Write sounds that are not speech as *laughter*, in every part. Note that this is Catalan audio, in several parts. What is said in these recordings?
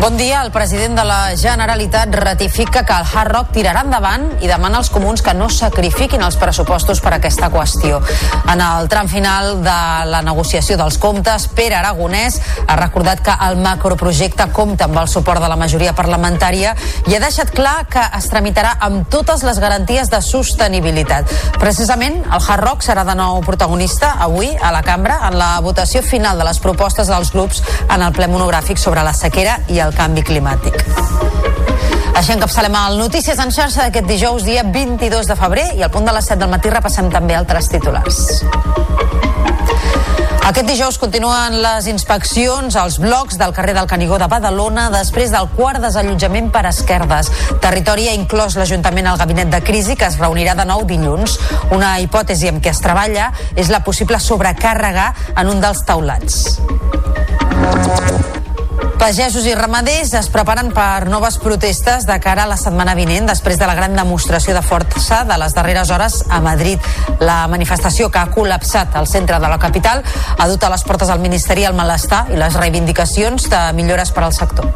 Bon dia. El president de la Generalitat ratifica que el Hard Rock tirarà endavant i demana als comuns que no sacrifiquin els pressupostos per aquesta qüestió. En el tram final de la negociació dels comptes, Pere Aragonès ha recordat que el macroprojecte compta amb el suport de la majoria parlamentària i ha deixat clar que es tramitarà amb totes les garanties de sostenibilitat. Precisament, el Hard Rock serà de nou protagonista avui a la cambra en la votació final de les propostes dels grups en el ple monogràfic sobre la sequera i el el canvi climàtic. Així encapçalem el Notícies en xarxa d'aquest dijous, dia 22 de febrer, i al punt de les 7 del matí repassem també altres titulars. Aquest dijous continuen les inspeccions als blocs del carrer del Canigó de Badalona després del quart desallotjament per esquerdes. Territori ha inclòs l'Ajuntament al gabinet de crisi que es reunirà de nou dilluns. Una hipòtesi amb què es treballa és la possible sobrecàrrega en un dels taulats. Pagesos i ramaders es preparen per noves protestes de cara a la setmana vinent després de la gran demostració de força de les darreres hores a Madrid. La manifestació que ha col·lapsat al centre de la capital ha dut a les portes al Ministeri el malestar i les reivindicacions de millores per al sector.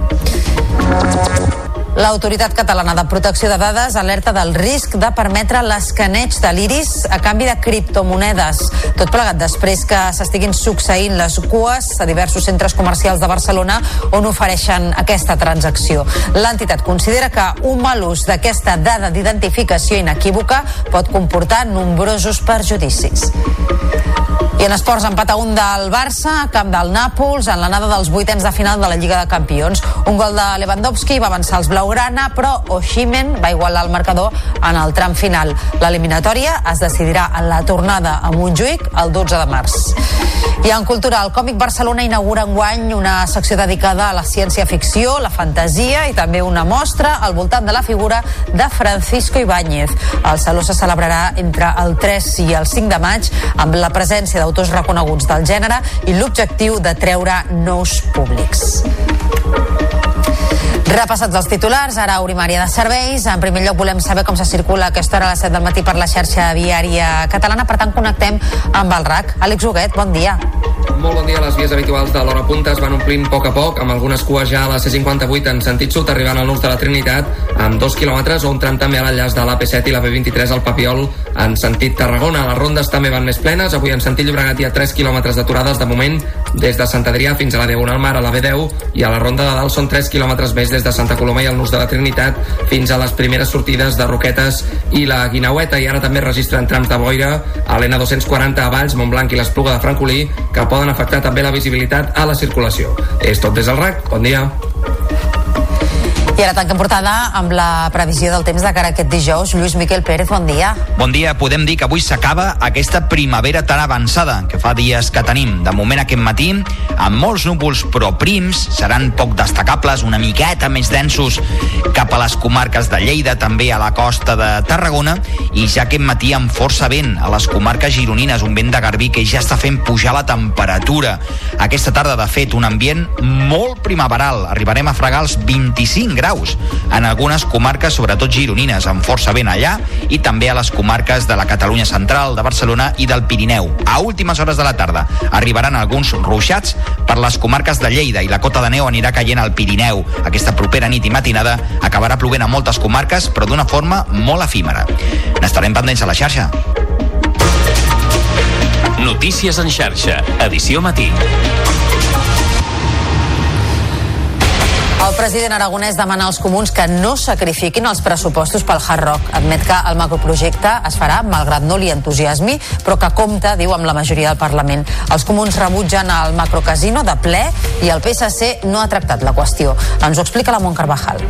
L'Autoritat Catalana de Protecció de Dades alerta del risc de permetre l'escaneig de l'iris a canvi de criptomonedes. Tot plegat després que s'estiguin succeint les cues a diversos centres comercials de Barcelona on ofereixen aquesta transacció. L'entitat considera que un mal ús d'aquesta dada d'identificació inequívoca pot comportar nombrosos perjudicis. I en esports, empat a un del Barça, camp del Nàpols, en l'anada dels vuitens de final de la Lliga de Campions. Un gol de Lewandowski va avançar els Blaugrana, però Oshimen va igualar el marcador en el tram final. L'eliminatòria es decidirà en la tornada a Montjuïc el 12 de març. I en cultura, el Còmic Barcelona inaugura enguany una secció dedicada a la ciència-ficció, la fantasia i també una mostra al voltant de la figura de Francisco Ibáñez. El Saló se celebrarà entre el 3 i el 5 de maig amb la presència d'autors autors reconeguts del gènere i l'objectiu de treure nous públics. Repassats els titulars, ara obrim de serveis. En primer lloc volem saber com se circula aquesta hora a les 7 del matí per la xarxa viària catalana. Per tant, connectem amb el RAC. Àlex Huguet, bon dia. Molt bon dia. Les vies habituals de l'hora punta es van omplint a poc a poc, amb algunes cues ja a la C58 en sentit sud, arribant al nus de la Trinitat, amb dos quilòmetres, o un tram també a l'enllaç de l'AP7 i la B23 al Papiol en sentit Tarragona. Les rondes també van més plenes. Avui en sentit Llobregat hi ha 3 quilòmetres d'aturades de moment des de Sant Adrià fins a la Diagonal Mar a la B10 i a la ronda de dalt són 3 quilòmetres més des de Santa Coloma i el nus de la Trinitat fins a les primeres sortides de Roquetes i la Guinaueta i ara també registren trams de boira a l'N240 a Valls, Montblanc i l'Espluga de Francolí que poden afectar també la visibilitat a la circulació. És tot des del RAC. Bon dia. I ara tanquem portada amb la previsió del temps de cara a aquest dijous. Lluís Miquel Pérez, bon dia. Bon dia. Podem dir que avui s'acaba aquesta primavera tan avançada que fa dies que tenim. De moment aquest matí, amb molts núvols però prims, seran poc destacables, una miqueta més densos cap a les comarques de Lleida, també a la costa de Tarragona, i ja aquest matí amb força vent a les comarques gironines, un vent de garbí que ja està fent pujar la temperatura. Aquesta tarda, de fet, un ambient molt primaveral. Arribarem a fregar els 25 graus graus en algunes comarques, sobretot gironines, amb força vent allà, i també a les comarques de la Catalunya central, de Barcelona i del Pirineu. A últimes hores de la tarda arribaran alguns ruixats per les comarques de Lleida i la cota de neu anirà caient al Pirineu. Aquesta propera nit i matinada acabarà plovent a moltes comarques, però d'una forma molt efímera. N'estarem pendents a la xarxa. Notícies en xarxa, edició matí. El president aragonès demana als comuns que no sacrifiquin els pressupostos pel Hard Rock. Admet que el macroprojecte es farà malgrat no li entusiasmi, però que compta, diu, amb la majoria del Parlament. Els comuns rebutgen el macrocasino de ple i el PSC no ha tractat la qüestió. Ens ho explica la Mont Carvajal.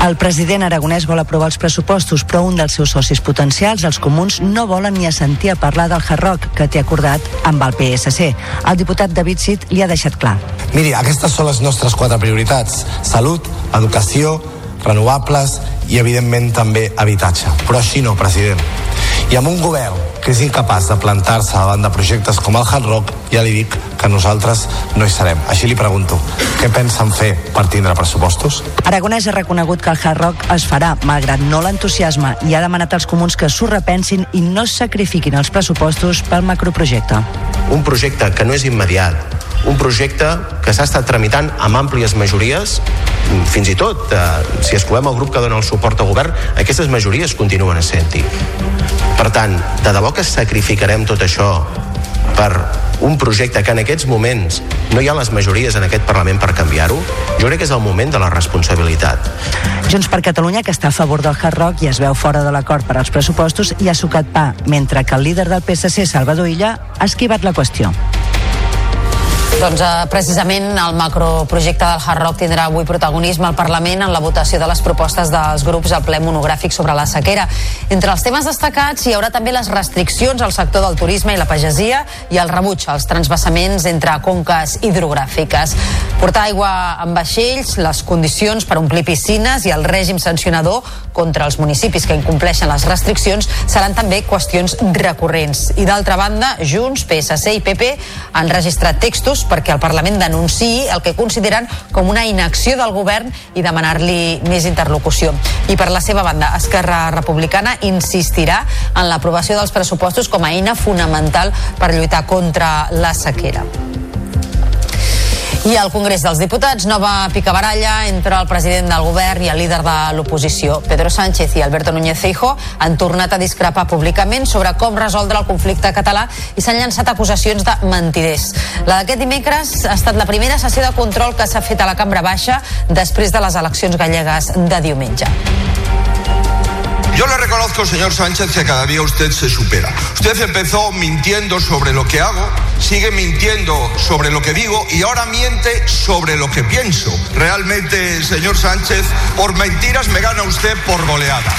El president aragonès vol aprovar els pressupostos, però un dels seus socis potencials, els comuns, no volen ni assentir a parlar del Hard Rock que té acordat amb el PSC. El diputat David Cid li ha deixat clar. Miri, aquestes són les nostres quatre prioritats. Salut, educació, renovables i, evidentment, també habitatge. Però així no, president. I amb un govern que és incapaç de plantar-se davant de projectes com el Hard Rock, ja li dic que nosaltres no hi serem. Així li pregunto, què pensen fer per tindre pressupostos? Aragonès ha reconegut que el Hard Rock es farà, malgrat no l'entusiasme, i ha demanat als comuns que s'ho repensin i no sacrifiquin els pressupostos pel macroprojecte. Un projecte que no és immediat, un projecte que s'ha estat tramitant amb àmplies majories fins i tot, eh, si escovem el grup que dona el suport al govern, aquestes majories continuen a sentir. Per tant, de debò que sacrificarem tot això per un projecte que en aquests moments no hi ha les majories en aquest Parlament per canviar-ho, jo crec que és el moment de la responsabilitat. Junts per Catalunya, que està a favor del Hard Rock i es veu fora de l'acord per als pressupostos, i ha sucat pa, mentre que el líder del PSC, Salvador Illa, ha esquivat la qüestió. Doncs eh, precisament el macroprojecte del Hard Rock tindrà avui protagonisme al Parlament en la votació de les propostes dels grups al ple monogràfic sobre la sequera. Entre els temes destacats hi haurà també les restriccions al sector del turisme i la pagesia i el rebuig als transvassaments entre conques hidrogràfiques. Portar aigua amb vaixells, les condicions per omplir piscines i el règim sancionador contra els municipis que incompleixen les restriccions seran també qüestions recurrents. I d'altra banda, Junts, PSC i PP han registrat textos perquè el Parlament denunciï el que consideren com una inacció del govern i demanar-li més interlocució. I per la seva banda, Esquerra Republicana insistirà en l'aprovació dels pressupostos com a eina fonamental per lluitar contra la sequera. I al Congrés dels Diputats, nova picabaralla entre el president del govern i el líder de l'oposició. Pedro Sánchez i Alberto Núñez Feijo han tornat a discrepar públicament sobre com resoldre el conflicte català i s'han llançat acusacions de mentiders. La d'aquest dimecres ha estat la primera sessió de control que s'ha fet a la cambra baixa després de les eleccions gallegues de diumenge. Yo le reconozco, señor Sánchez, que cada día usted se supera. Usted empezó mintiendo sobre lo que hago, sigue mintiendo sobre lo que digo y ahora miente sobre lo que pienso. Realmente, señor Sánchez, por mentiras me gana usted por goleada.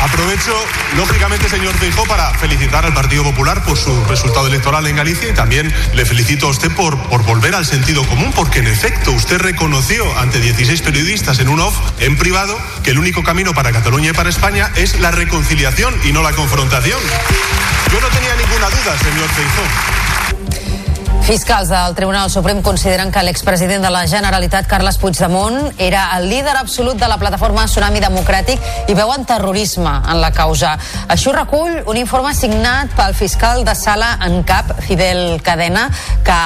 Aprovecho, lógicamente, señor Feijó, para felicitar al Partido Popular por su resultado electoral en Galicia y también le felicito a usted por, por volver al sentido común, porque en efecto usted reconoció ante 16 periodistas en un off, en privado, que el único camino para Cataluña y para España es la reconciliación y no la confrontación. Yo no tenía ninguna duda, señor Feijó. Fiscals del Tribunal Suprem consideren que l'expresident de la Generalitat, Carles Puigdemont, era el líder absolut de la plataforma Tsunami Democràtic i veuen terrorisme en la causa. Això recull un informe signat pel fiscal de sala en cap, Fidel Cadena, que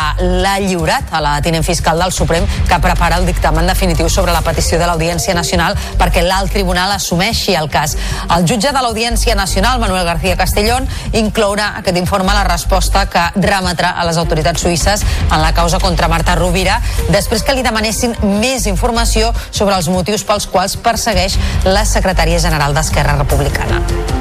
l'ha lliurat a la tinent fiscal del Suprem, que prepara el dictamen definitiu sobre la petició de l'Audiència Nacional perquè l'alt tribunal assumeixi el cas. El jutge de l'Audiència Nacional, Manuel García Castellón, inclourà aquest informe la resposta que remetrà a les autoritats suïsses en la causa contra Marta Rovira després que li demanessin més informació sobre els motius pels quals persegueix la secretària general d'Esquerra Republicana.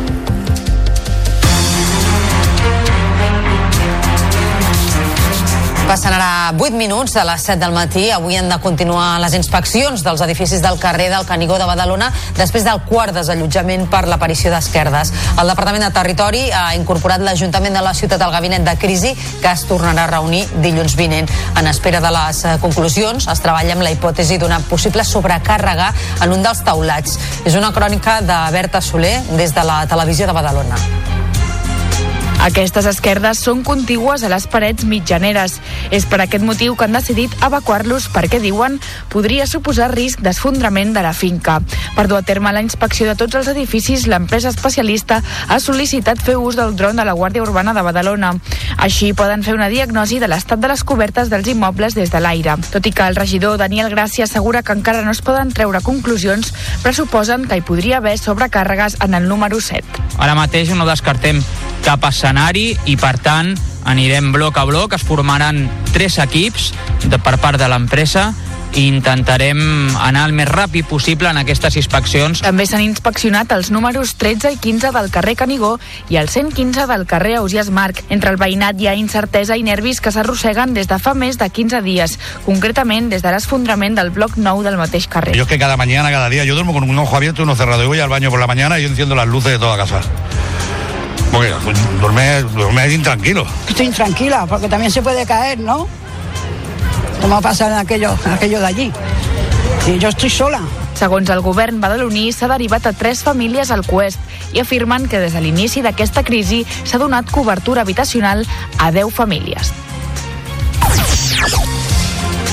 Passen ara 8 minuts de les 7 del matí. Avui han de continuar les inspeccions dels edificis del carrer del Canigó de Badalona després del quart desallotjament per l'aparició d'esquerdes. El Departament de Territori ha incorporat l'Ajuntament de la ciutat al gabinet de crisi que es tornarà a reunir dilluns vinent. En espera de les eh, conclusions, es treballa amb la hipòtesi d'una possible sobrecàrrega en un dels taulats. És una crònica de Berta Soler des de la televisió de Badalona. Aquestes esquerdes són contigües a les parets mitjaneres. És per aquest motiu que han decidit evacuar-los perquè, diuen, podria suposar risc d'esfondrament de la finca. Per dur a terme la inspecció de tots els edificis, l'empresa especialista ha sol·licitat fer ús del dron de la Guàrdia Urbana de Badalona. Així poden fer una diagnosi de l'estat de les cobertes dels immobles des de l'aire. Tot i que el regidor Daniel Gràcia assegura que encara no es poden treure conclusions, pressuposen que hi podria haver sobrecàrregues en el número 7. Ara mateix no descartem cap escenari i, per tant, anirem bloc a bloc, es formaran tres equips de, per part de l'empresa i intentarem anar el més ràpid possible en aquestes inspeccions. També s'han inspeccionat els números 13 i 15 del carrer Canigó i el 115 del carrer Ausias Marc. Entre el veïnat hi ha incertesa i nervis que s'arrosseguen des de fa més de 15 dies, concretament des de l'esfondrament del bloc 9 del mateix carrer. Yo es que cada mañana, cada día, yo duermo con un ojo abierto y uno cerrado. Yo voy al baño por la mañana y yo enciendo las luces de toda casa. Porque duerme, duerme intranquilo. Estoy intranquila porque también se puede caer, ¿no? Como pasa en aquello, en aquello de allí. Y yo estoy sola. Segons el govern badaloní, s'ha derivat a tres famílies al Cuest i afirmen que des de l'inici d'aquesta crisi s'ha donat cobertura habitacional a 10 famílies.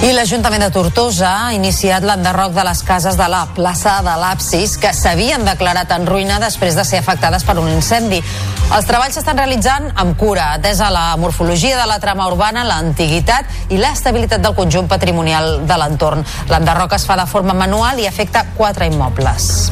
I l'Ajuntament de Tortosa ha iniciat l'enderroc de les cases de la plaça de l'Apsis que s'havien declarat en ruïna després de ser afectades per un incendi. Els treballs s'estan realitzant amb cura, atesa la morfologia de la trama urbana, l'antiguitat i l'estabilitat del conjunt patrimonial de l'entorn. L'enderroc es fa de forma manual i afecta quatre immobles.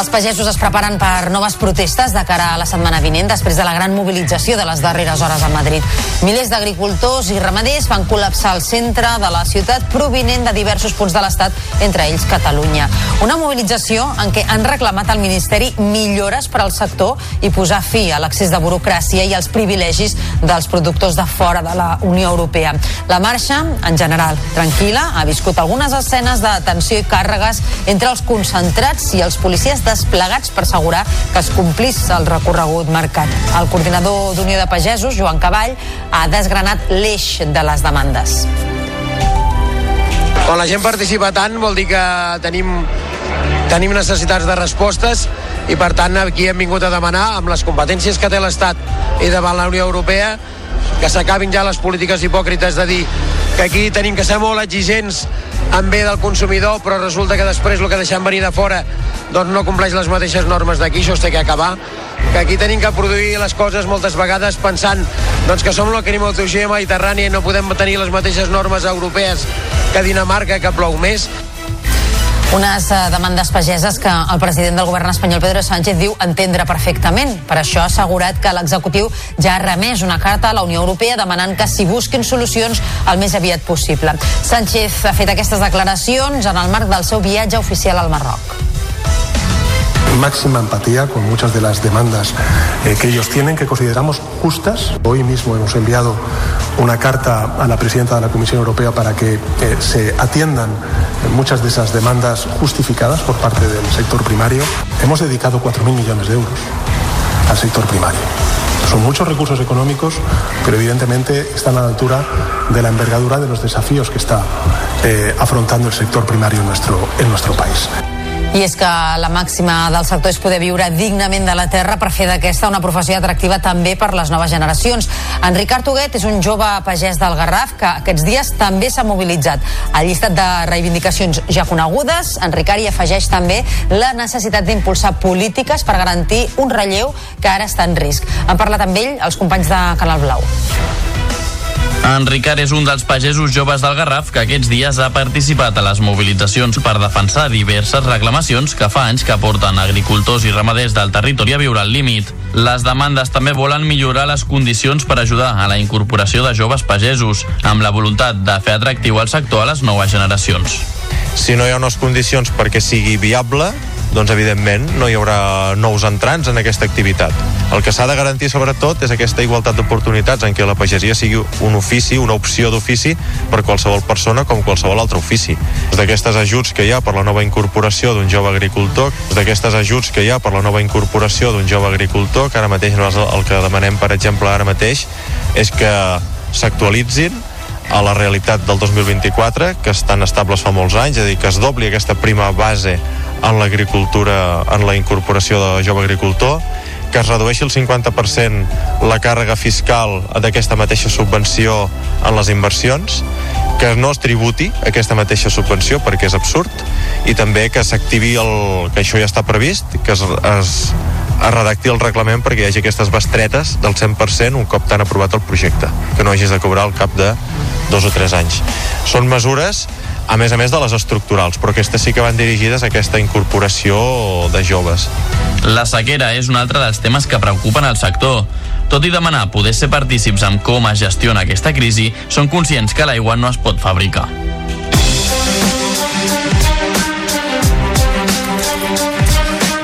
Els pagesos es preparen per noves protestes de cara a la setmana vinent després de la gran mobilització de les darreres hores a Madrid. Milers d'agricultors i ramaders van col·lapsar el centre de la ciutat provinent de diversos punts de l'Estat, entre ells Catalunya. Una mobilització en què han reclamat al Ministeri millores per al sector i posar fi a l'accés de burocràcia i als privilegis dels productors de fora de la Unió Europea. La marxa, en general, tranquil·la, ha viscut algunes escenes de tensió i càrregues entre els concentrats i els policies desplegats per assegurar que es complís el recorregut marcat. El coordinador d'Unió de Pagesos, Joan Cavall, ha desgranat l'eix de les demandes. Quan la gent participa tant vol dir que tenim, tenim necessitats de respostes i per tant aquí hem vingut a demanar amb les competències que té l'Estat i davant la Unió Europea que s'acabin ja les polítiques hipòcrites de dir que aquí tenim que ser molt exigents en bé del consumidor, però resulta que després el que deixem venir de fora doncs no compleix les mateixes normes d'aquí, això té que acabar. Que aquí tenim que produir les coses moltes vegades pensant doncs, que som la climatologia mediterrània i no podem tenir les mateixes normes europees que Dinamarca, que plou més unes eh, demandes pageses que el president del govern espanyol, Pedro Sánchez, diu entendre perfectament. Per això ha assegurat que l'executiu ja ha remès una carta a la Unió Europea demanant que s'hi busquin solucions el més aviat possible. Sánchez ha fet aquestes declaracions en el marc del seu viatge oficial al Marroc. Máxima empatía con muchas de las demandas eh, que ellos tienen, que consideramos justas. Hoy mismo hemos enviado una carta a la presidenta de la Comisión Europea para que eh, se atiendan muchas de esas demandas justificadas por parte del sector primario. Hemos dedicado 4.000 millones de euros al sector primario. Son muchos recursos económicos, pero evidentemente están a la altura de la envergadura de los desafíos que está eh, afrontando el sector primario nuestro, en nuestro país. I és que la màxima del sector és poder viure dignament de la terra per fer d'aquesta una professió atractiva també per les noves generacions. En Ricard Huguet és un jove pagès del Garraf que aquests dies també s'ha mobilitzat. Al llistat de reivindicacions ja conegudes, en Ricard hi afegeix també la necessitat d'impulsar polítiques per garantir un relleu que ara està en risc. Han parlat amb ell els companys de Canal Blau. En Ricard és un dels pagesos joves del Garraf que aquests dies ha participat a les mobilitzacions per defensar diverses reclamacions que fa anys que porten agricultors i ramaders del territori a viure al límit. Les demandes també volen millorar les condicions per ajudar a la incorporació de joves pagesos, amb la voluntat de fer atractiu el sector a les noves generacions. Si no hi ha unes condicions perquè sigui viable, doncs evidentment no hi haurà nous entrants en aquesta activitat. El que s'ha de garantir sobretot és aquesta igualtat d'oportunitats en què la pagesia sigui un ofici, una opció d'ofici per qualsevol persona com qualsevol altre ofici. D'aquestes ajuts que hi ha per la nova incorporació d'un jove agricultor, d'aquestes ajuts que hi ha per la nova incorporació d'un jove agricultor, que ara mateix el que demanem, per exemple, ara mateix, és que s'actualitzin a la realitat del 2024, que estan estables fa molts anys, és a dir, que es dobli aquesta prima base en l'agricultura, en la incorporació de jove agricultor, que es redueixi el 50% la càrrega fiscal d'aquesta mateixa subvenció en les inversions, que no es tributi aquesta mateixa subvenció perquè és absurd i també que s'activi el que això ja està previst, que es, es, es redacti el reglament perquè hi hagi aquestes bestretes del 100% un cop tan aprovat el projecte, que no hagis de cobrar al cap de dos o tres anys. Són mesures a més a més de les estructurals, però aquestes sí que van dirigides a aquesta incorporació de joves. La sequera és un altre dels temes que preocupen el sector. Tot i demanar poder ser partícips amb com es gestiona aquesta crisi, són conscients que l'aigua no es pot fabricar.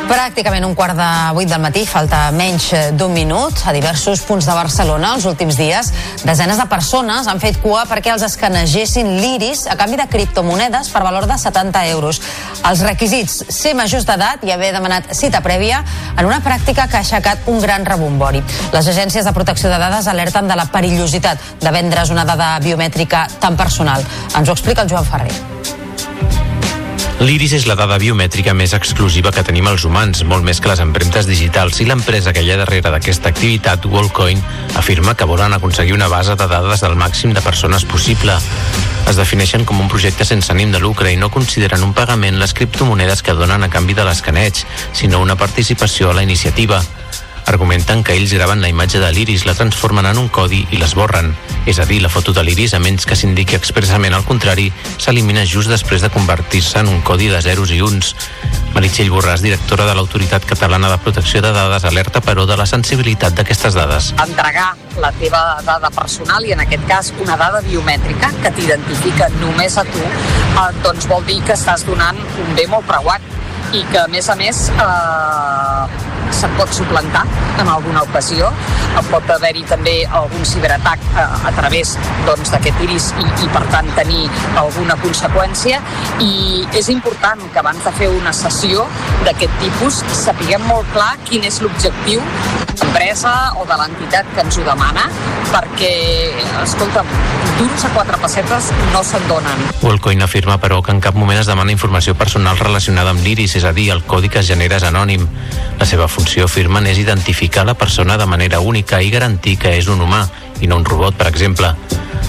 Pràcticament un quart de vuit del matí, falta menys d'un minut. A diversos punts de Barcelona, els últims dies, desenes de persones han fet cua perquè els escanegessin l'iris a canvi de criptomonedes per valor de 70 euros. Els requisits, ser majors d'edat i haver demanat cita prèvia en una pràctica que ha aixecat un gran rebombori. Les agències de protecció de dades alerten de la perillositat de vendre's una dada biomètrica tan personal. Ens ho explica el Joan Ferrer. L'iris és la dada biomètrica més exclusiva que tenim els humans, molt més que les empremtes digitals, i l'empresa que hi ha darrere d'aquesta activitat, Wallcoin, afirma que volen aconseguir una base de dades del màxim de persones possible. Es defineixen com un projecte sense ànim de lucre i no consideren un pagament les criptomonedes que donen a canvi de l'escaneig, sinó una participació a la iniciativa. Argumenten que ells graven la imatge de l'iris, la transformen en un codi i l'esborren. És a dir, la foto de l'iris, a menys que s'indiqui expressament al contrari, s'elimina just després de convertir-se en un codi de zeros i uns. Meritxell Borràs, directora de l'Autoritat Catalana de Protecció de Dades, alerta, però, de la sensibilitat d'aquestes dades. entregar la teva dada personal i en aquest cas una dada biomètrica que t'identifica només a tu, eh, doncs vol dir que estàs donant un bé molt preuat i que a més a més eh, se't pot suplantar en alguna ocasió pot haver-hi també algun ciberatac eh, a través doncs, d'aquest iris i, i per tant tenir alguna conseqüència i és important que abans de fer una sessió d'aquest tipus sapiguem molt clar quin és l'objectiu de l'empresa o de l'entitat que ens ho demana perquè, escolta, duros a quatre pessetes no se'n donen. Wallcoin afirma, però, que en cap moment es demana informació personal relacionada amb l'iris, és a dir, el codi que es genera és anònim. La seva funció, afirmen, és identificar la persona de manera única i garantir que és un humà i no un robot, per exemple.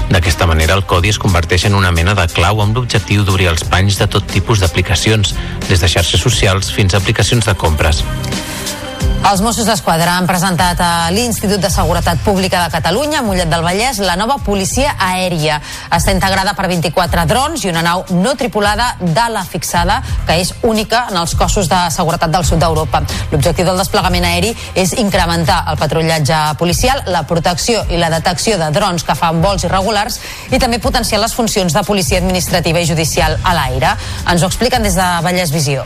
D'aquesta manera, el codi es converteix en una mena de clau amb l'objectiu d'obrir els panys de tot tipus d'aplicacions, des de xarxes socials fins a aplicacions de compres. Els Mossos d'Esquadra han presentat a l'Institut de Seguretat Pública de Catalunya, Mollet del Vallès, la nova policia aèria. Està integrada per 24 drons i una nau no tripulada d'ala fixada, que és única en els cossos de seguretat del sud d'Europa. L'objectiu del desplegament aeri és incrementar el patrullatge policial, la protecció i la detecció de drons que fan vols irregulars i també potenciar les funcions de policia administrativa i judicial a l'aire. Ens ho expliquen des de Vallès Visió.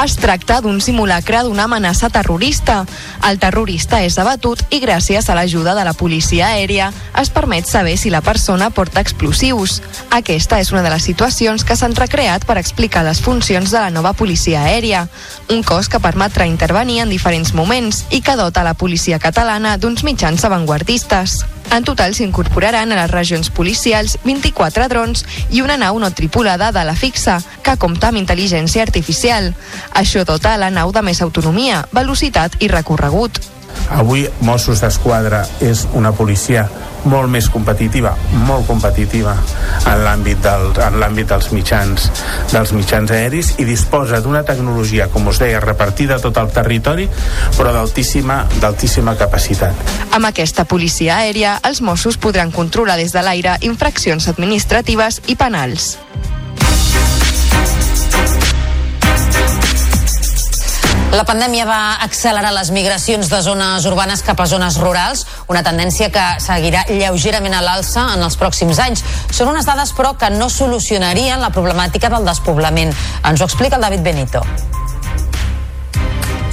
Es tracta d'un simulacre d'una amenaça terrorista. El terrorista és abatut i gràcies a l'ajuda de la policia aèria es permet saber si la persona porta explosius. Aquesta és una de les situacions que s'han recreat per explicar les funcions de la nova policia aèria, un cos que permetrà intervenir en diferents moments i que dota la policia catalana d'uns mitjans avantguardistes. En total s'incorporaran a les regions policials 24 drons i una nau no tripulada de la fixa, que compta amb intel·ligència artificial. Això dota la nau de més autonomia, velocitat i recorregut. Avui Mossos d'Esquadra és una policia molt més competitiva, molt competitiva en l'àmbit del, en l'àmbit dels mitjans dels mitjans aeris i disposa d'una tecnologia, com us deia, repartida a tot el territori, però d'altíssima d'altíssima capacitat. Amb aquesta policia aèria, els Mossos podran controlar des de l'aire infraccions administratives i penals. La pandèmia va accelerar les migracions de zones urbanes cap a zones rurals, una tendència que seguirà lleugerament a l'alça en els pròxims anys. Són unes dades, però, que no solucionarien la problemàtica del despoblament. Ens ho explica el David Benito.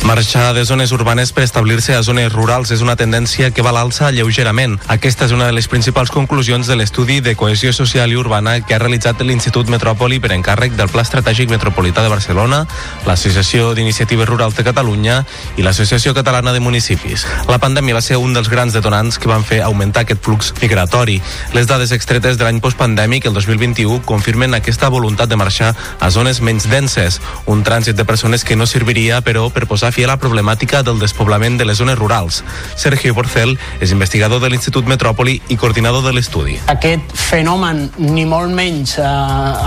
Marxar de zones urbanes per establir-se a zones rurals és una tendència que va l'alça lleugerament. Aquesta és una de les principals conclusions de l'estudi de cohesió social i urbana que ha realitzat l'Institut Metròpoli per encàrrec del Pla Estratègic Metropolità de Barcelona, l'Associació d'Iniciatives Rurals de Catalunya i l'Associació Catalana de Municipis. La pandèmia va ser un dels grans detonants que van fer augmentar aquest flux migratori. Les dades extretes de l'any postpandèmic, el 2021, confirmen aquesta voluntat de marxar a zones menys denses, un trànsit de persones que no serviria, però, per posar fi a la problemàtica del despoblament de les zones rurals. Sergio Porcel és investigador de l'Institut Metròpoli i coordinador de l'estudi. Aquest fenomen ni molt menys eh,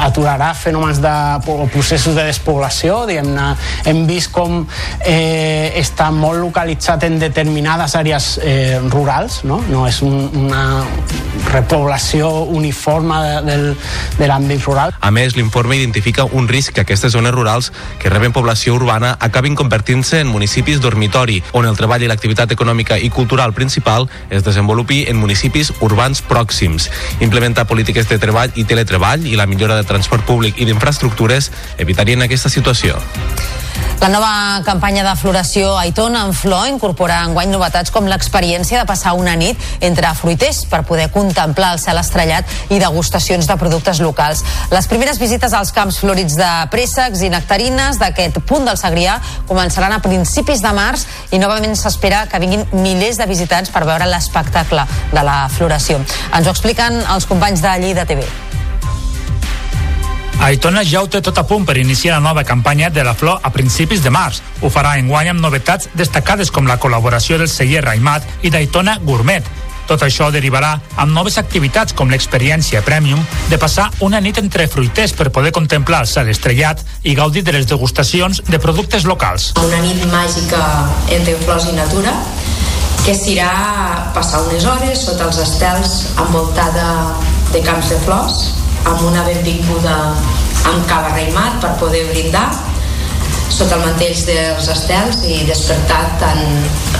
aturarà fenòmens de o processos de despoblació, diguem-ne, hem vist com eh, està molt localitzat en determinades àrees eh, rurals, no? no és un, una repoblació uniforme de, del, de l'àmbit rural. A més, l'informe identifica un risc que aquestes zones rurals que reben població urbana acabin convertint-se en municipis dormitori, on el treball i l'activitat econòmica i cultural principal es desenvolupi en municipis urbans pròxims. Implementar polítiques de treball i teletreball i la millora de transport públic i d'infraestructures evitarien aquesta situació. La nova campanya de floració Aitona en flor incorpora enguany novetats com l'experiència de passar una nit entre fruiters per poder contemplar el cel estrellat i degustacions de productes locals. Les primeres visites als camps florits de préssecs i nectarines d'aquest punt del Segrià començaran a principis de març i novament s'espera que vinguin milers de visitants per veure l'espectacle de la floració. Ens ho expliquen els companys de Lleida TV. Aitona ja ho té tot a punt per iniciar la nova campanya de la flor a principis de març. Ho farà enguany amb novetats destacades com la col·laboració del celler Raimat i d'Aitona Gourmet. Tot això derivarà amb noves activitats com l'experiència Premium de passar una nit entre fruiters per poder contemplar el cel estrellat i gaudir de les degustacions de productes locals. Una nit màgica entre flors i natura que s'irà passar unes hores sota els estels envoltada de camps de flors amb una benvinguda amb cava reimat per poder brindar sota el mantell dels estels i despertar tan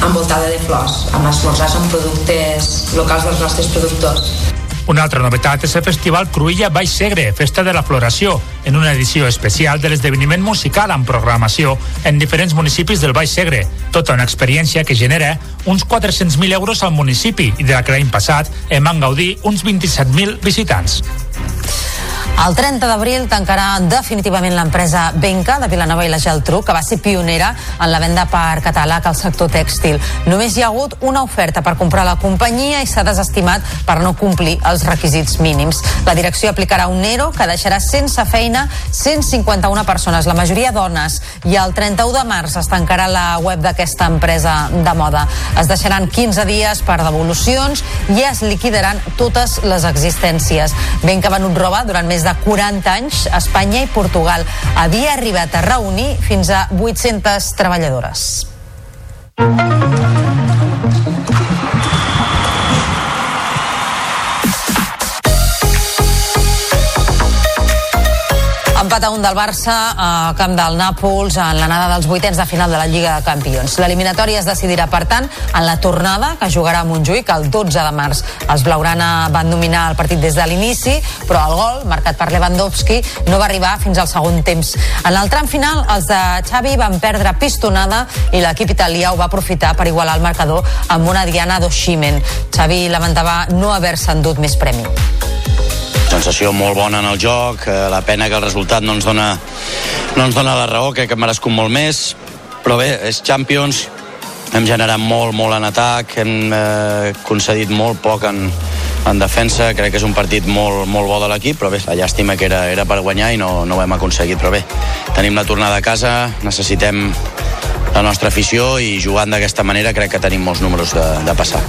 envoltada de flors amb esmorzars amb productes locals dels nostres productors. Una altra novetat és el Festival Cruïlla Baix Segre, Festa de la Floració, en una edició especial de l'esdeveniment musical amb programació en diferents municipis del Baix Segre. Tota una experiència que genera uns 400.000 euros al municipi i de la que l'any passat en van gaudir uns 27.000 visitants. El 30 d'abril tancarà definitivament l'empresa Benca de Vilanova i la Geltrú, que va ser pionera en la venda per català al sector tèxtil. Només hi ha hagut una oferta per comprar la companyia i s'ha desestimat per no complir els requisits mínims. La direcció aplicarà un ERO que deixarà sense feina 151 persones, la majoria dones, i el 31 de març es tancarà la web d'aquesta empresa de moda. Es deixaran 15 dies per devolucions i es liquidaran totes les existències. Benca ha venut roba durant més de 40 anys, Espanya i Portugal havia arribat a reunir fins a 800 treballadores. Empat a un del Barça a camp del Nàpols en l'anada dels vuitens de final de la Lliga de Campions. L'eliminatòria es decidirà, per tant, en la tornada que jugarà a Montjuïc el 12 de març. Els Blaugrana van dominar el partit des de l'inici, però el gol, marcat per Lewandowski, no va arribar fins al segon temps. En el tram final, els de Xavi van perdre pistonada i l'equip italià ho va aprofitar per igualar el marcador amb una Diana d'Oshimen. Xavi lamentava no haver-se endut més premi sensació molt bona en el joc, eh, la pena que el resultat no ens dona, no ens dona la raó, crec que hem merescut molt més, però bé, és Champions, hem generat molt, molt en atac, hem eh, concedit molt poc en, en defensa, crec que és un partit molt, molt bo de l'equip, però bé, la llàstima que era, era per guanyar i no, no ho hem aconseguit, però bé, tenim la tornada a casa, necessitem la nostra afició i jugant d'aquesta manera crec que tenim molts números de, de passar.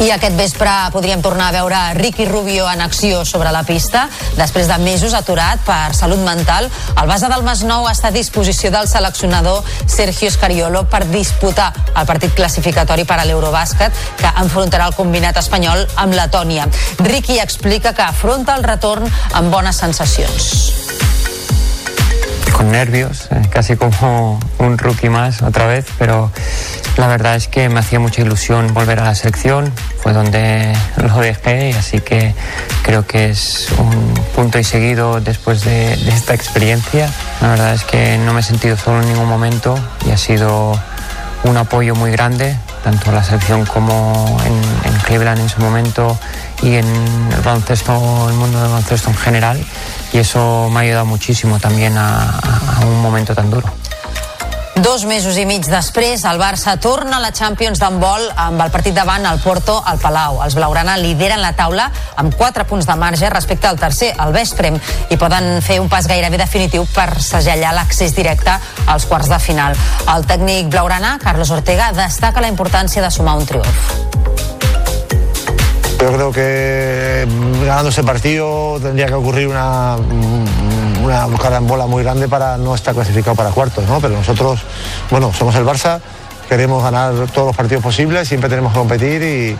I aquest vespre podríem tornar a veure Ricky Rubio en acció sobre la pista. Després de mesos aturat per salut mental, el base del Masnou està a disposició del seleccionador Sergio Scariolo per disputar el partit classificatori per a l'Eurobàsquet que enfrontarà el combinat espanyol amb Letònia. Ricky explica que afronta el retorn amb bones sensacions. con nervios, eh, casi como un rookie más otra vez, pero la verdad es que me hacía mucha ilusión volver a la selección, fue donde lo dejé así que creo que es un punto y seguido después de, esta experiencia. La verdad es que no me he sentido solo en ningún momento y ha sido un apoyo muy grande, tanto en la selección como en, en Cleveland en su momento y en el baloncesto, el mundo del baloncesto en general. Y eso me ha ayudado muchísimo también a un momento tan duro. Dos mesos i mig després, el Barça torna a la Champions d'handbol amb el partit davant al Porto al Palau. Els Blaugrana lideren la taula amb 4 punts de marge respecte al tercer, el Vesprem, i poden fer un pas gairebé definitiu per segellar l'accés directe als quarts de final. El tècnic Blaugrana, Carlos Ortega, destaca la importància de sumar un triomf. Yo creo que ganando ese partido tendría que ocurrir una, una carambola muy grande para no estar clasificado para cuartos, ¿no? Pero nosotros, bueno, somos el Barça, queremos ganar todos los partidos posibles, siempre tenemos que competir y,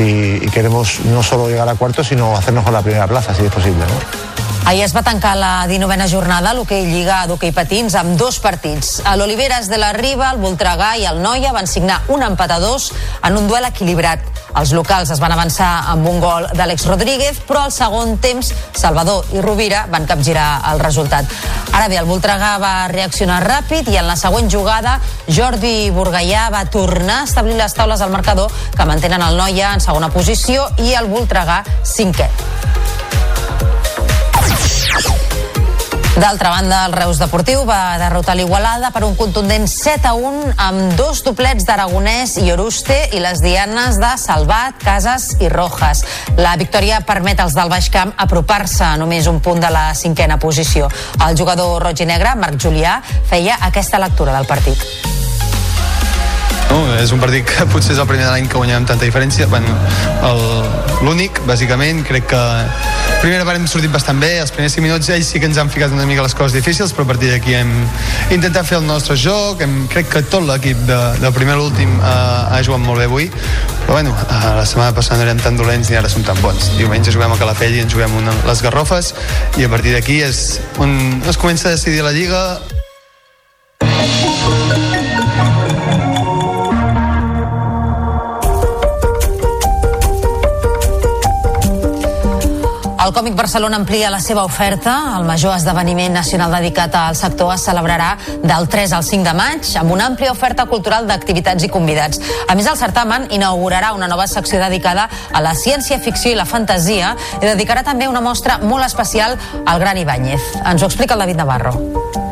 y- queremos no solo llegar a cuartos, sino hacernos con la primera plaza, si es posible, ¿no? Ahir es va tancar la 19a jornada a l'hoquei Lliga d'hoquei patins amb dos partits. A l'Oliveres de la Riba, el Voltregà i el Noia van signar un empat a dos en un duel equilibrat. Els locals es van avançar amb un gol d'Àlex Rodríguez, però al segon temps Salvador i Rovira van capgirar el resultat. Ara bé, el Voltregà va reaccionar ràpid i en la següent jugada Jordi Burgaià va tornar a establir les taules al marcador que mantenen el Noia en segona posició i el Voltregà cinquè. D'altra banda, el Reus Deportiu va derrotar l'Igualada per un contundent 7 a 1 amb dos doblets d'Aragonès i Oruste i les dianes de Salvat, Casas i Rojas. La victòria permet als del Baix Camp apropar-se a només un punt de la cinquena posició. El jugador roig i negre, Marc Julià, feia aquesta lectura del partit. No, és un partit que potser és el primer de l'any que guanyem tanta diferència. L'únic, bàsicament, crec que primera part hem sortit bastant bé, els primers 5 minuts ells sí que ens han ficat una mica les coses difícils, però a partir d'aquí hem intentat fer el nostre joc, hem, crec que tot l'equip de, del primer a l'últim eh, ha jugat molt bé avui, però bueno, eh, la setmana passada no érem tan dolents ni ara som tan bons. Diumenge juguem a Calafell i ens juguem una, les Garrofes i a partir d'aquí és on es comença a decidir la Lliga, El Còmic Barcelona amplia la seva oferta. El major esdeveniment nacional dedicat al sector es celebrarà del 3 al 5 de maig amb una àmplia oferta cultural d'activitats i convidats. A més, el certamen inaugurarà una nova secció dedicada a la ciència-ficció i la fantasia i dedicarà també una mostra molt especial al Gran Ibáñez. Ens ho explica el David Navarro.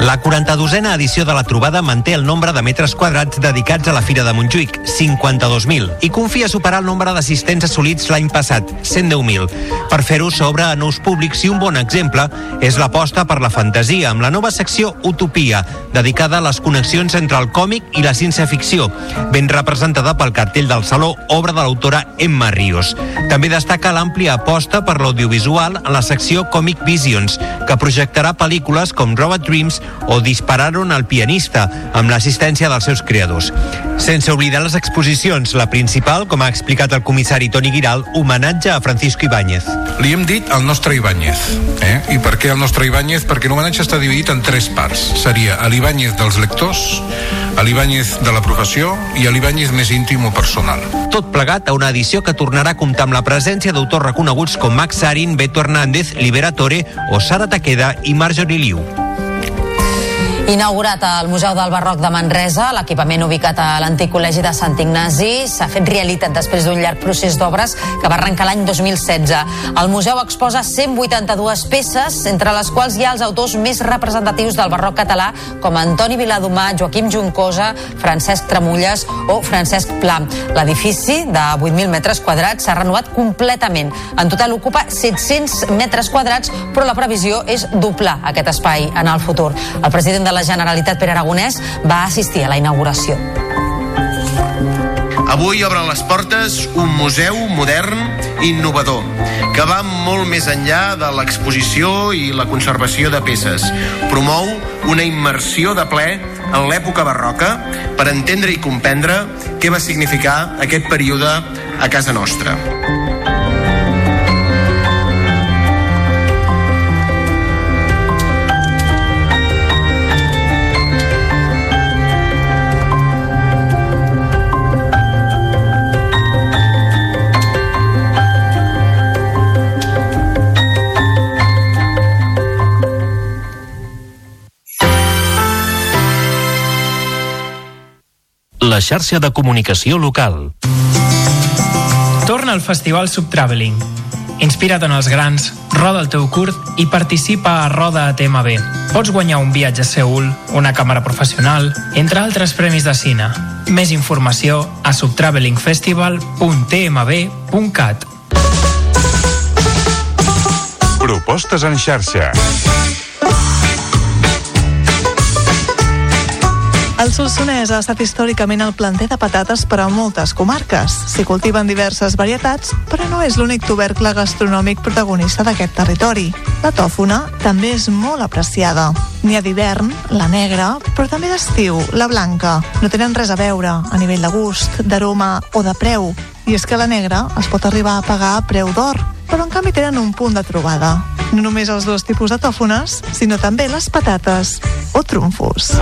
La 42a edició de la trobada manté el nombre de metres quadrats dedicats a la Fira de Montjuïc, 52.000, i confia superar el nombre d'assistents assolits l'any passat, 110.000. Per fer-ho s'obre a nous públics i un bon exemple és l'aposta per la fantasia, amb la nova secció Utopia, dedicada a les connexions entre el còmic i la ciència-ficció, ben representada pel cartell del Saló, obra de l'autora Emma Ríos. També destaca l'àmplia aposta per l'audiovisual en la secció Comic Visions, que projectarà pel·lícules com Robot Dreams o Dispararon al pianista, amb l'assistència dels seus creadors. Sense oblidar les exposicions, la principal, com ha explicat el comissari Toni Giral, homenatge a Francisco Ibáñez. Li hem dit el nostre Ibáñez. Eh? I per què el nostre Ibáñez? Perquè l'homenatge està dividit en tres parts. Seria l'Ibáñez dels lectors, l'Ibáñez de la professió i l'Ibáñez més íntim o personal. Tot plegat a una edició que tornarà a comptar amb la presència d'autors reconeguts com Max Sarin, Beto Hernández, Liberatore o Sara Taqueda i Marjorie Liu. Inaugurat al Museu del Barroc de Manresa, l'equipament ubicat a l'antic col·legi de Sant Ignasi s'ha fet realitat després d'un llarg procés d'obres que va arrencar l'any 2016. El museu exposa 182 peces, entre les quals hi ha els autors més representatius del barroc català, com Antoni Viladomà, Joaquim Juncosa, Francesc Tramulles o Francesc Pla. L'edifici, de 8.000 metres quadrats, s'ha renovat completament. En total ocupa 700 metres quadrats, però la previsió és doblar aquest espai en el futur. El president de la Generalitat, Pere Aragonès, va assistir a la inauguració. Avui obre les portes un museu modern i innovador que va molt més enllà de l'exposició i la conservació de peces. Promou una immersió de ple en l'època barroca per entendre i comprendre què va significar aquest període a casa nostra. La xarxa de comunicació local. Torna al Festival Subtraveling. Inspira't en els grans, roda el teu curt i participa a Roda a TMB. Pots guanyar un viatge a Seul, una càmera professional, entre altres premis de cine. Més informació a subtravelingfestival.tmb.cat Propostes en xarxa. El Solsonès ha estat històricament el planter de patates per a moltes comarques. S'hi cultiven diverses varietats, però no és l'únic tubercle gastronòmic protagonista d'aquest territori. La tòfona també és molt apreciada. N'hi ha d'hivern, la negra, però també d'estiu, la blanca. No tenen res a veure a nivell de gust, d'aroma o de preu. I és que la negra es pot arribar a pagar a preu d'or, però en canvi tenen un punt de trobada. No només els dos tipus de tòfones, sinó també les patates o trumfos.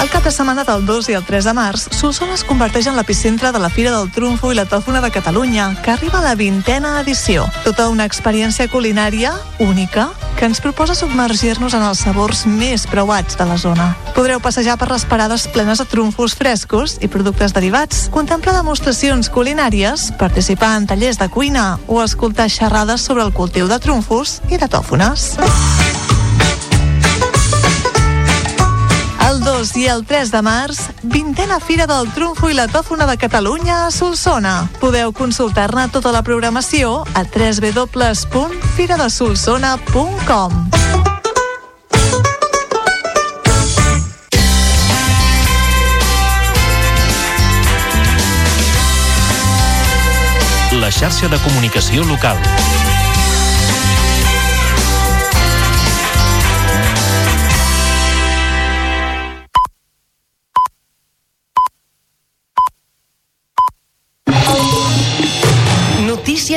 El cap de setmana del 2 i el 3 de març, Solsona es converteix en l'epicentre de la Fira del Trumfo i la Tòfona de Catalunya, que arriba a la vintena edició. Tota una experiència culinària única que ens proposa submergir-nos en els sabors més preuats de la zona. Podreu passejar per les parades plenes de trumfos frescos i productes derivats, contemplar demostracions culinàries, participar en tallers de cuina o escoltar xerrades sobre el cultiu de trumfos i de tòfones. 2 i el 3 de març, vintena Fira del Trumfo i la Tòfona de Catalunya a Solsona. Podeu consultar-ne tota la programació a www.firadesolsona.com. La xarxa de comunicació local.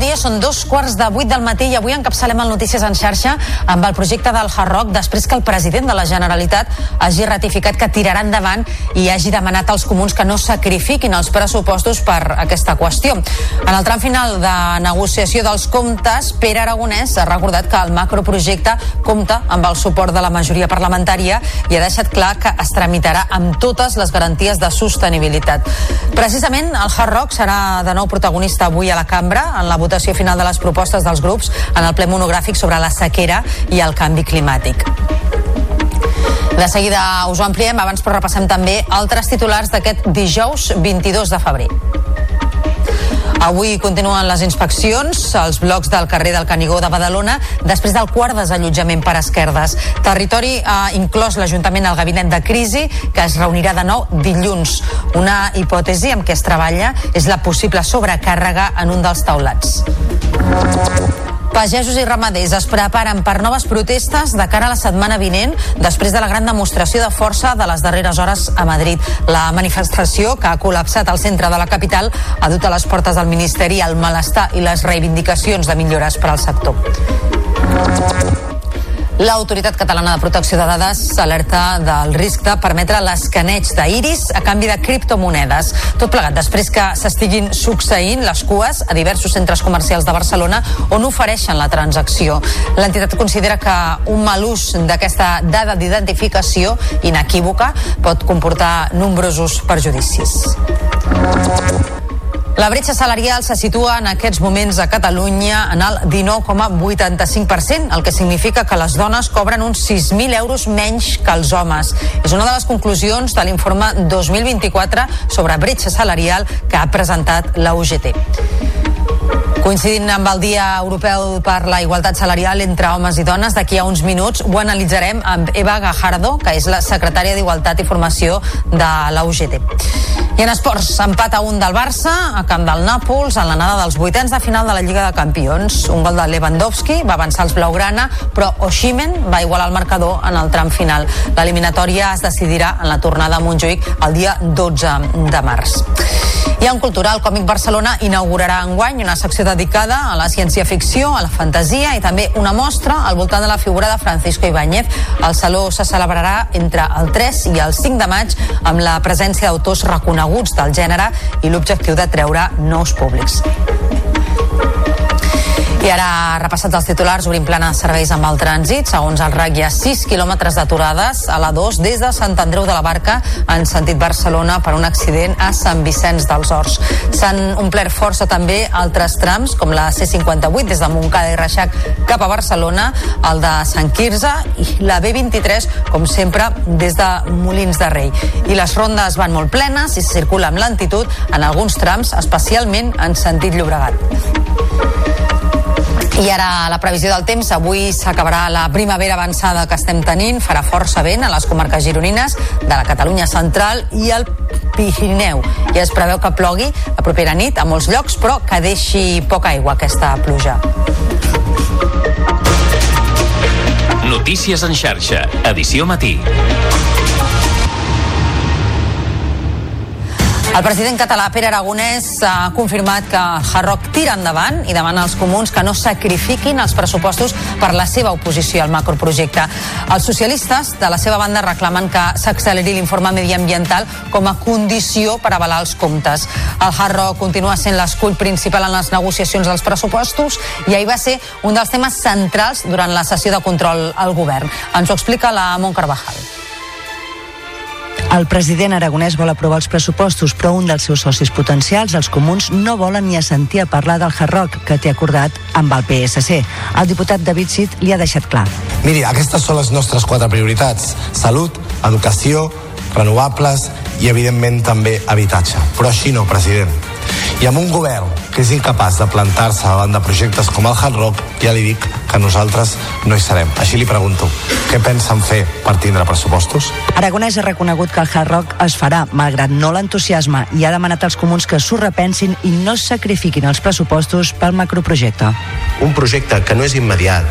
Dia, són dos quarts de vuit del matí i avui encapçalem el Notícies en xarxa amb el projecte del Hard Rock després que el president de la Generalitat hagi ratificat que tirarà endavant i hagi demanat als comuns que no sacrifiquin els pressupostos per aquesta qüestió. En el tram final de negociació dels comptes, Pere Aragonès ha recordat que el macroprojecte compta amb el suport de la majoria parlamentària i ha deixat clar que es tramitarà amb totes les garanties de sostenibilitat. Precisament, el Hard Rock serà de nou protagonista avui a la cambra en la votació final de les propostes dels grups en el ple monogràfic sobre la sequera i el canvi climàtic. De seguida us ho ampliem, abans però repassem també altres titulars d'aquest dijous 22 de febrer. Avui continuen les inspeccions als blocs del carrer del Canigó de Badalona després del quart desallotjament per esquerdes. Territori ha inclòs l'Ajuntament al gabinet de crisi que es reunirà de nou dilluns. Una hipòtesi amb què es treballa és la possible sobrecàrrega en un dels taulats. Pagesos i ramaders es preparen per noves protestes de cara a la setmana vinent després de la gran demostració de força de les darreres hores a Madrid. La manifestació, que ha col·lapsat al centre de la capital, ha dut a les portes del Ministeri el malestar i les reivindicacions de millores per al sector. L'Autoritat Catalana de Protecció de Dades alerta del risc de permetre l'escaneig d'iris a canvi de criptomonedes. Tot plegat després que s'estiguin succeint les cues a diversos centres comercials de Barcelona on ofereixen la transacció. L'entitat considera que un mal ús d'aquesta dada d'identificació inequívoca pot comportar nombrosos perjudicis. La bretxa salarial se situa en aquests moments a Catalunya en el 19,85%, el que significa que les dones cobren uns 6.000 euros menys que els homes. És una de les conclusions de l'informe 2024 sobre bretxa salarial que ha presentat la UGT. Coincidint amb el Dia Europeu per la Igualtat Salarial entre homes i dones, d'aquí a uns minuts ho analitzarem amb Eva Gajardo, que és la secretària d'Igualtat i Formació de la UGT. I en esports, empat a un del Barça, a camp del Nàpols, en l'anada dels vuitens de final de la Lliga de Campions. Un gol de Lewandowski va avançar els blaugrana, però Oshimen va igualar el marcador en el tram final. L'eliminatòria es decidirà en la tornada a Montjuïc el dia 12 de març. I en Cultural Còmic Barcelona inaugurarà enguany una secció dedicada a la ciència-ficció, a la fantasia i també una mostra al voltant de la figura de Francisco Ibáñez. El Saló se celebrarà entre el 3 i el 5 de maig amb la presència d'autors reconeguts del gènere i l'objectiu de treure nous públics. I ara, repassats els titulars, obrim plana serveis amb el trànsit. Segons el RAC, hi ha 6 quilòmetres d'aturades a la 2 des de Sant Andreu de la Barca en sentit Barcelona per un accident a Sant Vicenç dels Horts. S'han omplert força també altres trams, com la C58 des de Montcada i Reixac cap a Barcelona, el de Sant Quirze i la B23, com sempre, des de Molins de Rei. I les rondes van molt plenes i circula amb lentitud en alguns trams, especialment en sentit Llobregat. I ara la previsió del temps. Avui s'acabarà la primavera avançada que estem tenint. Farà força vent a les comarques gironines de la Catalunya central i el Pirineu. I es preveu que plogui la propera nit a molts llocs, però que deixi poca aigua aquesta pluja. Notícies en xarxa, edició matí. El president català Pere Aragonès ha confirmat que Hard Rock tira endavant i demana als comuns que no sacrifiquin els pressupostos per la seva oposició al macroprojecte. Els socialistes, de la seva banda, reclamen que s'acceleri l'informe mediambiental com a condició per avalar els comptes. El Hard Rock continua sent l'escull principal en les negociacions dels pressupostos i ahir va ser un dels temes centrals durant la sessió de control al govern. Ens ho explica la Mont Carvajal. El president aragonès vol aprovar els pressupostos, però un dels seus socis potencials, els comuns, no volen ni assentir a parlar del Hard Rock que té acordat amb el PSC. El diputat David Cid li ha deixat clar. Miri, aquestes són les nostres quatre prioritats. Salut, educació, renovables i, evidentment, també habitatge. Però així no, president. I amb un govern que és incapaç de plantar-se davant de projectes com el Hard Rock, ja li dic que nosaltres no hi serem. Així li pregunto, què pensen fer per tindre pressupostos? Aragonès ha reconegut que el Hard Rock es farà, malgrat no l'entusiasme, i ha demanat als comuns que s'ho repensin i no sacrifiquin els pressupostos pel macroprojecte. Un projecte que no és immediat,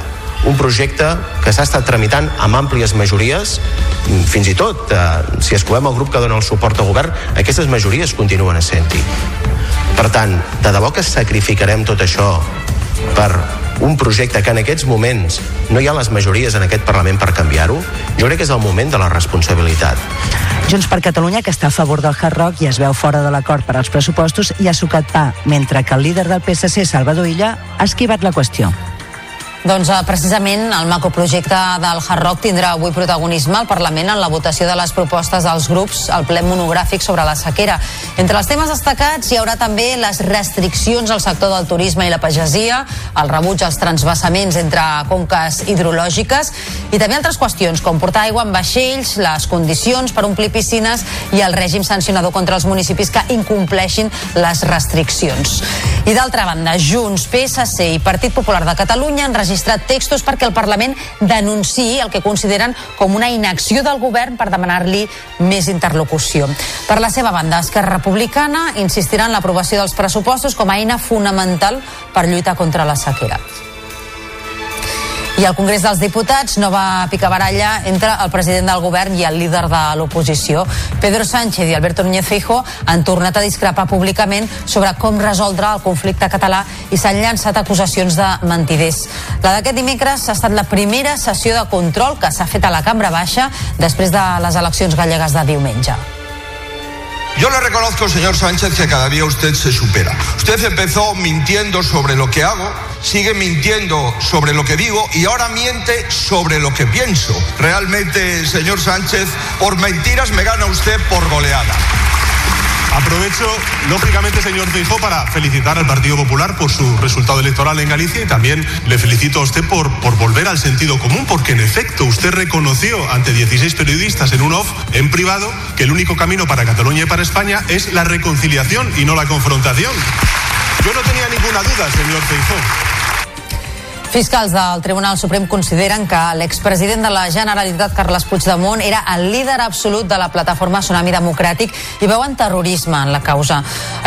un projecte que s'ha estat tramitant amb àmplies majories, fins i tot, eh, si escovem el grup que dona el suport al govern, aquestes majories continuen essent-hi. Per tant, de debò que sacrificarem tot això per un projecte que en aquests moments no hi ha les majories en aquest Parlament per canviar-ho, jo crec que és el moment de la responsabilitat. Junts per Catalunya, que està a favor del Hard Rock i es veu fora de l'acord per als pressupostos, i ha sucat pa, mentre que el líder del PSC, Salvador Illa, ha esquivat la qüestió. Doncs eh, precisament el macroprojecte del Hard Rock tindrà avui protagonisme al Parlament en la votació de les propostes dels grups al ple monogràfic sobre la sequera. Entre els temes destacats hi haurà també les restriccions al sector del turisme i la pagesia, el rebuig als transvassaments entre conques hidrològiques i també altres qüestions com portar aigua en vaixells, les condicions per omplir piscines i el règim sancionador contra els municipis que incompleixin les restriccions. I d'altra banda, Junts, PSC i Partit Popular de Catalunya han textos perquè el Parlament denunciï el que consideren com una inacció del govern per demanar-li més interlocució. Per la seva banda, Esquerra Republicana insistirà en l'aprovació dels pressupostos com a eina fonamental per lluitar contra la sequera. I al Congrés dels Diputats, nova picabaralla entre el president del govern i el líder de l'oposició. Pedro Sánchez i Alberto Núñez Feijo han tornat a discrepar públicament sobre com resoldre el conflicte català i s'han llançat acusacions de mentiders. La d'aquest dimecres ha estat la primera sessió de control que s'ha fet a la Cambra Baixa després de les eleccions gallegues de diumenge. Yo le reconozco, señor Sánchez, que cada día usted se supera. Usted empezó mintiendo sobre lo que hago, sigue mintiendo sobre lo que digo y ahora miente sobre lo que pienso. Realmente, señor Sánchez, por mentiras me gana usted por goleada. Aprovecho, lógicamente, señor Feijó, para felicitar al Partido Popular por su resultado electoral en Galicia y también le felicito a usted por, por volver al sentido común, porque en efecto usted reconoció ante 16 periodistas en un off, en privado, que el único camino para Cataluña y para España es la reconciliación y no la confrontación. Yo no tenía ninguna duda, señor Feijó. Fiscals del Tribunal Suprem consideren que l'expresident de la Generalitat, Carles Puigdemont, era el líder absolut de la plataforma Tsunami Democràtic i veuen terrorisme en la causa.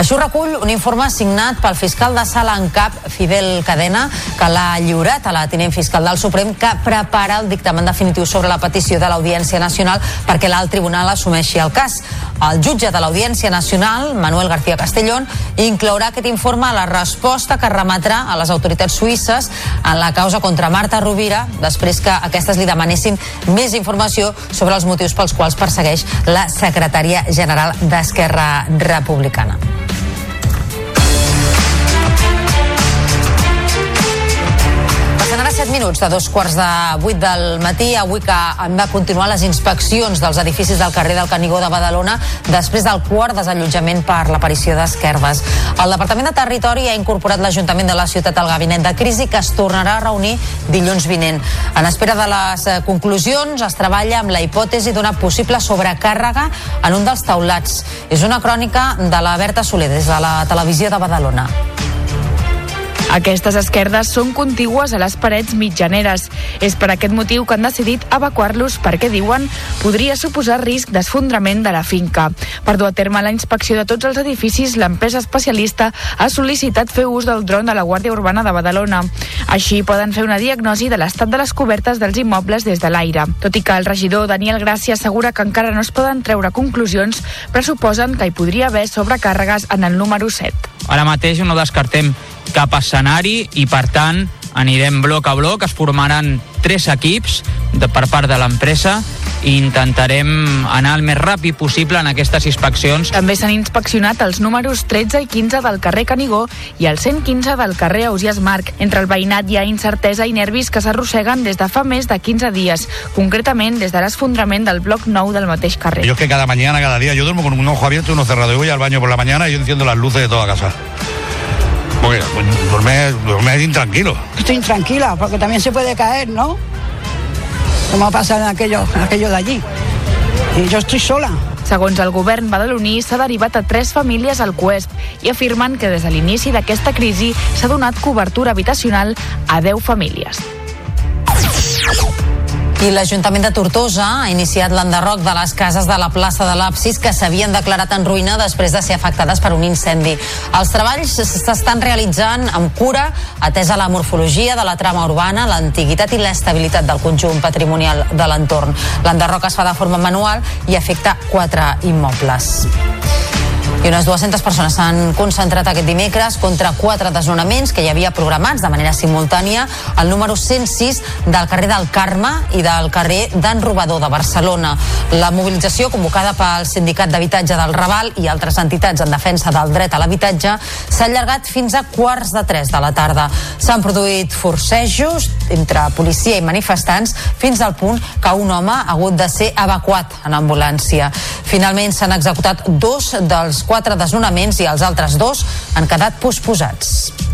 Això recull un informe signat pel fiscal de sala en cap, Fidel Cadena, que l'ha lliurat a la tinent fiscal del Suprem, que prepara el dictamen definitiu sobre la petició de l'Audiència Nacional perquè l'alt tribunal assumeixi el cas. El jutge de l'Audiència Nacional, Manuel García Castellón, inclourà aquest informe a la resposta que remetrà a les autoritats suïsses en la causa contra Marta Rovira després que aquestes li demanessin més informació sobre els motius pels quals persegueix la secretària general d'Esquerra Republicana. 7 minuts de dos quarts de 8 del matí, avui que han de continuar les inspeccions dels edificis del carrer del Canigó de Badalona després del quart desallotjament per l'aparició d'esquerdes. El Departament de Territori ha incorporat l'Ajuntament de la ciutat al gabinet de crisi que es tornarà a reunir dilluns vinent. En espera de les eh, conclusions, es treballa amb la hipòtesi d'una possible sobrecàrrega en un dels taulats. És una crònica de la Berta Soler des de la televisió de Badalona. Aquestes esquerdes són contigües a les parets mitjaneres. És per aquest motiu que han decidit evacuar-los perquè, diuen, podria suposar risc d'esfondrament de la finca. Per dur a terme la inspecció de tots els edificis, l'empresa especialista ha sol·licitat fer ús del dron de la Guàrdia Urbana de Badalona. Així poden fer una diagnosi de l'estat de les cobertes dels immobles des de l'aire. Tot i que el regidor Daniel Gràcia assegura que encara no es poden treure conclusions, pressuposen que hi podria haver sobrecàrregues en el número 7. Ara mateix no descartem cap escenari i, per tant, anirem bloc a bloc, es formaran tres equips de, per part de l'empresa i intentarem anar el més ràpid possible en aquestes inspeccions. També s'han inspeccionat els números 13 i 15 del carrer Canigó i el 115 del carrer Ausias Marc. Entre el veïnat hi ha incertesa i nervis que s'arrosseguen des de fa més de 15 dies, concretament des de l'esfondrament del bloc 9 del mateix carrer. Yo es que cada mañana, cada día, yo duermo con un ojo abierto y uno cerrado. Yo voy al baño por la mañana y yo enciendo las luces de toda casa. Porque pues, duerme, duerme intranquilo. Estoy intranquila porque también se puede caer, ¿no? Como pasa en aquello, en aquello de allí. Y yo estoy sola. Segons el govern badaloní, s'ha derivat a tres famílies al Cuest i afirmen que des de l'inici d'aquesta crisi s'ha donat cobertura habitacional a 10 famílies. I l'Ajuntament de Tortosa ha iniciat l'enderroc de les cases de la plaça de l'Apsis que s'havien declarat en ruïna després de ser afectades per un incendi. Els treballs s'estan realitzant amb cura, atesa la morfologia de la trama urbana, l'antiguitat i l'estabilitat del conjunt patrimonial de l'entorn. L'enderroc es fa de forma manual i afecta quatre immobles. I unes 200 persones s'han concentrat aquest dimecres contra quatre desnonaments que hi havia programats de manera simultània al número 106 del carrer del Carme i del carrer d'en Robador de Barcelona. La mobilització convocada pel Sindicat d'Habitatge del Raval i altres entitats en defensa del dret a l'habitatge s'ha allargat fins a quarts de tres de la tarda. S'han produït forcejos entre policia i manifestants fins al punt que un home ha hagut de ser evacuat en ambulància. Finalment s'han executat dos dels quatre desnonaments i els altres dos han quedat posposats.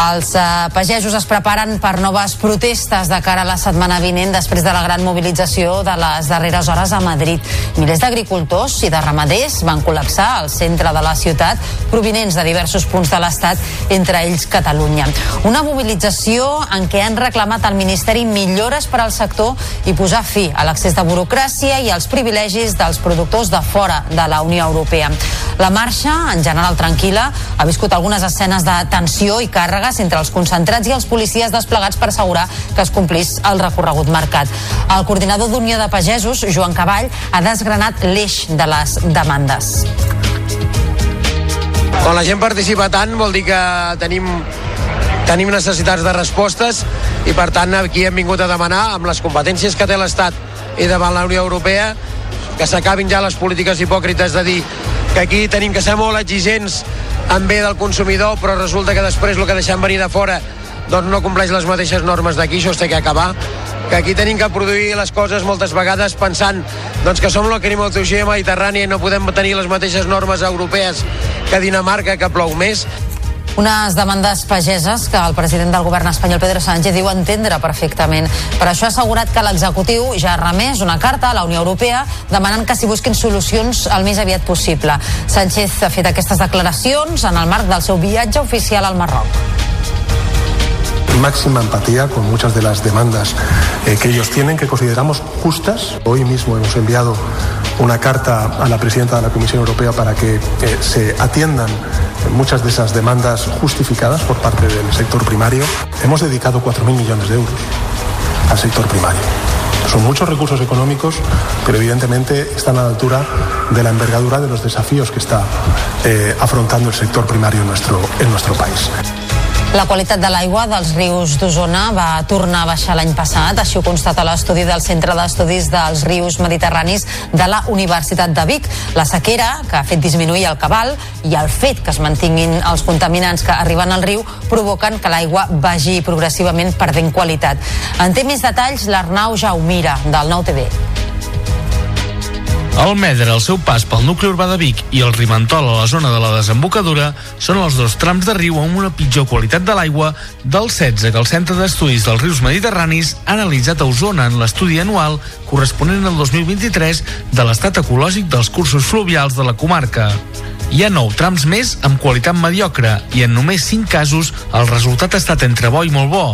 Els eh, pagesos es preparen per noves protestes de cara a la setmana vinent després de la gran mobilització de les darreres hores a Madrid. Milers d'agricultors i de ramaders van col·lapsar al centre de la ciutat provinents de diversos punts de l'Estat, entre ells Catalunya. Una mobilització en què han reclamat al Ministeri millores per al sector i posar fi a l'accés de burocràcia i als privilegis dels productors de fora de la Unió Europea. La marxa, en general tranquil·la, ha viscut algunes escenes de tensió i càrregues entre els concentrats i els policies desplegats per assegurar que es complís el recorregut marcat. El coordinador d'Unió de Pagesos, Joan Cavall, ha desgranat l'eix de les demandes. Quan la gent participa tant vol dir que tenim tenim necessitats de respostes i per tant aquí hem vingut a demanar amb les competències que té l'Estat i davant la Unió Europea que s'acabin ja les polítiques hipòcrites de dir que aquí tenim que ser molt exigents en bé del consumidor però resulta que després el que deixem venir de fora doncs no compleix les mateixes normes d'aquí, això es té que acabar que aquí tenim que produir les coses moltes vegades pensant doncs, que som la climatologia mediterrània i no podem tenir les mateixes normes europees que Dinamarca, que plou més. Unes demandes pageses que el president del govern espanyol, Pedro Sánchez, diu entendre perfectament. Per això ha assegurat que l'executiu ja ha remès una carta a la Unió Europea demanant que s'hi busquin solucions el més aviat possible. Sánchez ha fet aquestes declaracions en el marc del seu viatge oficial al Marroc. máxima empatía con muchas de las demandas eh, que ellos tienen, que consideramos justas. Hoy mismo hemos enviado una carta a la presidenta de la Comisión Europea para que eh, se atiendan muchas de esas demandas justificadas por parte del sector primario. Hemos dedicado 4.000 millones de euros al sector primario. Son muchos recursos económicos, pero evidentemente están a la altura de la envergadura de los desafíos que está eh, afrontando el sector primario nuestro, en nuestro país. La qualitat de l'aigua dels rius d'Osona va tornar a baixar l'any passat, així ho constata l'estudi del Centre d'Estudis dels Rius Mediterranis de la Universitat de Vic. La sequera, que ha fet disminuir el cabal, i el fet que es mantinguin els contaminants que arriben al riu provoquen que l'aigua vagi progressivament perdent qualitat. En té més detalls l'Arnau Jaumira, del Nou TV. El Medre, al seu pas pel nucli urbà de Vic i el Rimentol a la zona de la desembocadura són els dos trams de riu amb una pitjor qualitat de l'aigua del 16 que el Centre d'Estudis dels Rius Mediterranis ha analitzat a Osona en l'estudi anual corresponent al 2023 de l'estat ecològic dels cursos fluvials de la comarca. Hi ha nou trams més amb qualitat mediocre i en només 5 casos el resultat ha estat entre bo i molt bo.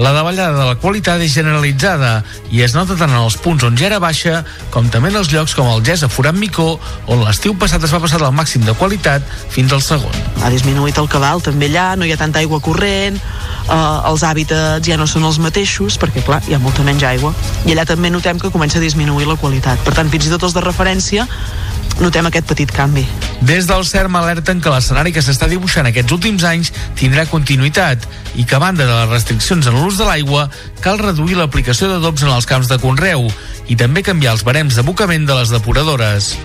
La davallada de la qualitat és generalitzada i es nota tant en els punts on ja era baixa com també en els llocs com el Gès a Forat Micó on l'estiu passat es va passar del màxim de qualitat fins al segon. Ha disminuït el cabal també allà, no hi ha tanta aigua corrent, eh, els hàbitats ja no són els mateixos perquè clar, hi ha molta menys aigua i allà també notem que comença a disminuir la qualitat. Per tant, fins i tot els de referència notem aquest petit canvi. Des del CERM alerten que l'escenari que s'està dibuixant aquests últims anys tindrà continuïtat i que a banda de les restriccions en l'ús de l'aigua cal reduir l'aplicació d'adobs en els camps de conreu i també canviar els barems d'abocament de les depuradores.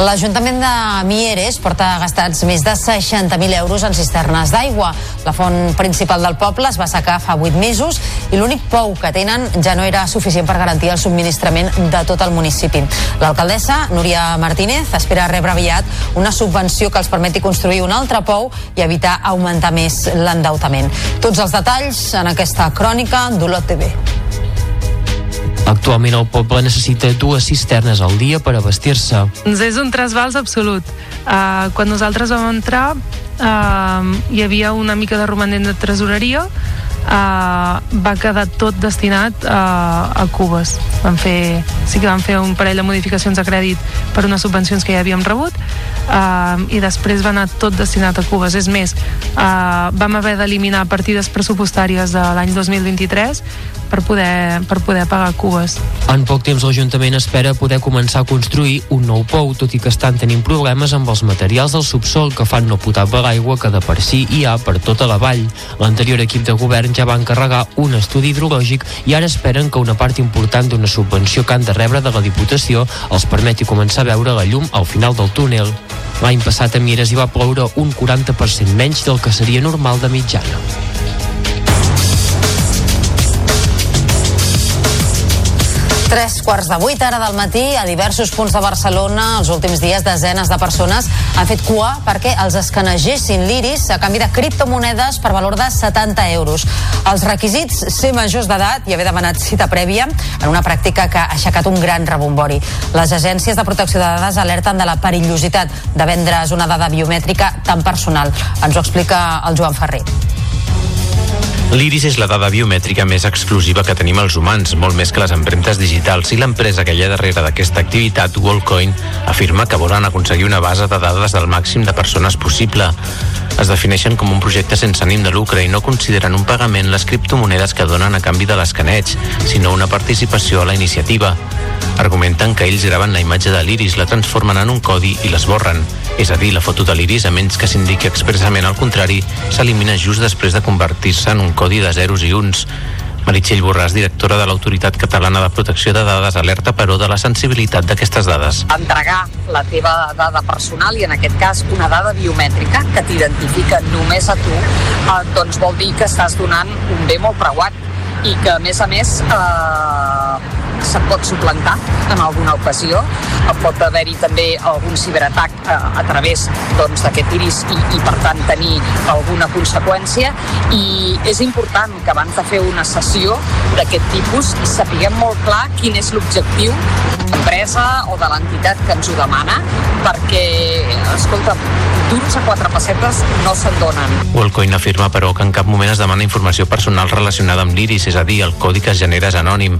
L'Ajuntament de Mieres porta gastats més de 60.000 euros en cisternes d'aigua. La font principal del poble es va secar fa 8 mesos i l'únic pou que tenen ja no era suficient per garantir el subministrament de tot el municipi. L'alcaldessa, Núria Martínez, espera rebre aviat una subvenció que els permeti construir un altre pou i evitar augmentar més l'endeutament. Tots els detalls en aquesta crònica d'Olot TV. Actualment el poble necessita dues cisternes al dia per abastir-se. És un trasbals absolut. Uh, quan nosaltres vam entrar uh, hi havia una mica de romanent de tresoreria uh, va quedar tot destinat uh, a cubes. Vam fer, sí que vam fer un parell de modificacions a crèdit per unes subvencions que ja havíem rebut uh, i després va anar tot destinat a cubes. És més, uh, vam haver d'eliminar partides pressupostàries de l'any 2023 per poder, per poder pagar cubes. En poc temps l'Ajuntament espera poder començar a construir un nou pou, tot i que estan tenint problemes amb els materials del subsol que fan no potable l'aigua que de per si hi ha per tota la vall. L'anterior equip de govern ja va encarregar un estudi hidrològic i ara esperen que una part important d'una subvenció que han de rebre de la Diputació els permeti començar a veure la llum al final del túnel. L'any passat a Mieres hi va ploure un 40% menys del que seria normal de mitjana. Tres quarts de vuit ara del matí a diversos punts de Barcelona els últims dies desenes de persones han fet cua perquè els escanegessin l'iris a canvi de criptomonedes per valor de 70 euros. Els requisits ser majors d'edat i haver demanat cita prèvia en una pràctica que ha aixecat un gran rebombori. Les agències de protecció de dades alerten de la perillositat de vendre's una dada biomètrica tan personal. Ens ho explica el Joan Ferrer. L'iris és la dada biomètrica més exclusiva que tenim els humans, molt més que les empremtes digitals, i l'empresa que hi ha darrere d'aquesta activitat, Wallcoin, afirma que volen aconseguir una base de dades del màxim de persones possible. Es defineixen com un projecte sense ànim de lucre i no consideren un pagament les criptomonedes que donen a canvi de l'escaneig, sinó una participació a la iniciativa. Argumenten que ells graven la imatge de l'iris, la transformen en un codi i l'esborren. És a dir, la foto de l'iris, a menys que s'indiqui expressament al contrari, s'elimina just després de convertir-se en un codi de zeros i uns. Meritxell Borràs, directora de l'Autoritat Catalana de Protecció de Dades, alerta, però, de la sensibilitat d'aquestes dades. Entregar la teva dada personal i, en aquest cas, una dada biomètrica que t'identifica només a tu, eh, doncs vol dir que estàs donant un bé molt preuat i que, a més a més, eh, se't pot suplantar en alguna ocasió. Pot haver-hi també algun ciberatac a, a través doncs, d'aquest iris i, i, per tant, tenir alguna conseqüència. I és important que abans de fer una sessió d'aquest tipus sapiguem molt clar quin és l'objectiu de l'empresa o de l'entitat que ens ho demana, perquè, escolta, d'uns a quatre pessetes no se'n donen. Wallcoin afirma, però, que en cap moment es demana informació personal relacionada amb l'iris, és a dir, el codi que es genera és anònim.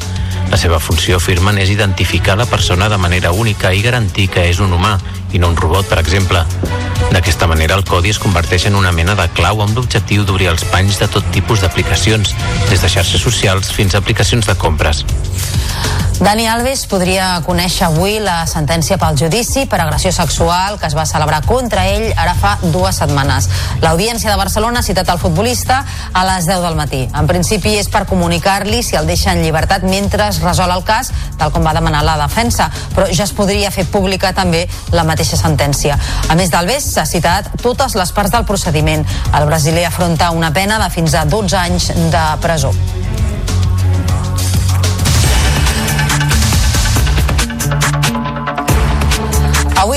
La seva funció, afirmen, és identificar la persona de manera única i garantir que és un humà i no un robot, per exemple. D'aquesta manera, el codi es converteix en una mena de clau amb l'objectiu d'obrir els panys de tot tipus d'aplicacions, des de xarxes socials fins a aplicacions de compres. Dani Alves podria conèixer avui la sentència pel judici per agressió sexual que es va celebrar contra ell ara fa dues setmanes. L'Audiència de Barcelona ha citat el futbolista a les 10 del matí. En principi és per comunicar-li si el deixa en llibertat mentre es resol el cas, tal com va demanar la defensa, però ja es podria fer pública també la mateixa sentència. A més d'Alves, s'ha citat totes les parts del procediment. El brasiler afronta una pena de fins a 12 anys de presó.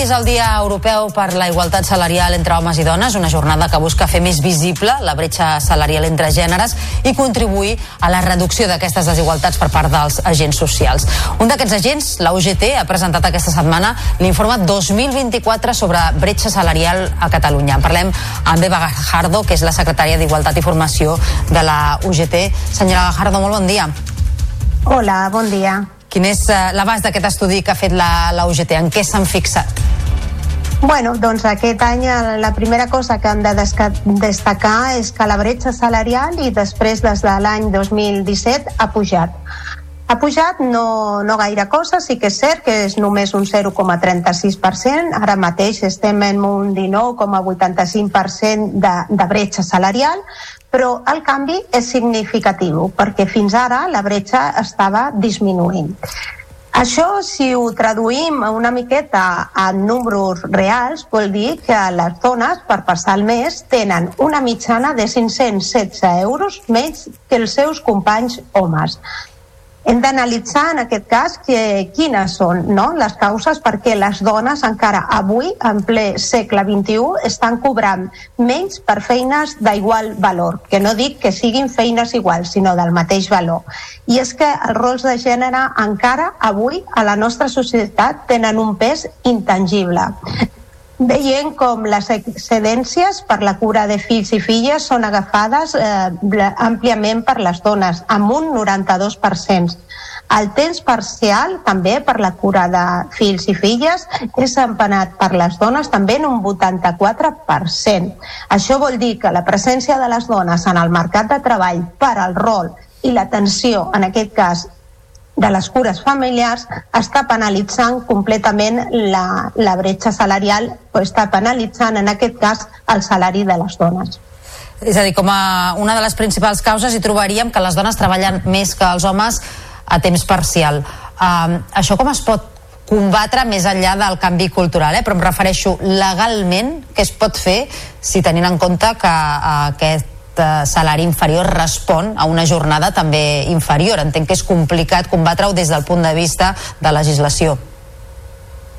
És el Dia Europeu per la Igualtat Salarial entre homes i dones, una jornada que busca fer més visible la bretxa salarial entre gèneres i contribuir a la reducció d'aquestes desigualtats per part dels agents socials. Un d'aquests agents, la UGT, ha presentat aquesta setmana l'informe 2024 sobre bretxa salarial a Catalunya. En parlem amb Eva Gajardo, que és la secretària d'Igualtat i Formació de la UGT. Senyora Gajardo, molt bon dia. Hola, bon dia. Quin és eh, l'abast d'aquest estudi que ha fet la, la UGT? En què s'han fixat? Bueno, doncs aquest any eh, la primera cosa que hem de destacar és que la bretxa salarial i després des de l'any 2017 ha pujat. Ha pujat no, no gaire cosa, sí que és cert que és només un 0,36%, ara mateix estem en un 19,85% de, de bretxa salarial, però el canvi és significatiu perquè fins ara la bretxa estava disminuint. Això, si ho traduïm una miqueta a números reals, vol dir que les dones, per passar el mes, tenen una mitjana de 516 euros menys que els seus companys homes hem d'analitzar en aquest cas que, quines són no? les causes perquè les dones encara avui, en ple segle XXI, estan cobrant menys per feines d'igual valor, que no dic que siguin feines iguals, sinó del mateix valor. I és que els rols de gènere encara avui a la nostra societat tenen un pes intangible veient com les excedències per la cura de fills i filles són agafades eh, àmpliament per les dones, amb un 92%. El temps parcial, també per la cura de fills i filles, és empanat per les dones també en un 84%. Això vol dir que la presència de les dones en el mercat de treball per al rol i l'atenció, en aquest cas, de les cures familiars està penalitzant completament la, la bretxa salarial o està penalitzant en aquest cas el salari de les dones. És a dir, com a una de les principals causes hi trobaríem que les dones treballen més que els homes a temps parcial. Uh, això com es pot combatre més enllà del canvi cultural, eh? però em refereixo legalment què es pot fer si tenint en compte que uh, aquest salari inferior respon a una jornada també inferior. Entenc que és complicat combatre-ho des del punt de vista de legislació.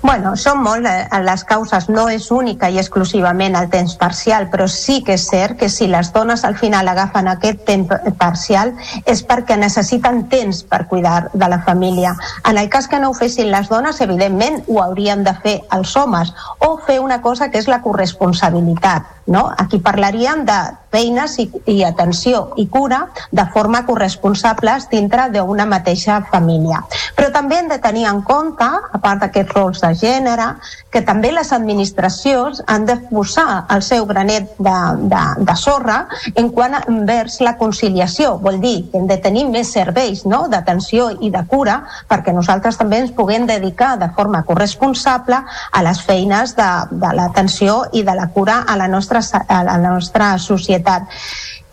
Bueno, són molt eh, les causes, no és única i exclusivament el temps parcial, però sí que és cert que si les dones al final agafen aquest temps parcial és perquè necessiten temps per cuidar de la família. En el cas que no ho fessin les dones, evidentment ho haurien de fer els homes o fer una cosa que és la corresponsabilitat. No? Aquí parlaríem de feines i, i atenció i cura de forma corresponsables dintre d'una mateixa família. Però també hem de tenir en compte, a part d'aquests rols de gènere, que també les administracions han de posar el seu granet de, de, de sorra en quant a envers la conciliació. Vol dir que hem de tenir més serveis no? d'atenció i de cura perquè nosaltres també ens puguem dedicar de forma corresponsable a les feines de, de l'atenció i de la cura a la nostra, a la nostra societat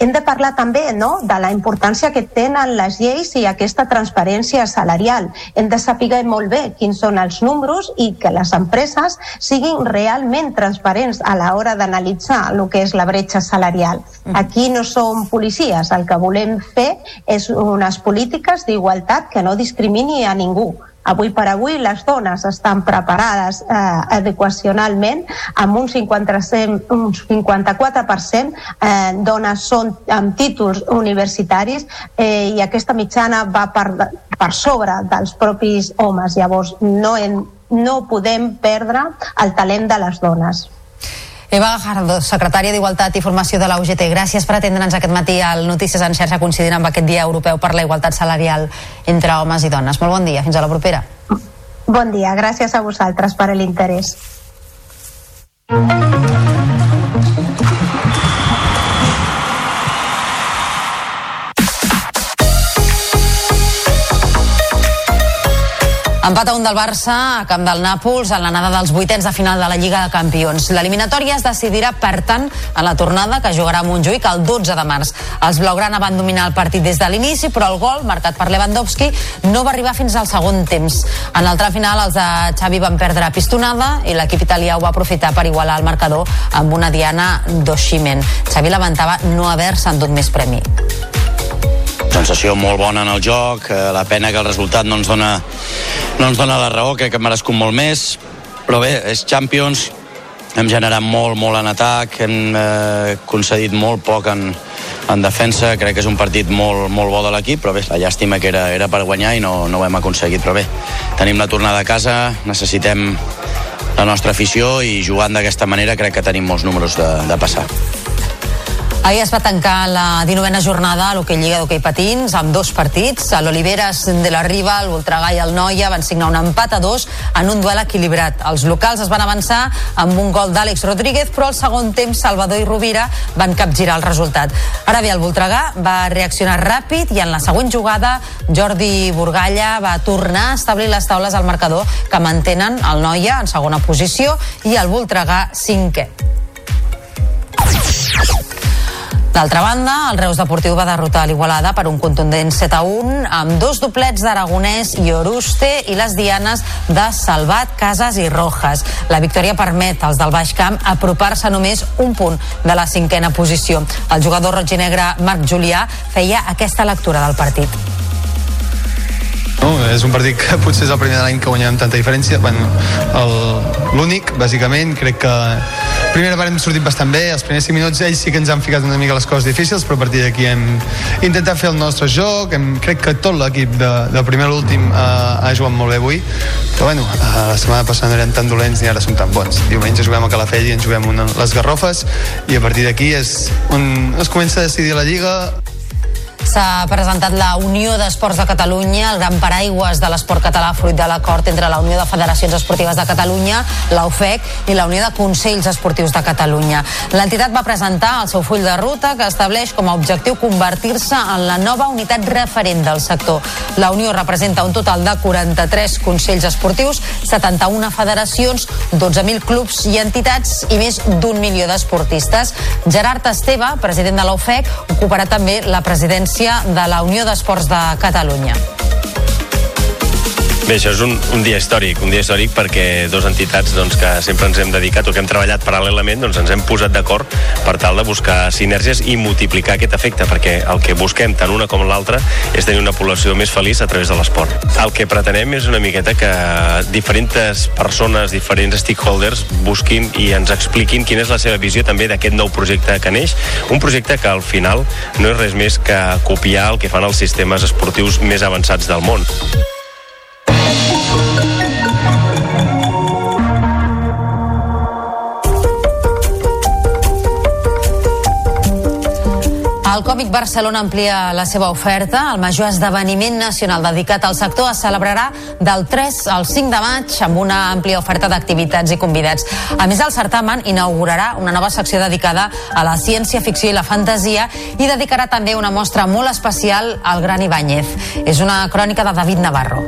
hem de parlar també no, de la importància que tenen les lleis i aquesta transparència salarial. Hem de saber molt bé quins són els números i que les empreses siguin realment transparents a l'hora d'analitzar el que és la bretxa salarial. Mm. Aquí no som policies, el que volem fer és unes polítiques d'igualtat que no discrimini a ningú Avui per avui les dones estan preparades eh, adequacionalment amb un, 50, un 54% eh, dones són amb títols universitaris eh, i aquesta mitjana va per, per sobre dels propis homes. Llavors no, en, no podem perdre el talent de les dones. Eva Gajardo, secretària d'Igualtat i Formació de la UGT, gràcies per atendre'ns aquest matí al Notícies en xarxa coincidint amb aquest Dia Europeu per la Igualtat Salarial entre homes i dones. Molt bon dia, fins a la propera. Bon dia, gràcies a vosaltres per l'interès. Empat a un del Barça a camp del Nàpols en l'anada dels vuitens de final de la Lliga de Campions. L'eliminatòria es decidirà, per tant, en la tornada que jugarà a Montjuïc el 12 de març. Els blaugrana van dominar el partit des de l'inici, però el gol, marcat per Lewandowski, no va arribar fins al segon temps. En el tram final, els de Xavi van perdre a pistonada i l'equip italià ho va aprofitar per igualar el marcador amb una diana d'Oximen. Xavi lamentava no haver-se endut més premi sensació molt bona en el joc, eh, la pena que el resultat no ens dona, no ens dona la raó, crec que hem merescut molt més, Però bé, és Champions, hem generat molt, molt en atac, hem eh, concedit molt poc en, en defensa, crec que és un partit molt, molt bo de l'equip, però bé, la llàstima que era, era per guanyar i no, no ho hem aconseguit, però bé, tenim la tornada a casa, necessitem la nostra afició i jugant d'aquesta manera crec que tenim molts números de, de passar. Ahir es va tancar la 19a jornada a l'Hockey Lliga d'Hockey Patins amb dos partits. A l'Oliveres de la Riba, el Voltregà i el Noia van signar un empat a dos en un duel equilibrat. Els locals es van avançar amb un gol d'Àlex Rodríguez, però al segon temps Salvador i Rovira van capgirar el resultat. Ara bé, el Voltregà va reaccionar ràpid i en la següent jugada Jordi Burgalla va tornar a establir les taules al marcador que mantenen el Noia en segona posició i el Voltregà cinquè. D'altra banda, el Reus Deportiu va derrotar l'Igualada per un contundent 7 a 1 amb dos doblets d'Aragonès i Oruste i les dianes de Salvat, Casas i Rojas. La victòria permet als del Baix Camp apropar-se només un punt de la cinquena posició. El jugador roig i negre Marc Julià feia aquesta lectura del partit. No, és un partit que potser és el primer de l'any que guanyem tanta diferència. Bueno, l'únic, bàsicament, crec que primera part hem sortit bastant bé, els primers 5 minuts ells sí que ens han ficat una mica les coses difícils, però a partir d'aquí hem intentat fer el nostre joc, hem, crec que tot l'equip de, del primer a l'últim eh, ha jugat molt bé avui, però bueno, eh, la setmana passada no eren tan dolents ni ara són tan bons. Diumenge juguem a Calafell i ens juguem una, les Garrofes i a partir d'aquí és on es comença a decidir la Lliga, S'ha presentat la Unió d'Esports de Catalunya, el gran paraigües de l'esport català fruit de l'acord entre la Unió de Federacions Esportives de Catalunya, la UFEC i la Unió de Consells Esportius de Catalunya. L'entitat va presentar el seu full de ruta que estableix com a objectiu convertir-se en la nova unitat referent del sector. La Unió representa un total de 43 consells esportius, 71 federacions, 12.000 clubs i entitats i més d'un milió d'esportistes. Gerard Esteve, president de la UFEC, ocuparà també la presidència de la Unió d'Esports de Catalunya. Bé, això és un, un dia històric, un dia històric perquè dos entitats doncs, que sempre ens hem dedicat o que hem treballat paral·lelament doncs, ens hem posat d'acord per tal de buscar sinergies i multiplicar aquest efecte, perquè el que busquem tant una com l'altra és tenir una població més feliç a través de l'esport. El que pretenem és una miqueta que diferents persones, diferents stakeholders busquin i ens expliquin quina és la seva visió també d'aquest nou projecte que neix, un projecte que al final no és res més que copiar el que fan els sistemes esportius més avançats del món. El Còmic Barcelona amplia la seva oferta. El major esdeveniment nacional dedicat al sector es celebrarà del 3 al 5 de maig amb una àmplia oferta d'activitats i convidats. A més, el certamen inaugurarà una nova secció dedicada a la ciència-ficció i la fantasia i dedicarà també una mostra molt especial al Gran Ibáñez. És una crònica de David Navarro.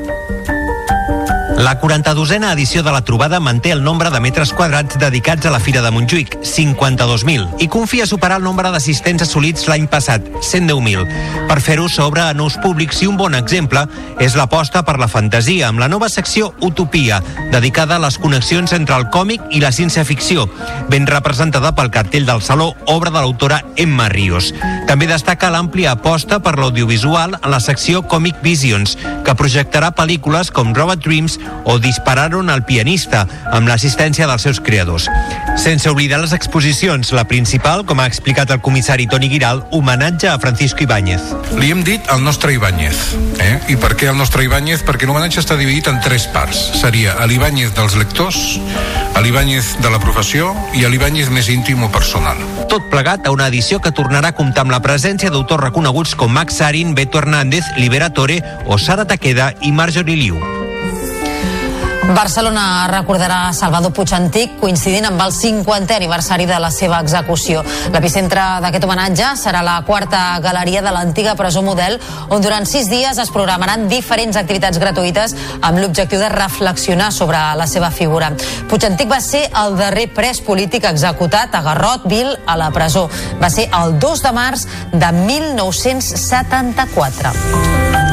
La 42a edició de la trobada manté el nombre de metres quadrats dedicats a la Fira de Montjuïc, 52.000, i confia superar el nombre d'assistents assolits l'any passat, 110.000. Per fer-ho s'obre a nous públics i un bon exemple és l'aposta per la fantasia, amb la nova secció Utopia, dedicada a les connexions entre el còmic i la ciència-ficció, ben representada pel cartell del Saló, obra de l'autora Emma Ríos. També destaca l'àmplia aposta per l'audiovisual en la secció Comic Visions, que projectarà pel·lícules com Robot Dreams o Dispararon al pianista, amb l'assistència dels seus creadors. Sense oblidar les exposicions, la principal, com ha explicat el comissari Toni Giral, homenatge a Francisco Ibáñez. Li hem dit el nostre Ibáñez. Eh? I per què el nostre Ibáñez? Perquè l'homenatge està dividit en tres parts. Seria l'Ibáñez dels lectors, l'Ibáñez de la professió i l'Ibáñez més íntim o personal. Tot plegat a una edició que tornarà a comptar amb la presència d'autors reconeguts com Max Sarin, Beto Hernández, Liberatore o Sara Taqueda i Marjorie Liu. Barcelona recordarà Salvador Puig Antic coincidint amb el 50è aniversari de la seva execució. L'epicentre d'aquest homenatge serà la quarta galeria de l'antiga presó model on durant sis dies es programaran diferents activitats gratuïtes amb l'objectiu de reflexionar sobre la seva figura. Puig Antic va ser el darrer pres polític executat a Garrot Vil a la presó. Va ser el 2 de març de 1974.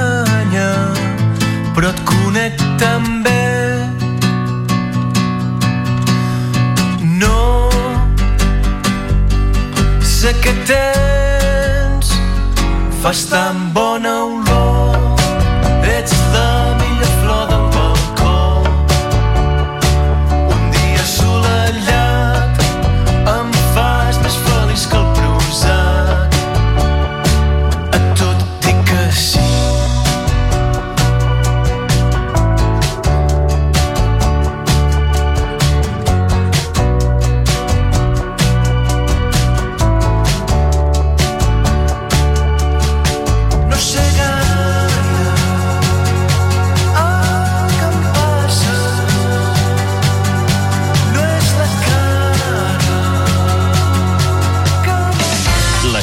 però et conec tan bé. No sé què tens, fas tan bona olor,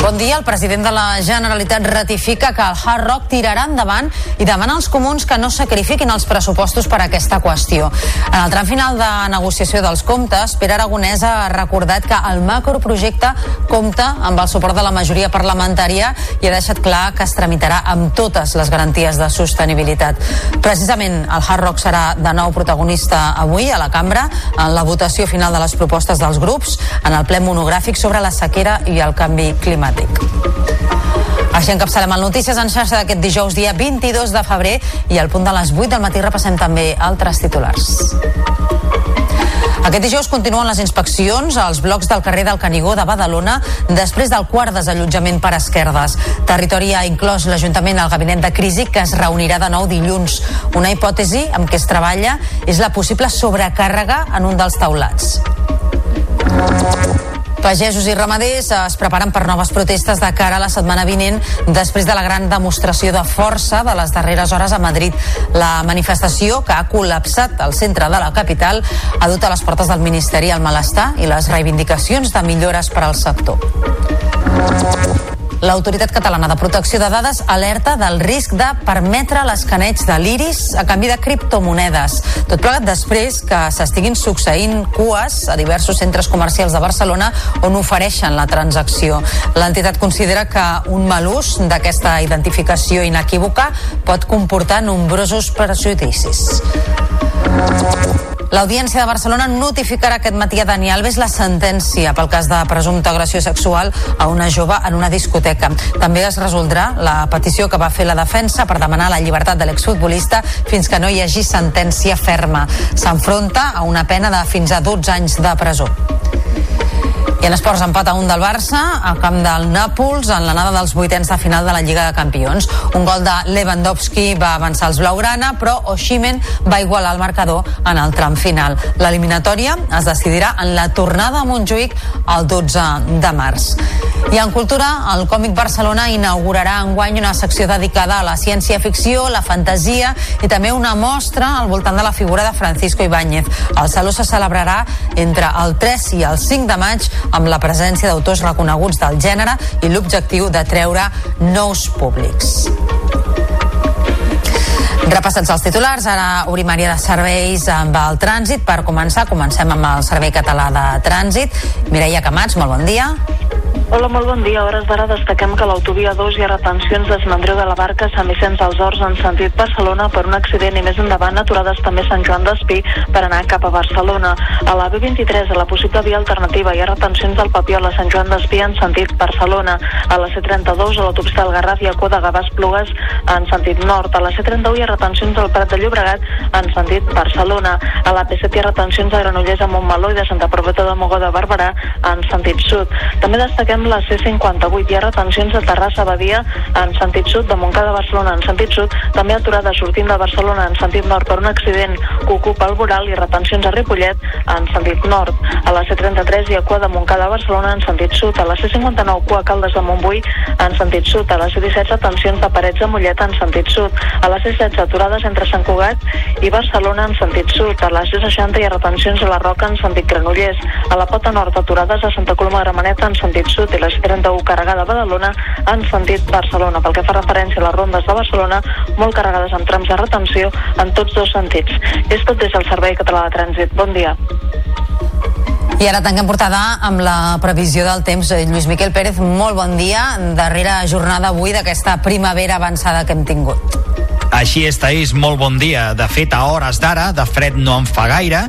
Bon dia. El president de la Generalitat ratifica que el Hard Rock tirarà endavant i demana als comuns que no sacrifiquin els pressupostos per a aquesta qüestió. En el tram final de negociació dels comptes, Pere Aragonès ha recordat que el macroprojecte compta amb el suport de la majoria parlamentària i ha deixat clar que es tramitarà amb totes les garanties de sostenibilitat. Precisament el Hard Rock serà de nou protagonista avui a la cambra en la votació final de les propostes dels grups en el ple monogràfic sobre la sequera i el canvi climàtic. Així encapçalem el Notícies en xarxa d'aquest dijous dia 22 de febrer i al punt de les 8 del matí repassem també altres titulars. Aquest dijous continuen les inspeccions als blocs del carrer del Canigó de Badalona després del quart desallotjament per esquerdes. Territori ha inclòs l'Ajuntament al gabinet de crisi que es reunirà de nou dilluns. Una hipòtesi amb què es treballa és la possible sobrecàrrega en un dels taulats. Pagesos i ramaders es preparen per noves protestes de cara a la setmana vinent després de la gran demostració de força de les darreres hores a Madrid. La manifestació, que ha col·lapsat el centre de la capital, ha dut a les portes del Ministeri el malestar i les reivindicacions de millores per al sector. L'Autoritat Catalana de Protecció de Dades alerta del risc de permetre l'escaneig de l'iris a canvi de criptomonedes. Tot plegat després que s'estiguin succeint cues a diversos centres comercials de Barcelona on ofereixen la transacció. L'entitat considera que un mal ús d'aquesta identificació inequívoca pot comportar nombrosos prejudicis. L'Audiència de Barcelona notificarà aquest matí a Dani Alves la sentència pel cas de presumpta agressió sexual a una jove en una discoteca. També es resoldrà la petició que va fer la defensa per demanar la llibertat de l'exfutbolista fins que no hi hagi sentència ferma. S'enfronta a una pena de fins a 12 anys de presó. I en esports empat a un del Barça al camp del Nàpols en l'anada dels vuitens de final de la Lliga de Campions. Un gol de Lewandowski va avançar els blaugrana, però Oshimen va igualar el marcador en el tram final. L'eliminatòria es decidirà en la tornada a Montjuïc el 12 de març. I en cultura, el Còmic Barcelona inaugurarà enguany una secció dedicada a la ciència-ficció, la fantasia i també una mostra al voltant de la figura de Francisco Ibáñez. El Saló se celebrarà entre el 3 i el 5 de maig amb la presència d'autors reconeguts del gènere i l'objectiu de treure nous públics. Repassats els titulars, ara obrim de serveis amb el trànsit. Per començar, comencem amb el Servei Català de Trànsit. Mireia Camats, molt bon dia. Hola, molt bon dia. A hores d'ara destaquem que a l'autovia 2 hi ha retencions de Andreu de la Barca a Sant Vicenç dels Horts en sentit Barcelona per un accident i més endavant aturades també a Sant Joan d'Espí per anar cap a Barcelona. A la B23, a la possible via alternativa, hi ha retencions del Papiol a Sant Joan d'Espí en sentit Barcelona. A la C32, a l'autopista del Garraf hi ha cua de Gavàs Plugues en sentit nord. A la C31 hi ha retencions del Prat de Llobregat en sentit Barcelona. A la P7 hi ha retencions de Granollers a Montmeló i de Santa Profeta de Mogó de Barberà en sentit sud. També destaquem la C58. Hi ha retencions de Terrassa a Badia en sentit sud, de Montcada a Barcelona en sentit sud, també aturada sortint de Barcelona en sentit nord per un accident que ocupa el Boral i retencions a Ripollet en sentit nord. A la C33 hi ha cua de Montcada a Barcelona en sentit sud. A la C59 cua a Caldes de Montbui en sentit sud. A la C17 retencions de Parets de Mollet en sentit sud. A la C16 aturades entre Sant Cugat i Barcelona en sentit sud. A la C60 hi ha retencions a la Roca en sentit Granollers. A la Pota Nord aturades a Santa Coloma de Gramenet en sentit sud i la C31 carregada a Badalona en sentit Barcelona. Pel que fa referència a les rondes de Barcelona, molt carregades amb trams de retenció en tots dos sentits. És tot des del Servei Català de Trànsit. Bon dia. I ara tanquem portada amb la previsió del temps. Eh, Lluís Miquel Pérez, molt bon dia. Darrera jornada avui d'aquesta primavera avançada que hem tingut. Així és, Taís, molt bon dia. De fet, a hores d'ara, de fred no en fa gaire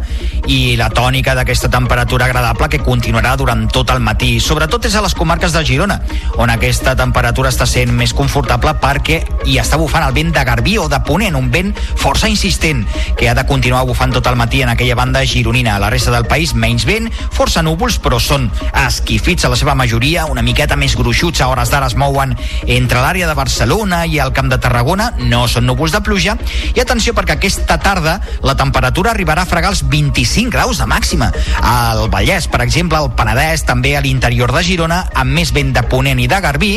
i la tònica d'aquesta temperatura agradable que continuarà durant tot el matí. Sobretot és a les comarques de Girona, on aquesta temperatura està sent més confortable perquè hi està bufant el vent de Garbí o de Ponent, un vent força insistent que ha de continuar bufant tot el matí en aquella banda gironina. A la resta del país, menys vent, força núvols, però són esquifits a la seva majoria, una miqueta més gruixuts a hores d'ara es mouen entre l'àrea de Barcelona i el Camp de Tarragona, no són núvols de pluja, i atenció perquè aquesta tarda la temperatura arribarà a fregar els 25 graus de màxima. Al Vallès, per exemple, al Penedès, també a l'interior de Girona, amb més vent de Ponent i de Garbí,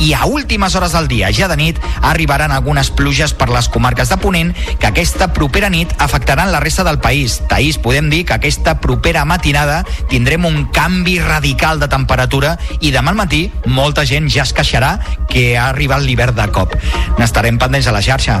i a últimes hores del dia, ja de nit, arribaran algunes pluges per les comarques de Ponent que aquesta propera nit afectaran la resta del país. Taís, podem dir que aquesta propera matinada tindrem un canvi radical de temperatura i demà al matí molta gent ja es queixarà que ha arribat l'hivern de cop. N'estarem pendents a la xarxa.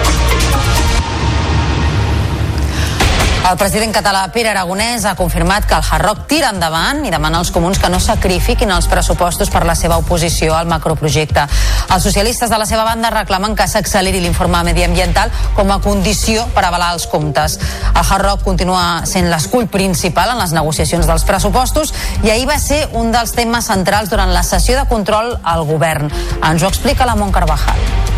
El president català Pere Aragonès ha confirmat que el Hard tira endavant i demana als comuns que no sacrifiquin els pressupostos per la seva oposició al macroprojecte. Els socialistes de la seva banda reclamen que s'acceleri l'informe mediambiental com a condició per avalar els comptes. El Hard Rock continua sent l'escull principal en les negociacions dels pressupostos i ahir va ser un dels temes centrals durant la sessió de control al govern. Ens ho explica la Mont Carvajal.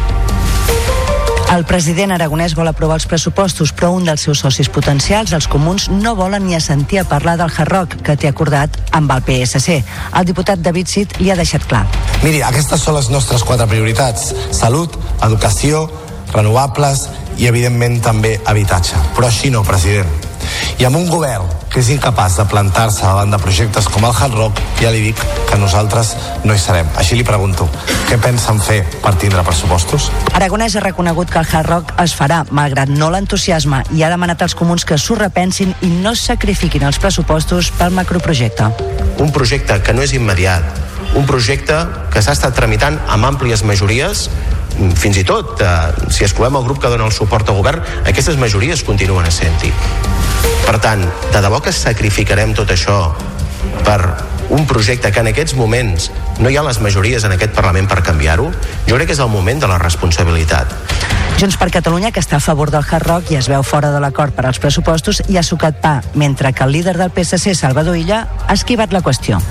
El president aragonès vol aprovar els pressupostos, però un dels seus socis potencials, els comuns, no volen ni assentir a parlar del Hard Rock que té acordat amb el PSC. El diputat David Cid li ha deixat clar. Miri, aquestes són les nostres quatre prioritats. Salut, educació, renovables i, evidentment, també habitatge. Però així no, president. I amb un govern que és incapaç de plantar-se davant de projectes com el Hard Rock, ja li dic que nosaltres no hi serem. Així li pregunto, què pensen fer per tindre pressupostos? Aragonès ha reconegut que el Hard Rock es farà, malgrat no l'entusiasme, i ha demanat als comuns que s'ho repensin i no sacrifiquin els pressupostos pel macroprojecte. Un projecte que no és immediat, un projecte que s'ha estat tramitant amb àmplies majories fins i tot, eh, si excloem el grup que dona el suport al govern, aquestes majories continuen sent-hi. Per tant, de debò que sacrificarem tot això per un projecte que en aquests moments no hi ha les majories en aquest Parlament per canviar-ho, jo crec que és el moment de la responsabilitat. Junts per Catalunya, que està a favor del Hard Rock i es veu fora de l'acord per als pressupostos, i ha sucat pa, mentre que el líder del PSC, Salvador Illa, ha esquivat la qüestió.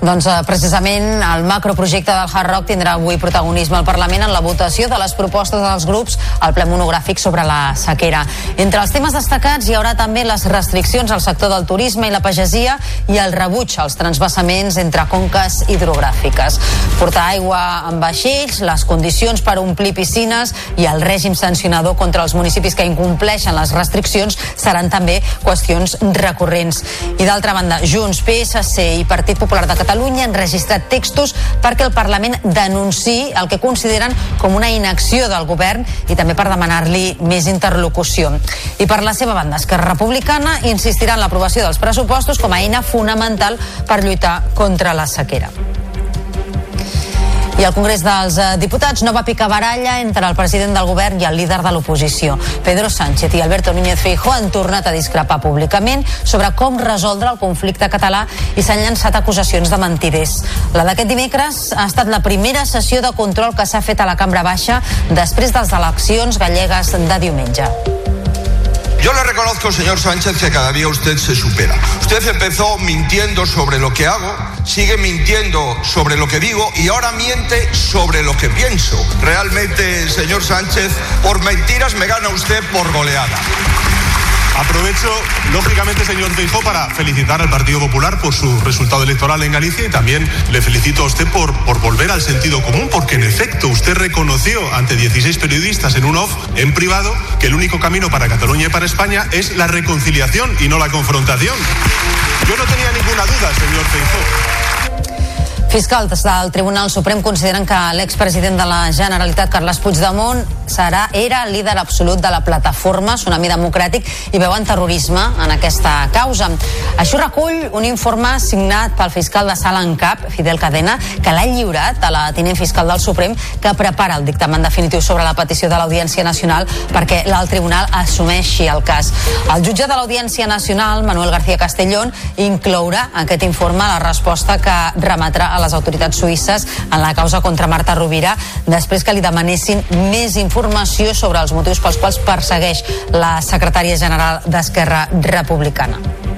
Doncs eh, precisament el macroprojecte del Hard Rock tindrà avui protagonisme al Parlament en la votació de les propostes dels grups al ple monogràfic sobre la sequera. Entre els temes destacats hi haurà també les restriccions al sector del turisme i la pagesia i el rebuig als transvassaments entre conques hidrogràfiques. Portar aigua en vaixells, les condicions per omplir piscines i el règim sancionador contra els municipis que incompleixen les restriccions seran també qüestions recurrents. I d'altra banda, Junts, PSC i Partit Popular de Catalunya Catalunya han registrat textos perquè el Parlament denunciï el que consideren com una inacció del govern i també per demanar-li més interlocució. I per la seva banda, Esquerra Republicana insistirà en l'aprovació dels pressupostos com a eina fonamental per lluitar contra la sequera. I al Congrés dels eh, Diputats no va picar baralla entre el president del govern i el líder de l'oposició. Pedro Sánchez i Alberto Núñez Feijóo han tornat a discrepar públicament sobre com resoldre el conflicte català i s'han llançat acusacions de mentiders. La d'aquest dimecres ha estat la primera sessió de control que s'ha fet a la Cambra Baixa després de les eleccions gallegues de diumenge. Yo le reconozco, señor Sánchez, que cada día usted se supera. Usted empezó mintiendo sobre lo que hago, sigue mintiendo sobre lo que digo y ahora miente sobre lo que pienso. Realmente, señor Sánchez, por mentiras me gana usted por goleada. Aprovecho, lógicamente, señor Feijóo, para felicitar al Partido Popular por su resultado electoral en Galicia y también le felicito a usted por, por volver al sentido común, porque en efecto usted reconoció ante 16 periodistas en un off, en privado, que el único camino para Cataluña y para España es la reconciliación y no la confrontación. Yo no tenía ninguna duda, señor Feijóo. Fiscals del Tribunal Suprem consideren que l'expresident de la Generalitat, Carles Puigdemont, serà, era el líder absolut de la plataforma Tsunami Democràtic i veuen terrorisme en aquesta causa. Això recull un informe signat pel fiscal de sala en cap, Fidel Cadena, que l'ha lliurat a la tinent fiscal del Suprem, que prepara el dictamen definitiu sobre la petició de l'Audiència Nacional perquè l'alt tribunal assumeixi el cas. El jutge de l'Audiència Nacional, Manuel García Castellón, inclourà aquest informe la resposta que remetrà a les autoritats suïsses en la causa contra Marta Rovira després que li demanessin més informació sobre els motius pels quals persegueix la secretària general d'Esquerra Republicana.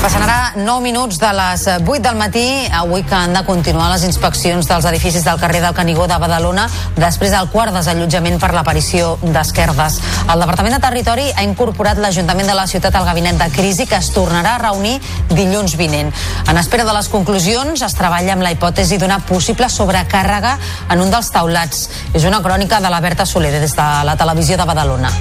Passen ara 9 minuts de les 8 del matí, avui que han de continuar les inspeccions dels edificis del carrer del Canigó de Badalona després del quart desallotjament per l'aparició d'esquerdes. El Departament de Territori ha incorporat l'Ajuntament de la ciutat al gabinet de crisi que es tornarà a reunir dilluns vinent. En espera de les conclusions es treballa amb la hipòtesi d'una possible sobrecàrrega en un dels taulats. És una crònica de la Berta Soler des de la televisió de Badalona.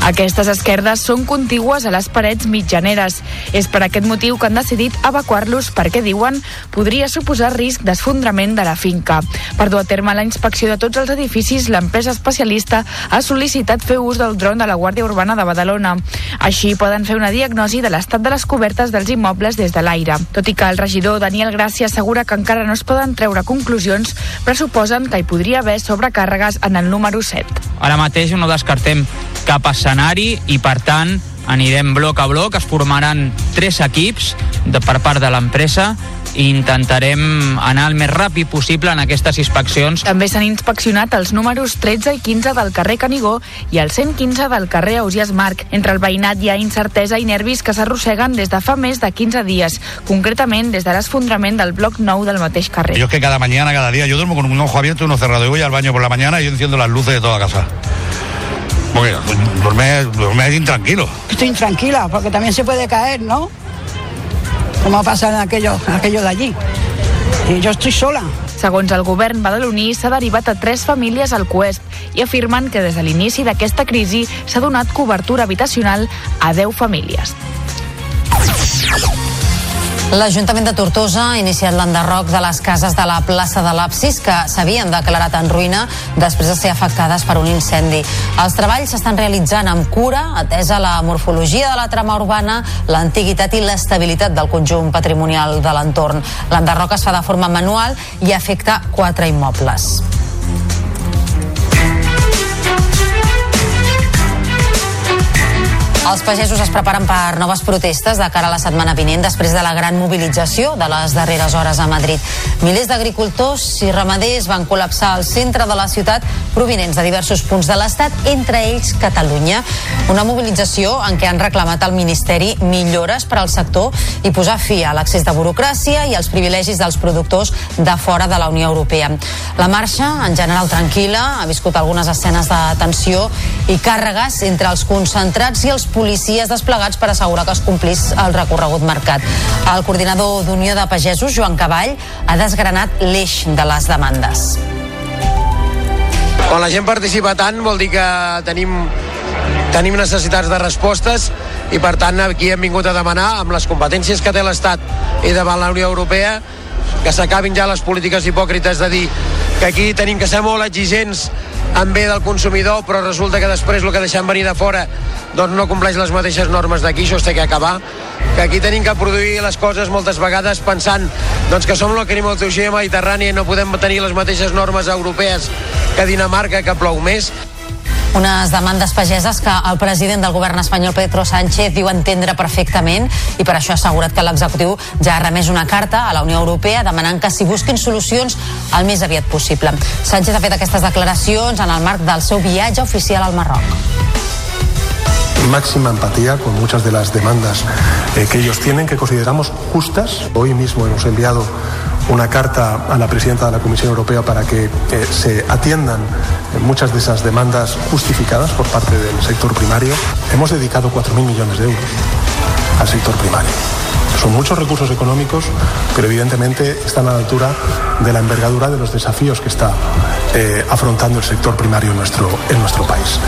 Aquestes esquerdes són contigües a les parets mitjaneres. És per aquest motiu que han decidit evacuar-los perquè, diuen, podria suposar risc d'esfondrament de la finca. Per dur a terme la inspecció de tots els edificis, l'empresa especialista ha sol·licitat fer ús del dron de la Guàrdia Urbana de Badalona. Així poden fer una diagnosi de l'estat de les cobertes dels immobles des de l'aire. Tot i que el regidor Daniel Gràcia assegura que encara no es poden treure conclusions, pressuposen que hi podria haver sobrecàrregues en el número 7. Ara mateix no descartem cap escenari i per tant anirem bloc a bloc, es formaran tres equips de, per part de l'empresa i intentarem anar el més ràpid possible en aquestes inspeccions. També s'han inspeccionat els números 13 i 15 del carrer Canigó i el 115 del carrer Ausias Marc. Entre el veïnat hi ha incertesa i nervis que s'arrosseguen des de fa més de 15 dies, concretament des de l'esfondrament del bloc 9 del mateix carrer. Yo es que cada mañana, cada día, yo duermo con un ojo abierto y uno cerrado. Yo voy al baño por la mañana y yo enciendo las luces de toda casa. Porque duerme, duerme intranquilo. Estoy intranquila porque también se puede caer, ¿no? Como ha pasado en aquello, en aquello de allí. Y yo estoy sola. Segons el govern badaloní, s'ha derivat a tres famílies al Cuest i afirmen que des de l'inici d'aquesta crisi s'ha donat cobertura habitacional a 10 famílies. L'Ajuntament de Tortosa ha iniciat l'enderroc de les cases de la plaça de l'Apsis que s'havien declarat en ruïna després de ser afectades per un incendi. Els treballs s'estan realitzant amb cura, atesa la morfologia de la trama urbana, l'antiguitat i l'estabilitat del conjunt patrimonial de l'entorn. L'enderroc es fa de forma manual i afecta quatre immobles. Els pagesos es preparen per noves protestes de cara a la setmana vinent després de la gran mobilització de les darreres hores a Madrid. Milers d'agricultors i ramaders van col·lapsar al centre de la ciutat provinents de diversos punts de l'Estat, entre ells Catalunya. Una mobilització en què han reclamat al Ministeri millores per al sector i posar fi a l'accés de burocràcia i als privilegis dels productors de fora de la Unió Europea. La marxa, en general tranquil·la, ha viscut algunes escenes de tensió i càrregues entre els concentrats i els policies desplegats per assegurar que es complís el recorregut marcat. El coordinador d'Unió de Pagesos, Joan Cavall, ha desgranat l'eix de les demandes. Quan la gent participa tant vol dir que tenim, tenim necessitats de respostes i per tant aquí hem vingut a demanar amb les competències que té l'Estat i davant la Unió Europea que s'acabin ja les polítiques hipòcrites de dir que aquí tenim que ser molt exigents en bé del consumidor, però resulta que després el que deixem venir de fora doncs no compleix les mateixes normes d'aquí, això es té que acabar que aquí tenim que produir les coses moltes vegades pensant doncs, que som la climatologia mediterrània i no podem tenir les mateixes normes europees que Dinamarca, que plou més. Unes demandes pageses que el president del govern espanyol, Pedro Sánchez, diu entendre perfectament i per això ha assegurat que l'executiu ja ha remès una carta a la Unió Europea demanant que s'hi busquin solucions el més aviat possible. Sánchez ha fet aquestes declaracions en el marc del seu viatge oficial al Marroc. máxima empatía con muchas de las demandas eh, que ellos tienen, que consideramos justas. Hoy mismo hemos enviado una carta a la presidenta de la Comisión Europea para que eh, se atiendan eh, muchas de esas demandas justificadas por parte del sector primario. Hemos dedicado 4.000 millones de euros al sector primario. Son muchos recursos económicos, pero evidentemente están a la altura de la envergadura de los desafíos que está eh, afrontando el sector primario nuestro, en nuestro país.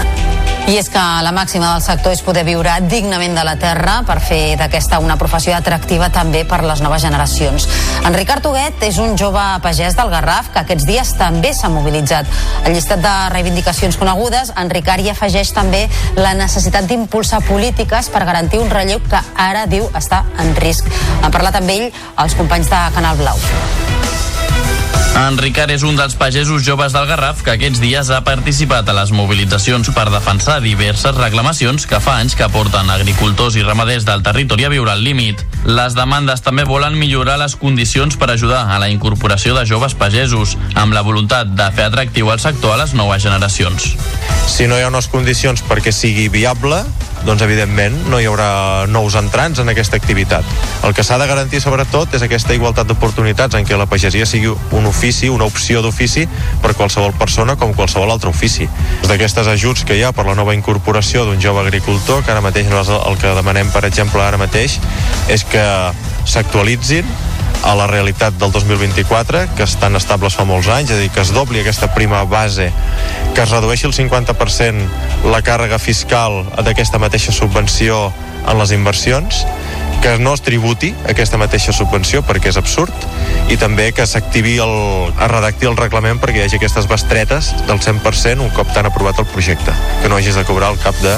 I és que la màxima del sector és poder viure dignament de la terra per fer d'aquesta una professió atractiva també per les noves generacions. En Ricard Huguet és un jove pagès del Garraf que aquests dies també s'ha mobilitzat. Al llistat de reivindicacions conegudes, en Ricard hi afegeix també la necessitat d'impulsar polítiques per garantir un relleu que ara diu està en risc. Han parlat amb ell els companys de Canal Blau. En Ricard és un dels pagesos joves del Garraf que aquests dies ha participat a les mobilitzacions per defensar diverses reclamacions que fa anys que porten agricultors i ramaders del territori a viure al límit. Les demandes també volen millorar les condicions per ajudar a la incorporació de joves pagesos, amb la voluntat de fer atractiu el sector a les noves generacions. Si no hi ha unes condicions perquè sigui viable, doncs evidentment no hi haurà nous entrants en aquesta activitat. El que s'ha de garantir sobretot és aquesta igualtat d'oportunitats en què la pagesia sigui un ofici, una opció d'ofici per qualsevol persona com qualsevol altre ofici. D'aquestes ajuts que hi ha per la nova incorporació d'un jove agricultor, que ara mateix el que demanem, per exemple, ara mateix, és que s'actualitzin a la realitat del 2024, que estan estables fa molts anys, és a dir, que es dobli aquesta prima base, que es redueixi el 50% la càrrega fiscal d'aquesta mateixa subvenció en les inversions, que no es tributi aquesta mateixa subvenció perquè és absurd i també que s'activi el, es redacti el reglament perquè hi hagi aquestes bestretes del 100% un cop t'han aprovat el projecte que no hagis de cobrar al cap de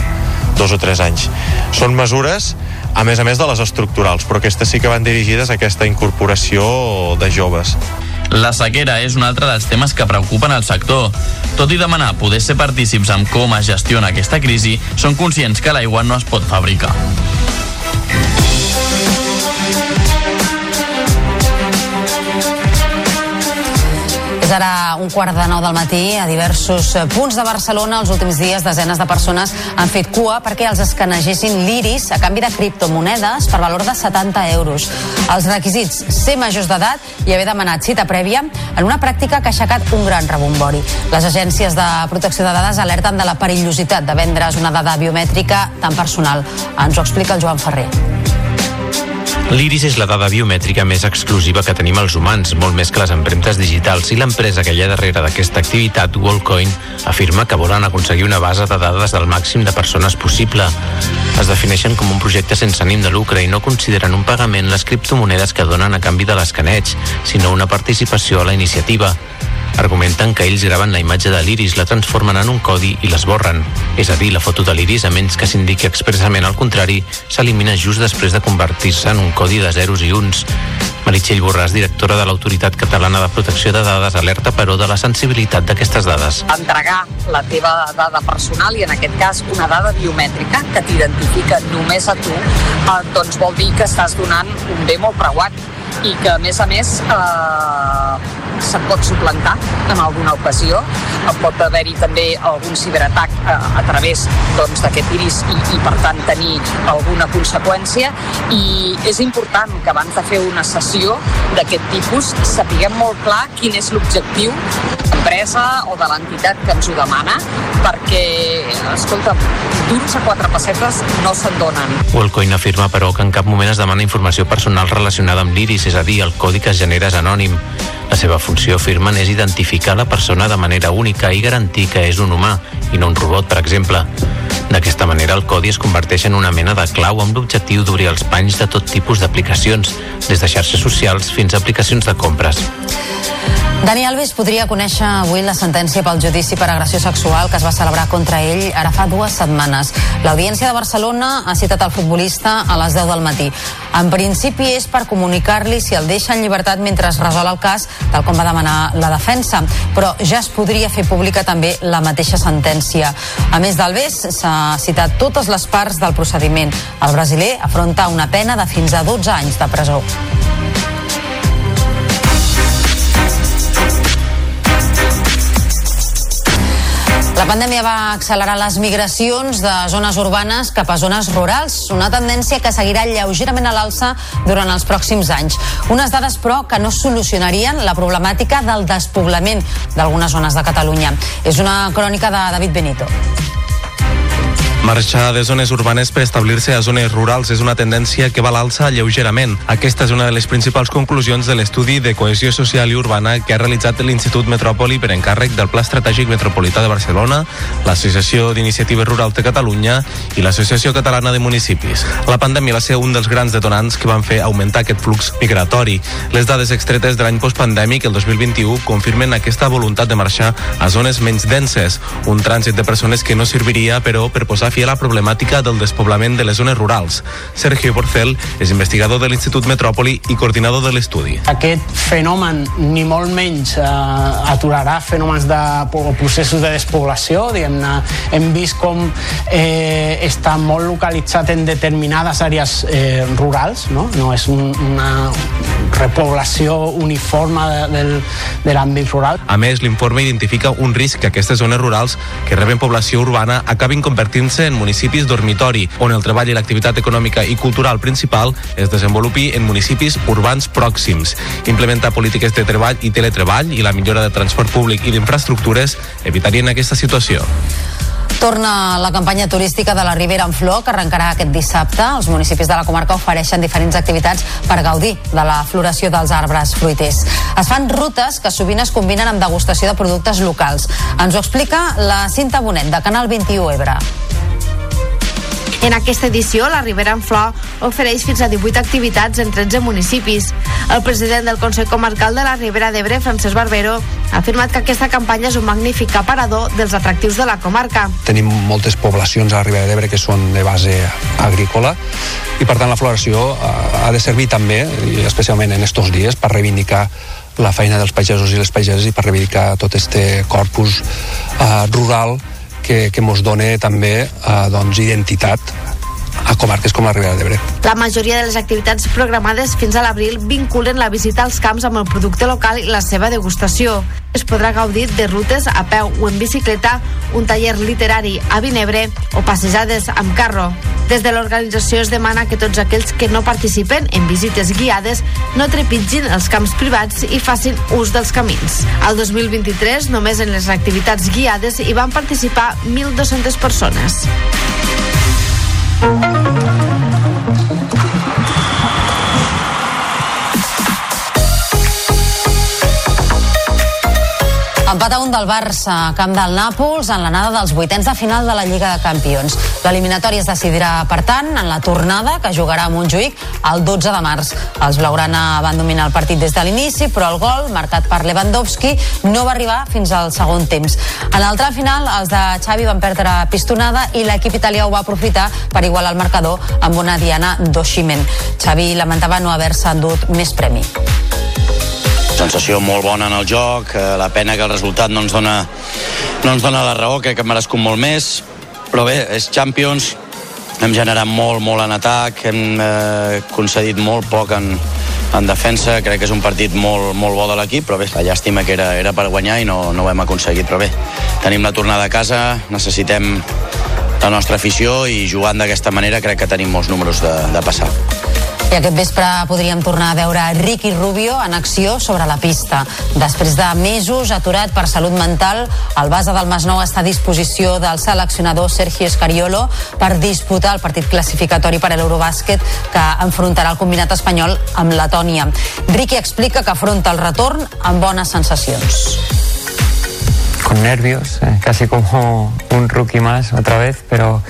dos o tres anys. Són mesures a més a més de les estructurals, però aquestes sí que van dirigides a aquesta incorporació de joves. La sequera és un altre dels temes que preocupen el sector. Tot i demanar poder ser partícips amb com es gestiona aquesta crisi, són conscients que l'aigua no es pot fabricar. És ara un quart de nou del matí. A diversos eh, punts de Barcelona, els últims dies, desenes de persones han fet cua perquè els escanegessin l'iris a canvi de criptomonedes per valor de 70 euros. Els requisits, ser majors d'edat i haver demanat cita prèvia en una pràctica que ha aixecat un gran rebombori. Les agències de protecció de dades alerten de la perillositat de vendre's una dada biomètrica tan personal. Ens ho explica el Joan Ferrer. L'iris és la dada biomètrica més exclusiva que tenim els humans, molt més que les empremtes digitals, i l'empresa que hi ha darrere d'aquesta activitat, Wallcoin, afirma que volen aconseguir una base de dades del màxim de persones possible. Es defineixen com un projecte sense ànim de lucre i no consideren un pagament les criptomonedes que donen a canvi de l'escaneig, sinó una participació a la iniciativa. Argumenten que ells graven la imatge de l'iris, la transformen en un codi i l'esborren. És a dir, la foto de l'iris, a menys que s'indiqui expressament al contrari, s'elimina just després de convertir-se en un codi de zeros i uns. Meritxell Borràs, directora de l'Autoritat Catalana de Protecció de Dades, alerta, però, de la sensibilitat d'aquestes dades. entregar la teva dada personal i en aquest cas una dada biomètrica que t'identifica només a tu, eh, doncs vol dir que estàs donant un bé molt preuat i que a més a més eh, se't pot suplantar en alguna ocasió pot haver-hi també algun ciberatac eh, a través doncs, d'aquest iris i, i per tant tenir alguna conseqüència i és important que abans de fer una sessió d'aquest tipus sapiguem molt clar quin és l'objectiu de l'empresa o de l'entitat que ens ho demana perquè, escolta, d'uns a quatre pessetes no se'n donen. Wellcoin afirma, però, que en cap moment es demana informació personal relacionada amb l'iris, és a dir, el codi que es genera és anònim. La seva funció, afirmen, és identificar la persona de manera única i garantir que és un humà i no un robot, per exemple. D'aquesta manera, el codi es converteix en una mena de clau amb l'objectiu d'obrir els panys de tot tipus d'aplicacions, des de xarxes socials fins a aplicacions de compres. Dani Alves podria conèixer avui la sentència pel judici per agressió sexual que es va celebrar contra ell ara fa dues setmanes. L'Audiència de Barcelona ha citat el futbolista a les 10 del matí. En principi és per comunicar-li si el deixa en llibertat mentre es resol el cas, tal com va demanar la defensa. Però ja es podria fer pública també la mateixa sentència. A més d'Alves, s'ha citat totes les parts del procediment. El brasiler afronta una pena de fins a 12 anys de presó. La pandèmia va accelerar les migracions de zones urbanes cap a zones rurals, una tendència que seguirà lleugerament a l'alça durant els pròxims anys. Unes dades, però, que no solucionarien la problemàtica del despoblament d'algunes zones de Catalunya. És una crònica de David Benito. Marxar de zones urbanes per establir-se a zones rurals és una tendència que va a l'alça lleugerament. Aquesta és una de les principals conclusions de l'estudi de cohesió social i urbana que ha realitzat l'Institut Metròpoli per encàrrec del Pla Estratègic Metropolità de Barcelona, l'Associació d'Iniciatives Rurals de Catalunya i l'Associació Catalana de Municipis. La pandèmia va ser un dels grans detonants que van fer augmentar aquest flux migratori. Les dades extretes de l'any postpandèmic, el 2021, confirmen aquesta voluntat de marxar a zones menys denses, un trànsit de persones que no serviria, però, per posar fi a la problemàtica del despoblament de les zones rurals. Sergio Porcel és investigador de l'Institut Metròpoli i coordinador de l'estudi. Aquest fenomen ni molt menys eh, aturarà fenòmens de o processos de despoblació, diguem-ne, hem vist com eh, està molt localitzat en determinades àrees eh, rurals, no? no és un, una repoblació uniforme de, del, de l'àmbit rural. A més, l'informe identifica un risc que aquestes zones rurals que reben població urbana acabin convertint-se en municipis dormitori, on el treball i l'activitat econòmica i cultural principal es desenvolupi en municipis urbans pròxims. Implementar polítiques de treball i teletreball i la millora de transport públic i d'infraestructures evitarien aquesta situació. Torna la campanya turística de la Ribera en Flor, que arrencarà aquest dissabte. Els municipis de la comarca ofereixen diferents activitats per gaudir de la floració dels arbres fruiters. Es fan rutes que sovint es combinen amb degustació de productes locals. Ens ho explica la Cinta Bonet, de Canal 21 Ebre. En aquesta edició, la Ribera en Flor ofereix fins a 18 activitats en 13 municipis. El president del Consell Comarcal de la Ribera d'Ebre, Francesc Barbero, ha afirmat que aquesta campanya és un magnífic aparador dels atractius de la comarca. Tenim moltes poblacions a la Ribera d'Ebre que són de base agrícola i per tant la floració eh, ha de servir també, i especialment en estos dies, per reivindicar la feina dels pagesos i les pageses i per reivindicar tot este corpus eh, rural que, que mos dona també eh, doncs, identitat a comarques com la Ribera d'Ebre. La majoria de les activitats programades fins a l'abril vinculen la visita als camps amb el producte local i la seva degustació. Es podrà gaudir de rutes a peu o en bicicleta, un taller literari a Vinebre o passejades amb carro. Des de l'organització es demana que tots aquells que no participen en visites guiades no trepitgin els camps privats i facin ús dels camins. Al 2023, només en les activitats guiades hi van participar 1.200 persones. Thank you. Empat a un del Barça a camp del Nàpols en l'anada dels vuitens de final de la Lliga de Campions. L'eliminatori es decidirà, per tant, en la tornada que jugarà a Montjuïc el 12 de març. Els blaugrana van dominar el partit des de l'inici, però el gol, marcat per Lewandowski, no va arribar fins al segon temps. En el tram final, els de Xavi van perdre pistonada i l'equip italià ho va aprofitar per igualar el marcador amb una diana d'Oximen. Xavi lamentava no haver-se endut més premi sensació molt bona en el joc, eh, la pena que el resultat no ens dona, no ens dona la raó, crec que hem merescut molt més, però bé, és Champions, hem generat molt, molt en atac, hem eh, concedit molt poc en, en defensa, crec que és un partit molt, molt bo de l'equip, però bé, la llàstima que era, era per guanyar i no, no ho hem aconseguit, però bé, tenim la tornada a casa, necessitem la nostra afició i jugant d'aquesta manera crec que tenim molts números de, de passar. I aquest vespre podríem tornar a veure Ricky Rubio en acció sobre la pista. Després de mesos aturat per salut mental, el base del Masnou està a disposició del seleccionador Sergio Escariolo per disputar el partit classificatori per a l'Eurobàsquet que enfrontarà el combinat espanyol amb Letònia. Ricky explica que afronta el retorn amb bones sensacions. con nervios, eh, casi como un rookie más otra vez, pero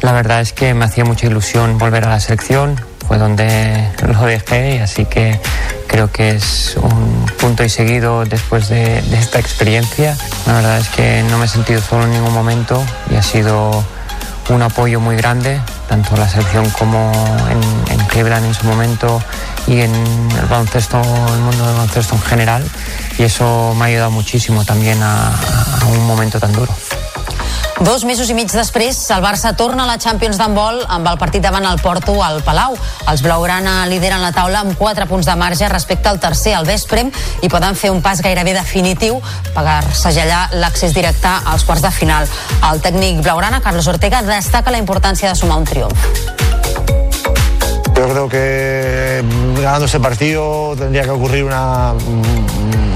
la verdad es que me hacía mucha ilusión volver a la selección, fue donde lo dejé así que creo que es un punto y seguido después de, esta experiencia. La verdad es que no me he sentido solo en ningún momento y ha sido un apoyo muy grande, tanto la selección como en, en Cleveland en su momento y en el baloncesto, el mundo del baloncesto en general. Y eso me ha ayudado muchísimo también a un momento tan duro. Dos mesos i mig després, el Barça torna a la Champions d'handbol amb el partit davant el Porto al Palau. Els blaugrana lideren la taula amb 4 punts de marge respecte al tercer al Vesprem i poden fer un pas gairebé definitiu per segellar l'accés directe als quarts de final. El tècnic blaugrana, Carlos Ortega, destaca la importància de sumar un triomf. Yo creo que ganando ese partido tendría que ocurrir una,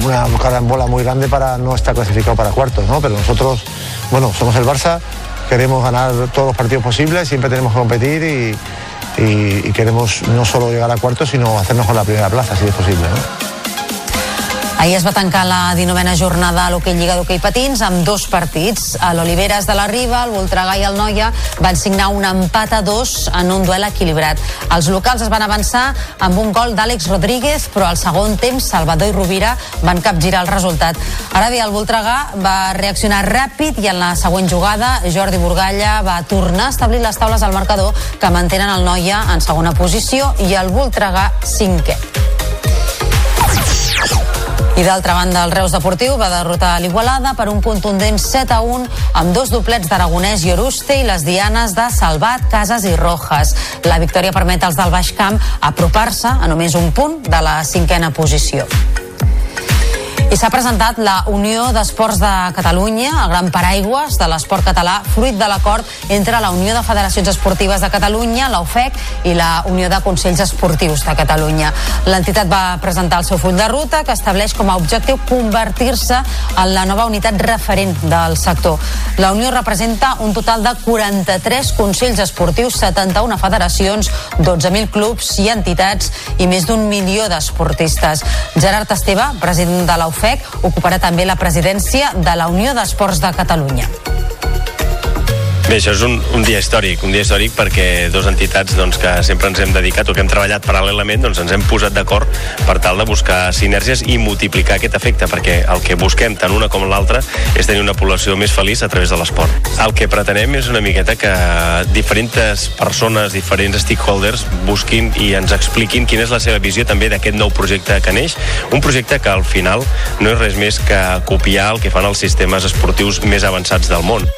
una carambola muy grande para no estar clasificado para cuartos, ¿no? Pero nosotros, bueno, somos el Barça, queremos ganar todos los partidos posibles, siempre tenemos que competir y, y- queremos no solo llegar a cuartos, sino hacernos con la primera plaza, si es posible, ¿no? Ahir es va tancar la 19a jornada a l'Hockey Lliga d'Hockey Patins amb dos partits. A l'Oliveres de la Riba, el Voltregà i el Noia van signar un empat a dos en un duel equilibrat. Els locals es van avançar amb un gol d'Àlex Rodríguez, però al segon temps Salvador i Rovira van capgirar el resultat. Ara bé, el Voltregà va reaccionar ràpid i en la següent jugada Jordi Burgalla va tornar a establir les taules al marcador que mantenen el Noia en segona posició i el Voltregà cinquè. I d'altra banda, el Reus Deportiu va derrotar l'Igualada per un contundent 7 a 1 amb dos doblets d'Aragonès i Oruste i les dianes de Salvat, Casas i Rojas. La victòria permet als del Baix Camp apropar-se a només un punt de la cinquena posició. I s'ha presentat la Unió d'Esports de Catalunya, el gran paraigües de l'esport català, fruit de l'acord entre la Unió de Federacions Esportives de Catalunya, la UFEC, i la Unió de Consells Esportius de Catalunya. L'entitat va presentar el seu full de ruta, que estableix com a objectiu convertir-se en la nova unitat referent del sector. La Unió representa un total de 43 consells esportius, 71 federacions, 12.000 clubs i entitats i més d'un milió d'esportistes. Gerard Esteve, president de la UFEC, ocuparà també la presidència de la Unió d'Esports de Catalunya. Bé, això és un, un dia històric, un dia històric perquè dos entitats doncs, que sempre ens hem dedicat o que hem treballat paral·lelament doncs, ens hem posat d'acord per tal de buscar sinergies i multiplicar aquest efecte, perquè el que busquem tant una com l'altra és tenir una població més feliç a través de l'esport. El que pretenem és una miqueta que diferents persones, diferents stakeholders busquin i ens expliquin quina és la seva visió també d'aquest nou projecte que neix, un projecte que al final no és res més que copiar el que fan els sistemes esportius més avançats del món.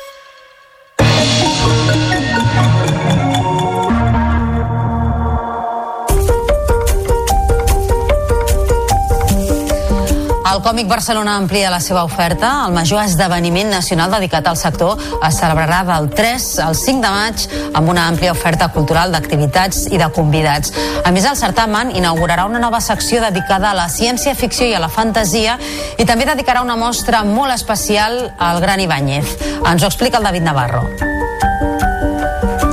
El Còmic Barcelona amplia la seva oferta. El major esdeveniment nacional dedicat al sector es celebrarà del 3 al 5 de maig amb una àmplia oferta cultural d'activitats i de convidats. A més, el certamen inaugurarà una nova secció dedicada a la ciència-ficció i a la fantasia i també dedicarà una mostra molt especial al Gran Ibáñez. Ens ho explica el David Navarro.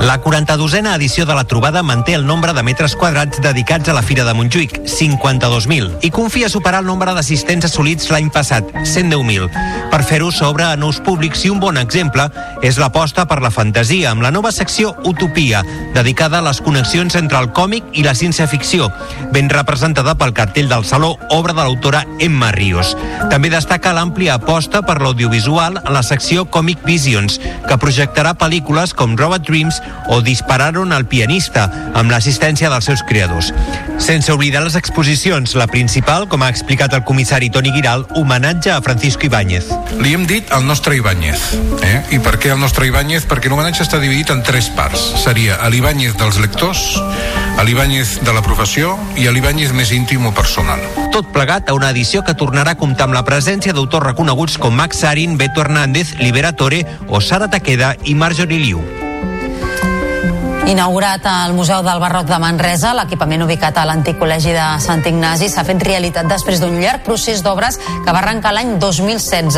La 42a edició de la trobada manté el nombre de metres quadrats dedicats a la Fira de Montjuïc, 52.000, i confia superar el nombre d'assistents assolits l'any passat, 110.000. Per fer-ho s'obre a nous públics i un bon exemple és l'aposta per la fantasia, amb la nova secció Utopia, dedicada a les connexions entre el còmic i la ciència-ficció, ben representada pel cartell del Saló, obra de l'autora Emma Ríos. També destaca l'àmplia aposta per l'audiovisual en la secció Comic Visions, que projectarà pel·lícules com Robot Dreams o Dispararon al pianista, amb l'assistència dels seus creadors. Sense oblidar les exposicions, la principal, com ha explicat el comissari Toni Giral, homenatge a Francisco Ibáñez. Li hem dit el nostre Ibáñez. Eh? I per què el nostre Ibáñez? Perquè l'homenatge està dividit en tres parts. Seria l'Ibáñez dels lectors, l'Ibáñez de la professió i l'Ibáñez més íntim o personal. Tot plegat a una edició que tornarà a comptar amb la presència d'autors reconeguts com Max Sarin, Beto Hernández, Libera Tore o Sara Taqueda i Marjorie Liu. Inaugurat al Museu del Barroc de Manresa, l'equipament ubicat a l'antic col·legi de Sant Ignasi s'ha fet realitat després d'un llarg procés d'obres que va arrencar l'any 2016.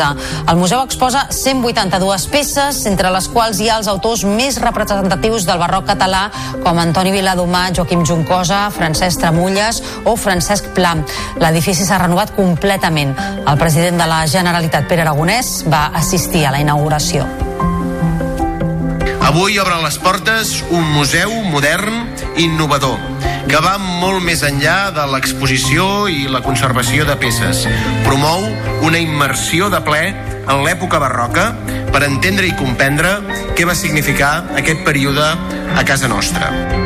El museu exposa 182 peces, entre les quals hi ha els autors més representatius del barroc català, com Antoni Viladomà, Joaquim Juncosa, Francesc Tramulles o Francesc Pla. L'edifici s'ha renovat completament. El president de la Generalitat, Pere Aragonès, va assistir a la inauguració. Avui obre les portes un museu modern i innovador que va molt més enllà de l'exposició i la conservació de peces. Promou una immersió de ple en l'època barroca per entendre i comprendre què va significar aquest període a casa nostra.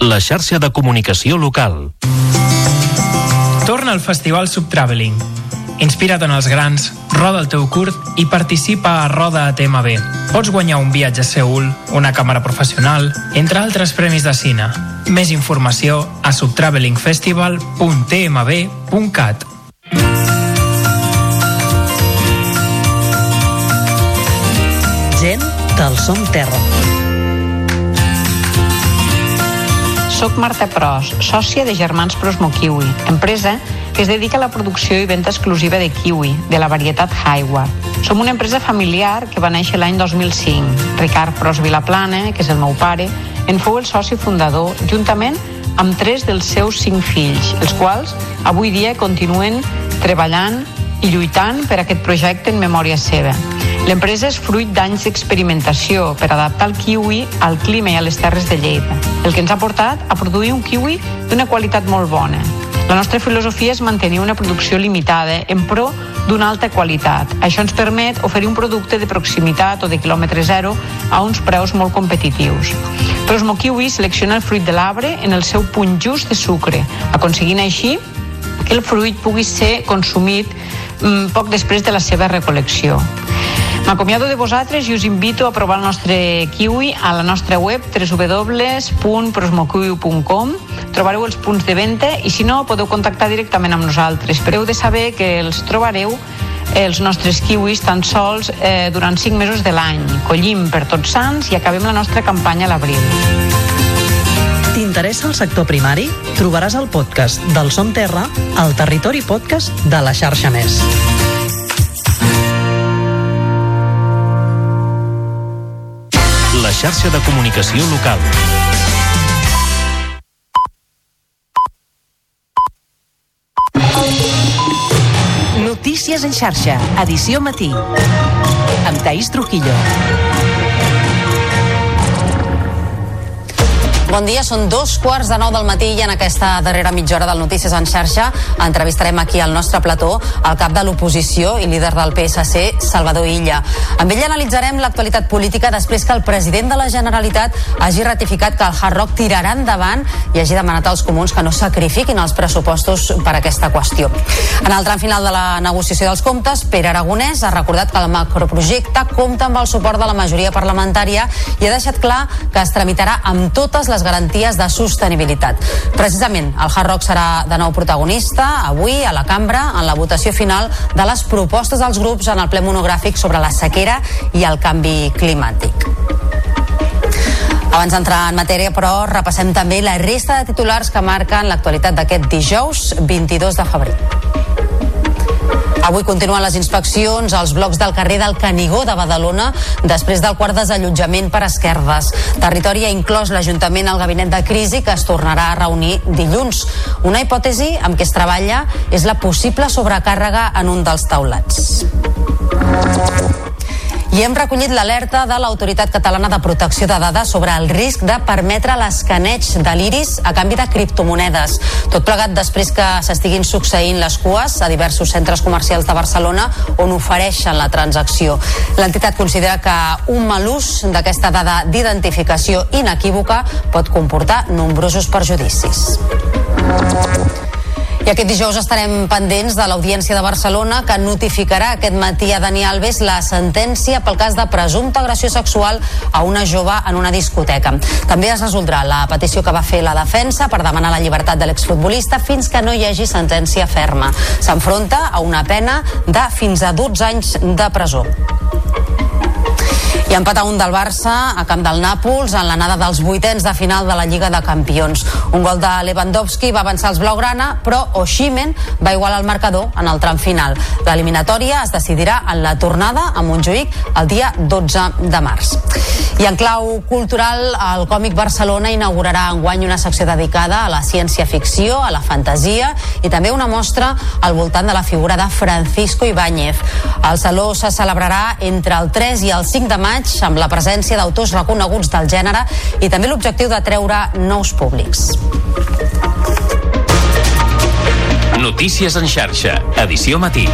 La xarxa de comunicació local. Torna al Festival Subtraveling. Inspira't en els grans, roda el teu curt i participa a Roda a TMB. Pots guanyar un viatge a Seul, una càmera professional, entre altres premis de cine. Més informació a subtravelingfestival.tmb.cat. Gent del Som Terra. Soc Marta Pros, sòcia de Germans Pros Mokiwi, empresa que es dedica a la producció i venda exclusiva de kiwi, de la varietat Haiwa. Som una empresa familiar que va néixer l'any 2005. Ricard Pros Vilaplana, que és el meu pare, en fou el soci fundador, juntament amb tres dels seus cinc fills, els quals avui dia continuen treballant i lluitant per aquest projecte en memòria seva. L'empresa és fruit d'anys d'experimentació per adaptar el kiwi al clima i a les terres de Lleida, el que ens ha portat a produir un kiwi d'una qualitat molt bona. La nostra filosofia és mantenir una producció limitada en pro d'una alta qualitat. Això ens permet oferir un producte de proximitat o de quilòmetre zero a uns preus molt competitius. Prosmo Kiwi selecciona el fruit de l'arbre en el seu punt just de sucre, aconseguint així que el fruit pugui ser consumit poc després de la seva recolecció. M'acomiado de vosaltres i us invito a provar el nostre kiwi a la nostra web www.prosmokiwi.com Trobareu els punts de venda i si no podeu contactar directament amb nosaltres. Però de saber que els trobareu els nostres kiwis tan sols eh, durant 5 mesos de l'any. Collim per tots sants i acabem la nostra campanya a l'abril. T'interessa el sector primari? Trobaràs el podcast del Som Terra al Territori Podcast de la xarxa Més. La xarxa de comunicació local. Notícies en xarxa, edició matí. Amb Taís Trujillo. Bon dia, són dos quarts de nou del matí i en aquesta darrera mitja hora del Notícies en xarxa entrevistarem aquí al nostre plató el cap de l'oposició i líder del PSC, Salvador Illa. Amb ell analitzarem l'actualitat política després que el president de la Generalitat hagi ratificat que el Hard Rock tirarà endavant i hagi demanat als comuns que no sacrifiquin els pressupostos per aquesta qüestió. En el tram final de la negociació dels comptes, Pere Aragonès ha recordat que el macroprojecte compta amb el suport de la majoria parlamentària i ha deixat clar que es tramitarà amb totes les les garanties de sostenibilitat. Precisament, el Hard Rock serà de nou protagonista avui a la cambra en la votació final de les propostes dels grups en el ple monogràfic sobre la sequera i el canvi climàtic. Abans d'entrar en matèria, però, repassem també la resta de titulars que marquen l'actualitat d'aquest dijous 22 de febrer. Avui continuen les inspeccions als blocs del carrer del Canigó de Badalona després del quart desallotjament per esquerdes. Territori ha inclòs l'Ajuntament al gabinet de crisi que es tornarà a reunir dilluns. Una hipòtesi amb què es treballa és la possible sobrecàrrega en un dels taulats. I hem recollit l'alerta de l'Autoritat Catalana de Protecció de Dades sobre el risc de permetre l'escaneig de l'iris a canvi de criptomonedes. Tot plegat després que s'estiguin succeint les cues a diversos centres comercials de Barcelona on ofereixen la transacció. L'entitat considera que un mal ús d'aquesta dada d'identificació inequívoca pot comportar nombrosos perjudicis. I aquest dijous estarem pendents de l'Audiència de Barcelona que notificarà aquest matí a Dani Alves la sentència pel cas de presumpta agressió sexual a una jove en una discoteca. També es resoldrà la petició que va fer la defensa per demanar la llibertat de l'exfutbolista fins que no hi hagi sentència ferma. S'enfronta a una pena de fins a 12 anys de presó. I empat a un del Barça a camp del Nàpols en l'anada dels vuitens de final de la Lliga de Campions. Un gol de Lewandowski va avançar els Blaugrana, però Oshimen va igualar el marcador en el tram final. L'eliminatòria es decidirà en la tornada a Montjuïc el dia 12 de març. I en clau cultural, el Còmic Barcelona inaugurarà enguany una secció dedicada a la ciència-ficció, a la fantasia i també una mostra al voltant de la figura de Francisco Ibáñez. El Saló se celebrarà entre el 3 i el 5 de maig amb la presència d'autors reconeguts del gènere i també l'objectiu de treure nous públics. Notícies en xarxa, edició matí.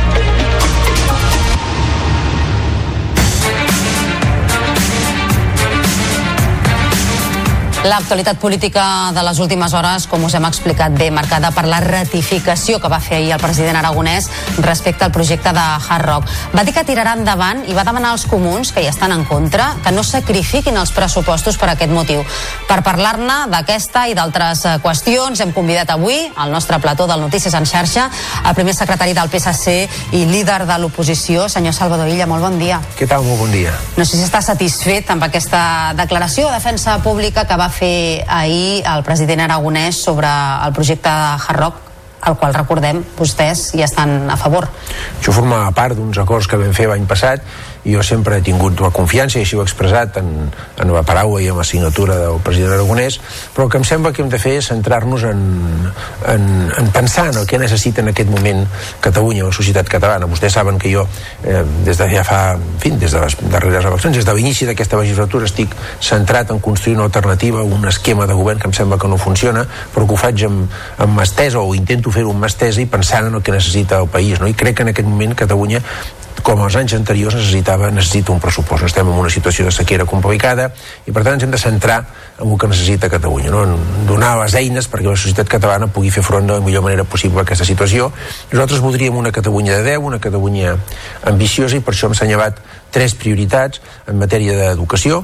L'actualitat política de les últimes hores, com us hem explicat bé, marcada per la ratificació que va fer ahir el president aragonès respecte al projecte de Hard Rock. Va dir que tirarà endavant i va demanar als comuns, que hi estan en contra, que no sacrifiquin els pressupostos per aquest motiu. Per parlar-ne d'aquesta i d'altres eh, qüestions, hem convidat avui al nostre plató del Notícies en xarxa el primer secretari del PSC i líder de l'oposició, senyor Salvador Illa. Molt bon dia. Què tal? Molt bon dia. No sé si està satisfet amb aquesta declaració de defensa pública que va fer ahir el president aragonès sobre el projecte de Hard Rock al qual recordem vostès hi estan a favor. Això formava part d'uns acords que vam fer l'any passat jo sempre he tingut la confiança i així ho he expressat en, en la paraula i en la signatura del president Aragonès però el que em sembla que hem de fer és centrar-nos en, en, en pensar en el que necessita en aquest moment Catalunya, la societat catalana. Vostès saben que jo eh, des de ja fa, en fi, des de les darreres eleccions, des de l'inici d'aquesta legislatura estic centrat en construir una alternativa, un esquema de govern que em sembla que no funciona, però que ho faig amb, amb mà estesa o intento fer-ho amb mà estesa i pensant en el que necessita el país. No? I crec que en aquest moment Catalunya com els anys anteriors necessitava, necessita un pressupost. Estem en una situació de sequera complicada i per tant ens hem de centrar en el que necessita Catalunya, no? en donar les eines perquè la societat catalana pugui fer front de la millor manera possible a aquesta situació. Nosaltres voldríem una Catalunya de 10, una Catalunya ambiciosa i per això hem assenyalat tres prioritats en matèria d'educació,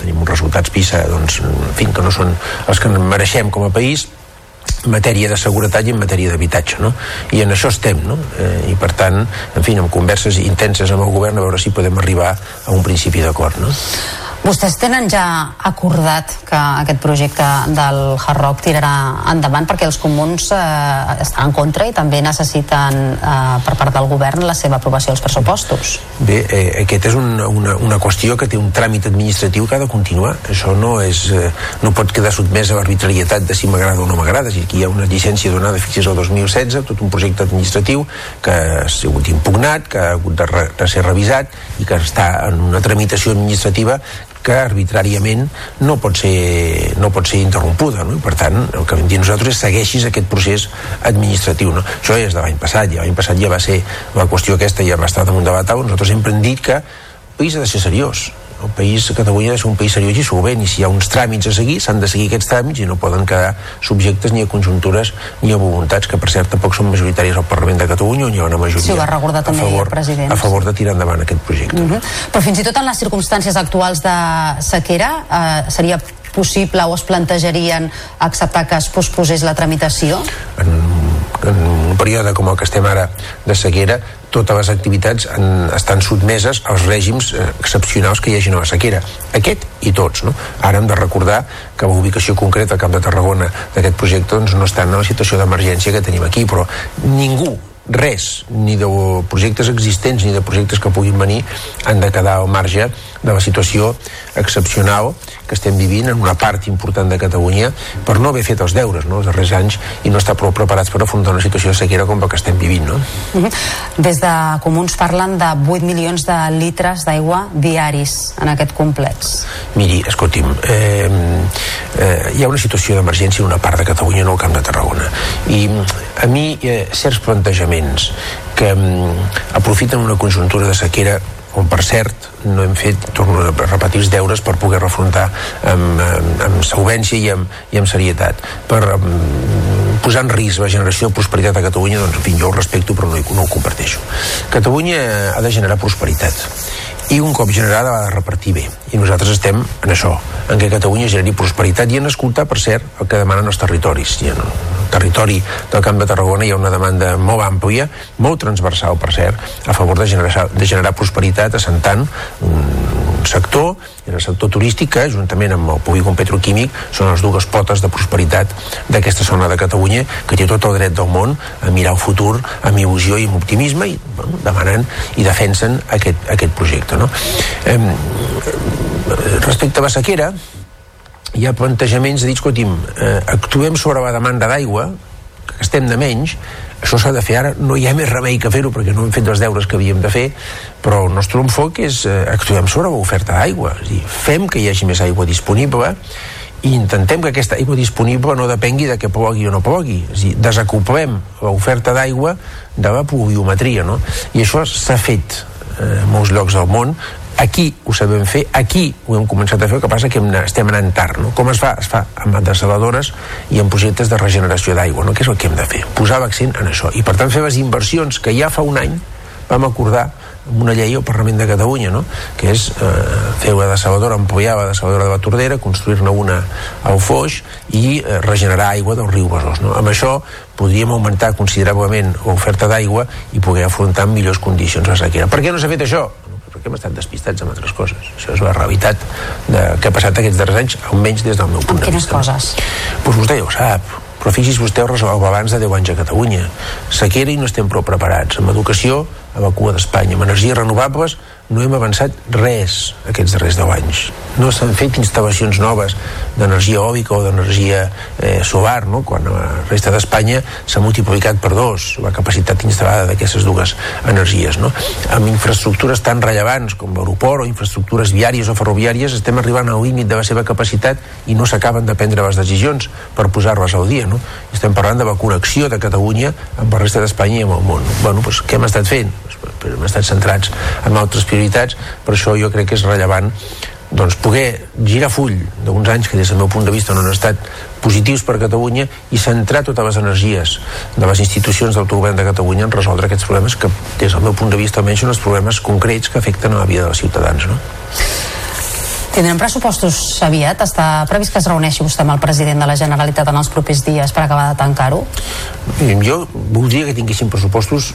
tenim uns resultats PISA doncs, en fi, que no són els que mereixem com a país en matèria de seguretat i en matèria d'habitatge no? i en això estem no? eh, i per tant, en fi, amb converses intenses amb el govern a veure si podem arribar a un principi d'acord no? Vostès tenen ja acordat que aquest projecte del Hard Rock tirarà endavant perquè els comuns eh, estan en contra i també necessiten eh, per part del govern la seva aprovació als pressupostos. Bé, eh, aquest és una, una, una qüestió que té un tràmit administratiu que ha de continuar. Això no, és, eh, no pot quedar sotmès a l'arbitrarietat de si m'agrada o no m'agrada. Aquí hi ha una llicència donada, fixi's, el 2016, tot un projecte administratiu que ha sigut impugnat, que ha hagut de, re, de ser revisat i que està en una tramitació administrativa que arbitràriament no pot ser, no pot ser interrompuda no? Per tant el que vam dir nosaltres és segueixis aquest procés administratiu no? això ja és de l'any passat ja l'any passat ja va ser la qüestió aquesta ja va estar damunt de la taula nosaltres sempre hem dit que el ha de ser seriós el país, Catalunya, ha de ser un país seriós i solvent i si hi ha uns tràmits a seguir, s'han de seguir aquests tràmits i no poden quedar subjectes ni a conjuntures ni a voluntats que per cert tampoc són majoritàries al Parlament de Catalunya on hi ha una majoria sí, va recordar també a favor, president. a favor de tirar endavant aquest projecte Uh -huh. Però fins i tot en les circumstàncies actuals de sequera eh, seria possible o es plantejarien acceptar que es posposés la tramitació? en un període com el que estem ara de sequera totes les activitats en, estan sotmeses als règims eh, excepcionals que hi hagi a la sequera. Aquest i tots. No? Ara hem de recordar que la ubicació concreta al Camp de Tarragona d'aquest projecte doncs, no està en la situació d'emergència que tenim aquí, però ningú res, ni de projectes existents ni de projectes que puguin venir han de quedar al marge de la situació excepcional que estem vivint en una part important de Catalunya per no haver fet els deures no, els darrers anys i no estar prou preparats per afrontar una situació de sequera com la que estem vivint no? Uh -huh. Des de Comuns parlen de 8 milions de litres d'aigua diaris en aquest complex Miri, escolti'm eh, eh, hi ha una situació d'emergència en una part de Catalunya no al Camp de Tarragona i a mi eh, certs plantejaments que mm, aprofiten una conjuntura de sequera on per cert no hem fet, torno a repetir els deures per poder refrontar amb, amb, amb solvència i amb, i amb serietat per, amb, posar en risc la generació de prosperitat a Catalunya, doncs, en fi, jo ho respecto però no, no ho comparteixo. Catalunya ha de generar prosperitat i un cop generada ha de repartir bé. I nosaltres estem en això en què Catalunya generi prosperitat i en escoltar per cert el que demanen els territoris. I en el territori del Camp de Tarragona hi ha una demanda molt àmplia molt transversal per cert a favor de generar, de generar prosperitat assentant un sector i en el sector turístic que juntament amb el polígon petroquímic són les dues potes de prosperitat d'aquesta zona de Catalunya que té tot el dret del món a mirar el futur amb il·lusió i amb optimisme i bueno, demanen i defensen aquest, aquest projecte no? eh, respecte a la sequera hi ha plantejaments de dir, escolti'm, eh, actuem sobre la demanda d'aigua que estem de menys això s'ha de fer ara, no hi ha més remei que fer-ho perquè no hem fet els deures que havíem de fer però el nostre enfoc és eh, actuem sobre l'oferta d'aigua. Fem que hi hagi més aigua disponible i intentem que aquesta aigua disponible no depengui de que plogui o no plogui. És dir, desacoplem l'oferta d'aigua de la pluviometria no? i això s'ha fet eh, en molts llocs del món. Aquí ho sabem fer, aquí ho hem començat a fer, el que passa que hem, estem anant tard no? com es fa? Es fa amb desaladores i amb projectes de regeneració d'aigua no? que és el que hem de fer, posar l'accent en això i per tant fer les inversions que ja fa un any vam acordar amb una llei al Parlament de Catalunya, no? que és eh, fer una desaladora, ampliar la desaladora de la Tordera, construir-ne una al Foix i eh, regenerar aigua del riu Besòs. No? Amb això podríem augmentar considerablement l'oferta d'aigua i poder afrontar en millors condicions la sequera. Per què no s'ha fet això? Perquè hem estat despistats amb altres coses. Això és la realitat de, que ha passat aquests darrers anys, almenys des del meu punt de vista. coses? Pues vostè ja ho sap, però fixi's vostè el abans de 10 anys a Catalunya. Sequera i no estem prou preparats. Amb educació, a la cua d'Espanya. Amb energies renovables no hem avançat res aquests darrers 10 anys. No s'han fet instal·lacions noves d'energia òbica o d'energia eh, solar, no? quan la resta d'Espanya s'ha multiplicat per dos la capacitat instal·lada d'aquestes dues energies. No? Amb infraestructures tan rellevants com l'aeroport o infraestructures viàries o ferroviàries estem arribant al límit de la seva capacitat i no s'acaben de prendre les decisions per posar-les al dia. No? Estem parlant de la connexió de Catalunya amb la resta d'Espanya i amb el món. Bueno, doncs, què hem estat fent? Però hem estat centrats en altres prioritats, per això jo crec que és rellevant doncs, poder girar full d'uns anys que des del meu punt de vista no han estat positius per Catalunya i centrar totes les energies de les institucions d'autogovern de Catalunya en resoldre aquests problemes que des del meu punt de vista almenys són els problemes concrets que afecten a la vida dels ciutadans no? Tindrem pressupostos aviat? Està previst que es reuneixi vostè amb el president de la Generalitat en els propers dies per acabar de tancar-ho? Jo voldria que tinguéssim pressupostos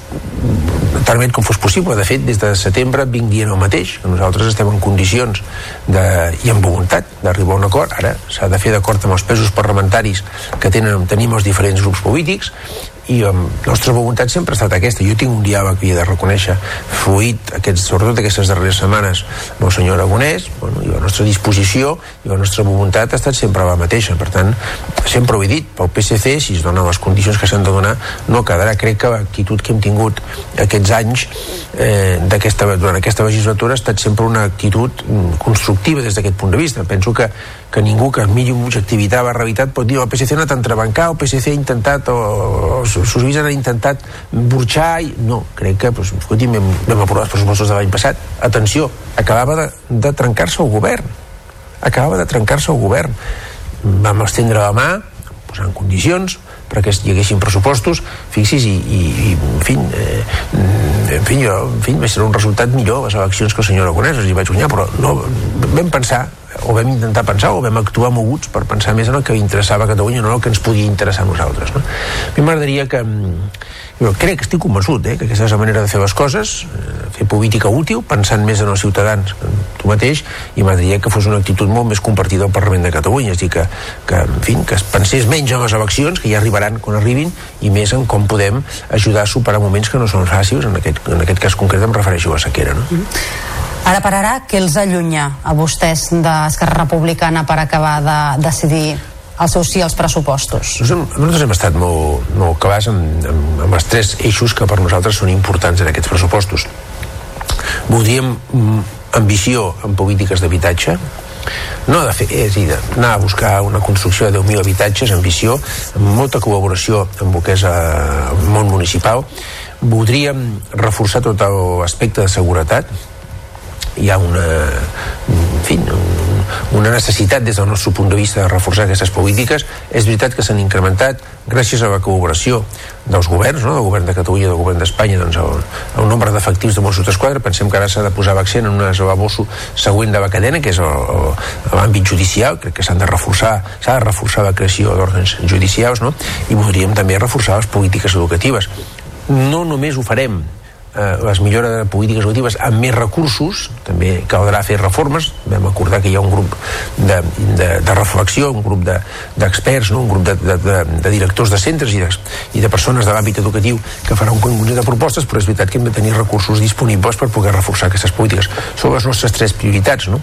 aviat com fos possible. De fet, des de setembre vinc dient el mateix, que nosaltres estem en condicions de, i amb voluntat d'arribar a un acord. Ara s'ha de fer d'acord amb els pesos parlamentaris que tenen, tenim els diferents grups polítics i la nostra voluntat sempre ha estat aquesta. Jo tinc un diàleg que he de reconèixer fluït, aquests, sobretot aquestes darreres setmanes amb el senyor Aragonès bueno, i la nostra disposició i la nostra voluntat ha estat sempre la mateixa. Per tant, sempre ho he dit, pel PSC si es donen les condicions que s'han de donar no quedarà, crec que l'actitud que hem tingut aquests anys eh, aquesta, durant aquesta legislatura ha estat sempre una actitud mm, constructiva des d'aquest punt de vista. Penso que que ningú que miri objectivitat la realitat pot dir el PSC ha anat a entrebancar, el PSC ha intentat o, o socis han intentat burxar i... no, crec que doncs, escolti, vam, vam aprovar els pressupostos de l'any passat. Atenció, acabava de, de trencar-se el govern. Acabava de trencar-se el govern. Vam estendre la mà posar en condicions perquè hi haguessin pressupostos, fixis, i, i, i en fi, eh, en fi, jo, en fi, va ser un resultat millor les eleccions que el senyor Aragonès, hi vaig guanyar, però no, vam pensar o vam intentar pensar o vam actuar moguts per pensar més en el que interessava a Catalunya, no en el que ens podia interessar a nosaltres. No? A mi m'agradaria que... Jo crec estic convençut eh, que aquesta és la manera de fer les coses, eh, fer política útil, pensant més en els ciutadans en tu mateix, i m'agradaria que fos una actitud molt més compartida al Parlament de Catalunya, és dir, que, que, en fi, que es pensés menys en les eleccions, que ja arribaran quan arribin, i més en com podem ajudar a superar moments que no són fàcils, en aquest, en aquest cas concret em refereixo a la sequera. No? Mm -hmm. Ara per ara, què els allunya a vostès d'Esquerra Republicana per acabar de decidir el seu sí als pressupostos? Nosaltres hem estat molt, molt clars amb, amb, amb els tres eixos que per nosaltres són importants en aquests pressupostos. Voldríem mm, ambició en polítiques d'habitatge, no de fer, és a dir, anar a buscar una construcció de 10.000 habitatges, ambició, amb molta col·laboració amb el que és el món municipal. Voldríem reforçar tot l'aspecte de seguretat, hi ha una, en fi, una necessitat des del nostre punt de vista de reforçar aquestes polítiques. És veritat que s'han incrementat gràcies a la col·laboració dels governs, no? del govern de Catalunya i del govern d'Espanya, doncs el, el nombre d'efectius de Mossos d'Esquadra. Pensem que ara s'ha de posar l'accent en una zona mosso següent de la cadena, que és l'àmbit judicial. Crec que s'han de reforçar, s'ha de reforçar la creació d'òrgans judicials, no? i voldríem també reforçar les polítiques educatives. No només ho farem eh, les millores de polítiques educatives amb més recursos, també caldrà fer reformes, vam acordar que hi ha un grup de, de, de reflexió, un grup d'experts, de, no? un grup de, de, de, de directors de centres i de, i de persones de l'àmbit educatiu que farà un conjunt de propostes, però és veritat que hem de tenir recursos disponibles per poder reforçar aquestes polítiques. Són les nostres tres prioritats, no?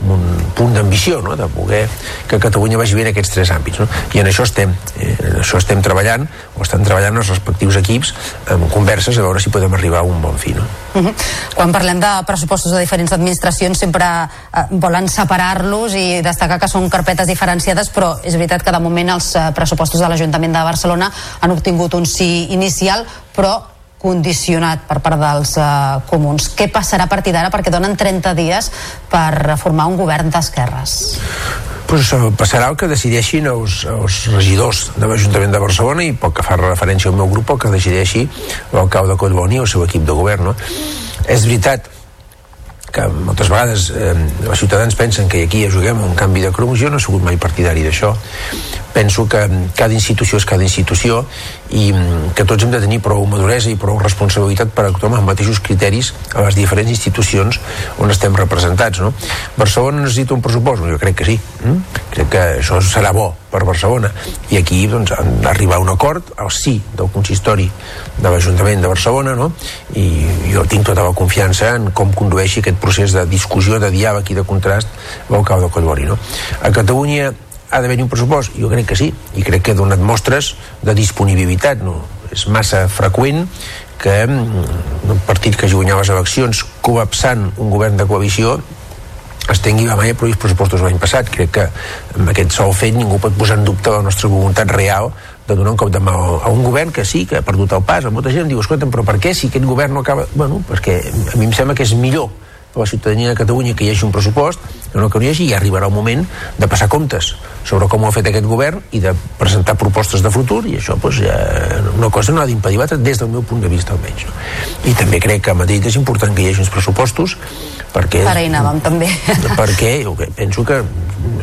Amb un punt d'ambició no? de poder que Catalunya vagi bé en aquests tres àmbits no? i en això estem eh, en això estem treballant o estan treballant els respectius equips amb converses a veure si podem arribar a un bon fi no? Uh -huh. Quan parlem de pressupostos de diferents administracions sempre eh, volen separar-los i destacar que són carpetes diferenciades però és veritat que de moment els eh, pressupostos de l'Ajuntament de Barcelona han obtingut un sí inicial però condicionat per part dels uh, comuns. Què passarà a partir d'ara? Perquè donen 30 dies per formar un govern d'esquerres. Pues eh, passarà el que decideixin els, els regidors de l'Ajuntament de Barcelona i pel que fa referència al meu grup el que decideixi l'alcalde Collboni o el seu equip de govern no? és veritat que moltes vegades eh, els ciutadans pensen que aquí ja juguem un canvi de cromos jo no he sigut mai partidari d'això penso que cada institució és cada institució i mm, que tots hem de tenir prou maduresa i prou responsabilitat per actuar amb els mateixos criteris a les diferents institucions on estem representats no? Barcelona necessita un pressupost? Jo crec que sí mm? crec que això serà bo per Barcelona i aquí doncs, han d'arribar a un acord al sí del consistori de l'Ajuntament de Barcelona no? i jo tinc tota la confiança en com condueixi aquest procés de discussió, de diàleg i de contrast l'alcalde Collboni no? a Catalunya ha d'haver-hi un pressupost? Jo crec que sí, i crec que ha donat mostres de disponibilitat, no? És massa freqüent que mm, un partit que guanyar les eleccions col·lapsant un govern de coalició es tingui la a els pressupostos l'any passat. Crec que amb aquest sol fet ningú pot posar en dubte la nostra voluntat real de donar un cop de mà a un govern que sí, que ha perdut el pas. Molta gent diu, escolta, però per què si aquest govern no acaba... Bueno, perquè a mi em sembla que és millor a la ciutadania de Catalunya que hi hagi un pressupost que no que no hi hagi i arribarà el moment de passar comptes sobre com ho ha fet aquest govern i de presentar propostes de futur i això doncs, ja, una cosa no ha d'impedir l'altra des del meu punt de vista almenys i també crec que a Madrid és important que hi hagi uns pressupostos perquè, Ara hi anàvem també *laughs* perquè penso que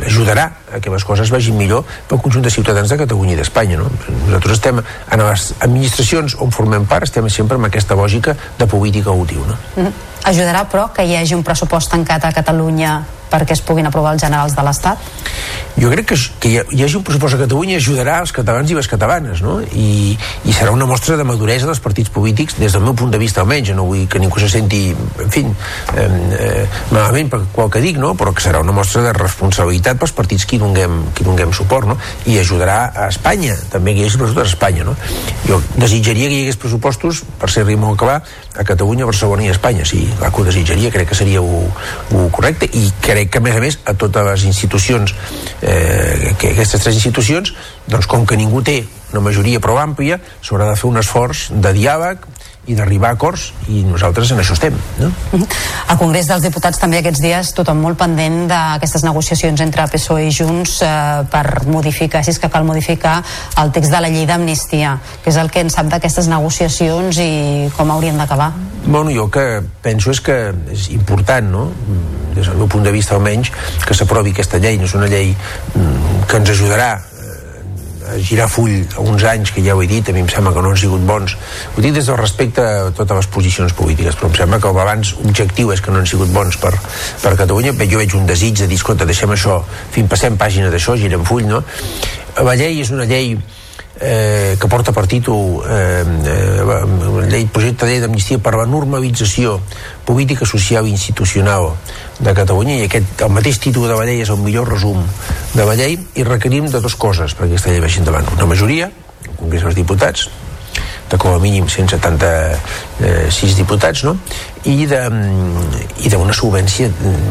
ajudarà a que les coses vagin millor pel conjunt de ciutadans de Catalunya i d'Espanya no? nosaltres estem en les administracions on formem part estem sempre amb aquesta lògica de política útil no? Mm -hmm. Ajudarà, però, que hi hagi un pressupost tancat a Catalunya perquè es puguin aprovar els generals de l'Estat? Jo crec que, que hi, hi hagi un pressupost a Catalunya ajudarà als catalans i les catalanes, no? I, i serà una mostra de maduresa dels partits polítics, des del meu punt de vista almenys, no vull que ningú se senti, en fi, eh, eh, malament per qual que dic, no? Però que serà una mostra de responsabilitat pels partits que hi donem, que hi donem suport, no? I ajudarà a Espanya, també que hi hagi pressupostos a Espanya, no? Jo desitjaria que hi hagués pressupostos, per ser-hi molt clar, a Catalunya, Barcelona i Espanya, sí, clar que ho desitjaria, crec que seria un correcte, i crec que a més a més a totes les institucions eh, que aquestes tres institucions doncs com que ningú té una majoria prou àmplia s'haurà de fer un esforç de diàleg i d'arribar a acords i nosaltres en això estem no? Al Congrés dels Diputats també aquests dies tothom molt pendent d'aquestes negociacions entre PSOE i Junts eh, per modificar, si és que cal modificar el text de la llei d'amnistia que és el que en sap d'aquestes negociacions i com haurien d'acabar Bueno, jo que penso és que és important no? des del meu punt de vista almenys que s'aprovi aquesta llei no és una llei mm, que ens ajudarà girar full uns anys que ja ho he dit, a mi em sembla que no han sigut bons ho dic des del respecte a totes les posicions polítiques però em sembla que el balanç objectiu és que no han sigut bons per, per Catalunya jo veig un desig de dir, escolta, deixem això fin, passem pàgina d'això, girem full no? la llei és una llei eh, que porta per títol eh, eh, projecte de llei d'amnistia per la normalització política, social i institucional de Catalunya i aquest, el mateix títol de la llei és el millor resum de la llei i requerim de dues coses perquè aquesta llei vagi endavant. Una majoria, el Congrés dels Diputats, de com a mínim 176 diputats, no? i d'una solvència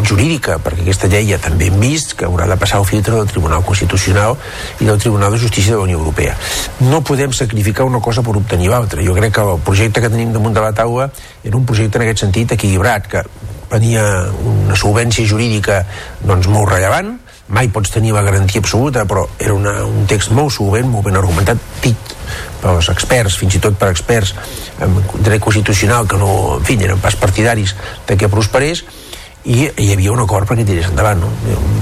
jurídica, perquè aquesta llei ja també hem vist que haurà de passar el filtre del Tribunal Constitucional i del Tribunal de Justícia de la Unió Europea. No podem sacrificar una cosa per obtenir l'altra. Jo crec que el projecte que tenim damunt de la taula era un projecte en aquest sentit equilibrat, que venia una solvència jurídica doncs, molt rellevant, mai pots tenir la garantia absoluta, però era una, un text molt solvent, molt ben argumentat, pels experts, fins i tot per experts en dret constitucional que no, en fi, eren pas partidaris de que prosperés i hi havia un acord perquè tirés endavant no?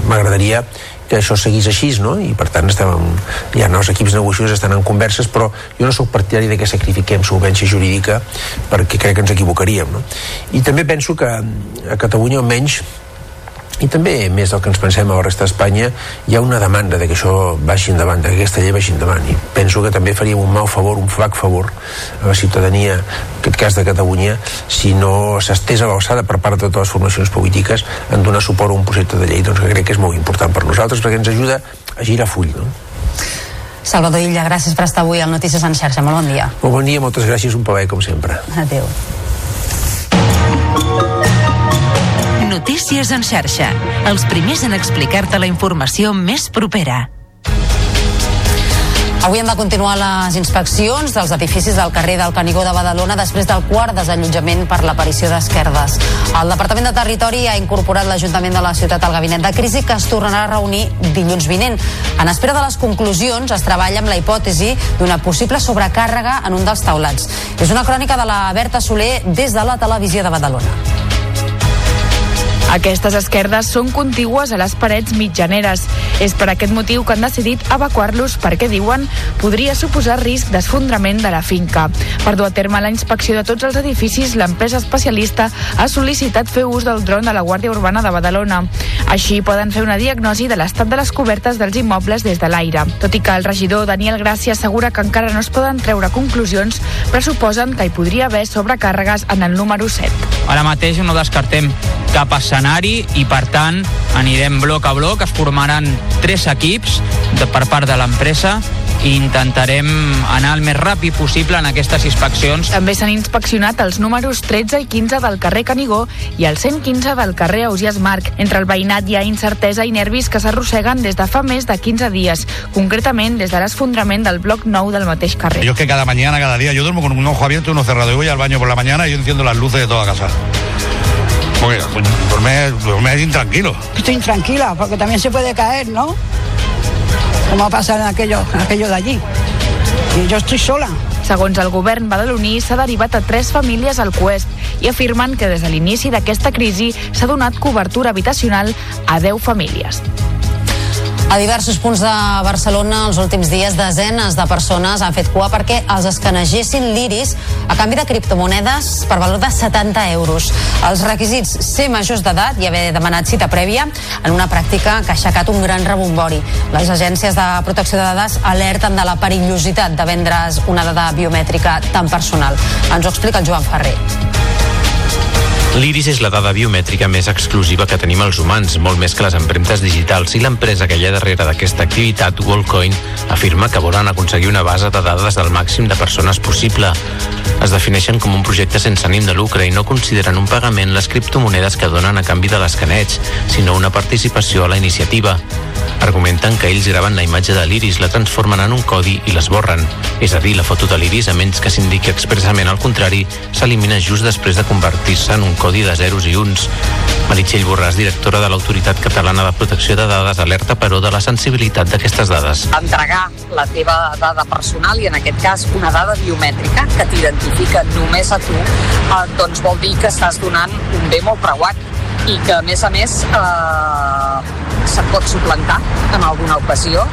m'agradaria que això seguís així, no? I per tant estem en, ja els equips negociadors estan en converses, però jo no sóc partidari de que sacrifiquem solvència jurídica perquè crec que ens equivocaríem, no? I també penso que a Catalunya almenys i també més del que ens pensem a la resta d'Espanya hi ha una demanda de que això vagi endavant que aquesta llei vagi endavant i penso que també faríem un mal favor, un flac favor a la ciutadania, en aquest cas de Catalunya si no s'estés a l'alçada per part de totes les formacions polítiques en donar suport a un projecte de llei doncs que crec que és molt important per nosaltres perquè ens ajuda a girar full no? Salvador Illa, gràcies per estar avui al Notícies en xarxa. Molt bon dia. Molt bon dia, moltes gràcies, un plaer com sempre. Adéu. Notícies en xarxa. Els primers en explicar-te la informació més propera. Avui hem de continuar les inspeccions dels edificis del carrer del Canigó de Badalona després del quart desallotjament per l'aparició d'esquerdes. El Departament de Territori ha incorporat l'Ajuntament de la ciutat al gabinet de crisi que es tornarà a reunir dilluns vinent. En espera de les conclusions es treballa amb la hipòtesi d'una possible sobrecàrrega en un dels taulats. És una crònica de la Berta Soler des de la televisió de Badalona. Aquestes esquerdes són contigües a les parets mitjaneres. És per aquest motiu que han decidit evacuar-los perquè diuen podria suposar risc d'esfondrament de la finca. Per dur a terme la inspecció de tots els edificis, l'empresa especialista ha sol·licitat fer ús del dron de la Guàrdia Urbana de Badalona. Així poden fer una diagnosi de l'estat de les cobertes dels immobles des de l'aire. Tot i que el regidor Daniel Gràcia assegura que encara no es poden treure conclusions, pressuposen que hi podria haver sobrecàrregues en el número 7. Ara mateix no descartem cap escenari i per tant anirem bloc a bloc, es formaran tres equips de, per part de l'empresa i intentarem anar el més ràpid possible en aquestes inspeccions. També s'han inspeccionat els números 13 i 15 del carrer Canigó i el 115 del carrer Ausias Marc. Entre el veïnat hi ha incertesa i nervis que s'arrosseguen des de fa més de 15 dies, concretament des de l'esfondrament del bloc 9 del mateix carrer. Yo es que cada mañana, cada día, yo duermo con un ojo abierto y uno cerrado. Yo voy al baño por la mañana y yo enciendo las luces de toda casa. Porque pues, duerme, duerme intranquilo. Estoy intranquila porque también se puede caer, ¿no? Como ha pasado en aquello, en aquello de allí. Y yo estoy sola. Segons el govern badaloní, s'ha derivat a tres famílies al Cuest i afirmen que des de l'inici d'aquesta crisi s'ha donat cobertura habitacional a 10 famílies. A diversos punts de Barcelona els últims dies desenes de persones han fet cua perquè els escanegessin l'iris a canvi de criptomonedes per valor de 70 euros. Els requisits ser majors d'edat i haver demanat cita prèvia en una pràctica que ha aixecat un gran rebombori. Les agències de protecció de dades alerten de la perillositat de vendre's una dada biomètrica tan personal. Ens ho explica el Joan Ferrer. L'iris és la dada biomètrica més exclusiva que tenim els humans, molt més que les empremtes digitals, i l'empresa que hi ha darrere d'aquesta activitat, Wallcoin, afirma que volen aconseguir una base de dades del màxim de persones possible. Es defineixen com un projecte sense ànim de lucre i no consideren un pagament les criptomonedes que donen a canvi de l'escaneig, sinó una participació a la iniciativa. Argumenten que ells graven la imatge de l'iris, la transformen en un codi i l'esborren. És a dir, la foto de l'iris, a menys que s'indiqui expressament al contrari, s'elimina just després de convertir-se en un codi de zeros i uns. Meritxell Borràs, directora de l'Autoritat Catalana de Protecció de Dades, alerta, però, de la sensibilitat d'aquestes dades. Entregar la teva dada personal i en aquest cas una dada biomètrica que t'identifica només a tu, eh, doncs vol dir que estàs donant un bé molt preuat i que a més a més eh, se't pot suplantar en alguna ocasió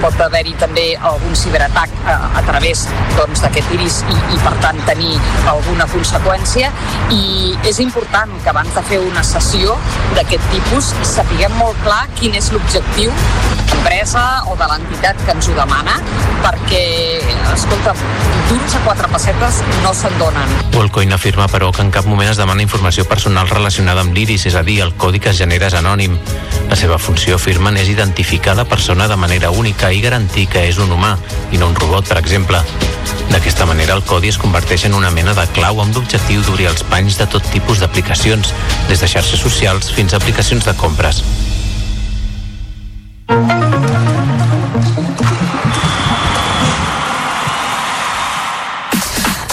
pot haver-hi també algun ciberatac a, a través doncs, d'aquest iris i, i per tant tenir alguna conseqüència i és important que abans de fer una sessió d'aquest tipus sapiguem molt clar quin és l'objectiu l'empresa o de l'entitat que ens ho demana perquè, escolta, d'uns a quatre pessetes no se'n donen. Wallcoin afirma, però, que en cap moment es demana informació personal relacionada amb l'iris, és a dir, el codi que es genera és anònim. La seva funció, afirmen, és identificar la persona de manera única i garantir que és un humà i no un robot, per exemple. D'aquesta manera, el codi es converteix en una mena de clau amb l'objectiu d'obrir els panys de tot tipus d'aplicacions, des de xarxes socials fins a aplicacions de compres.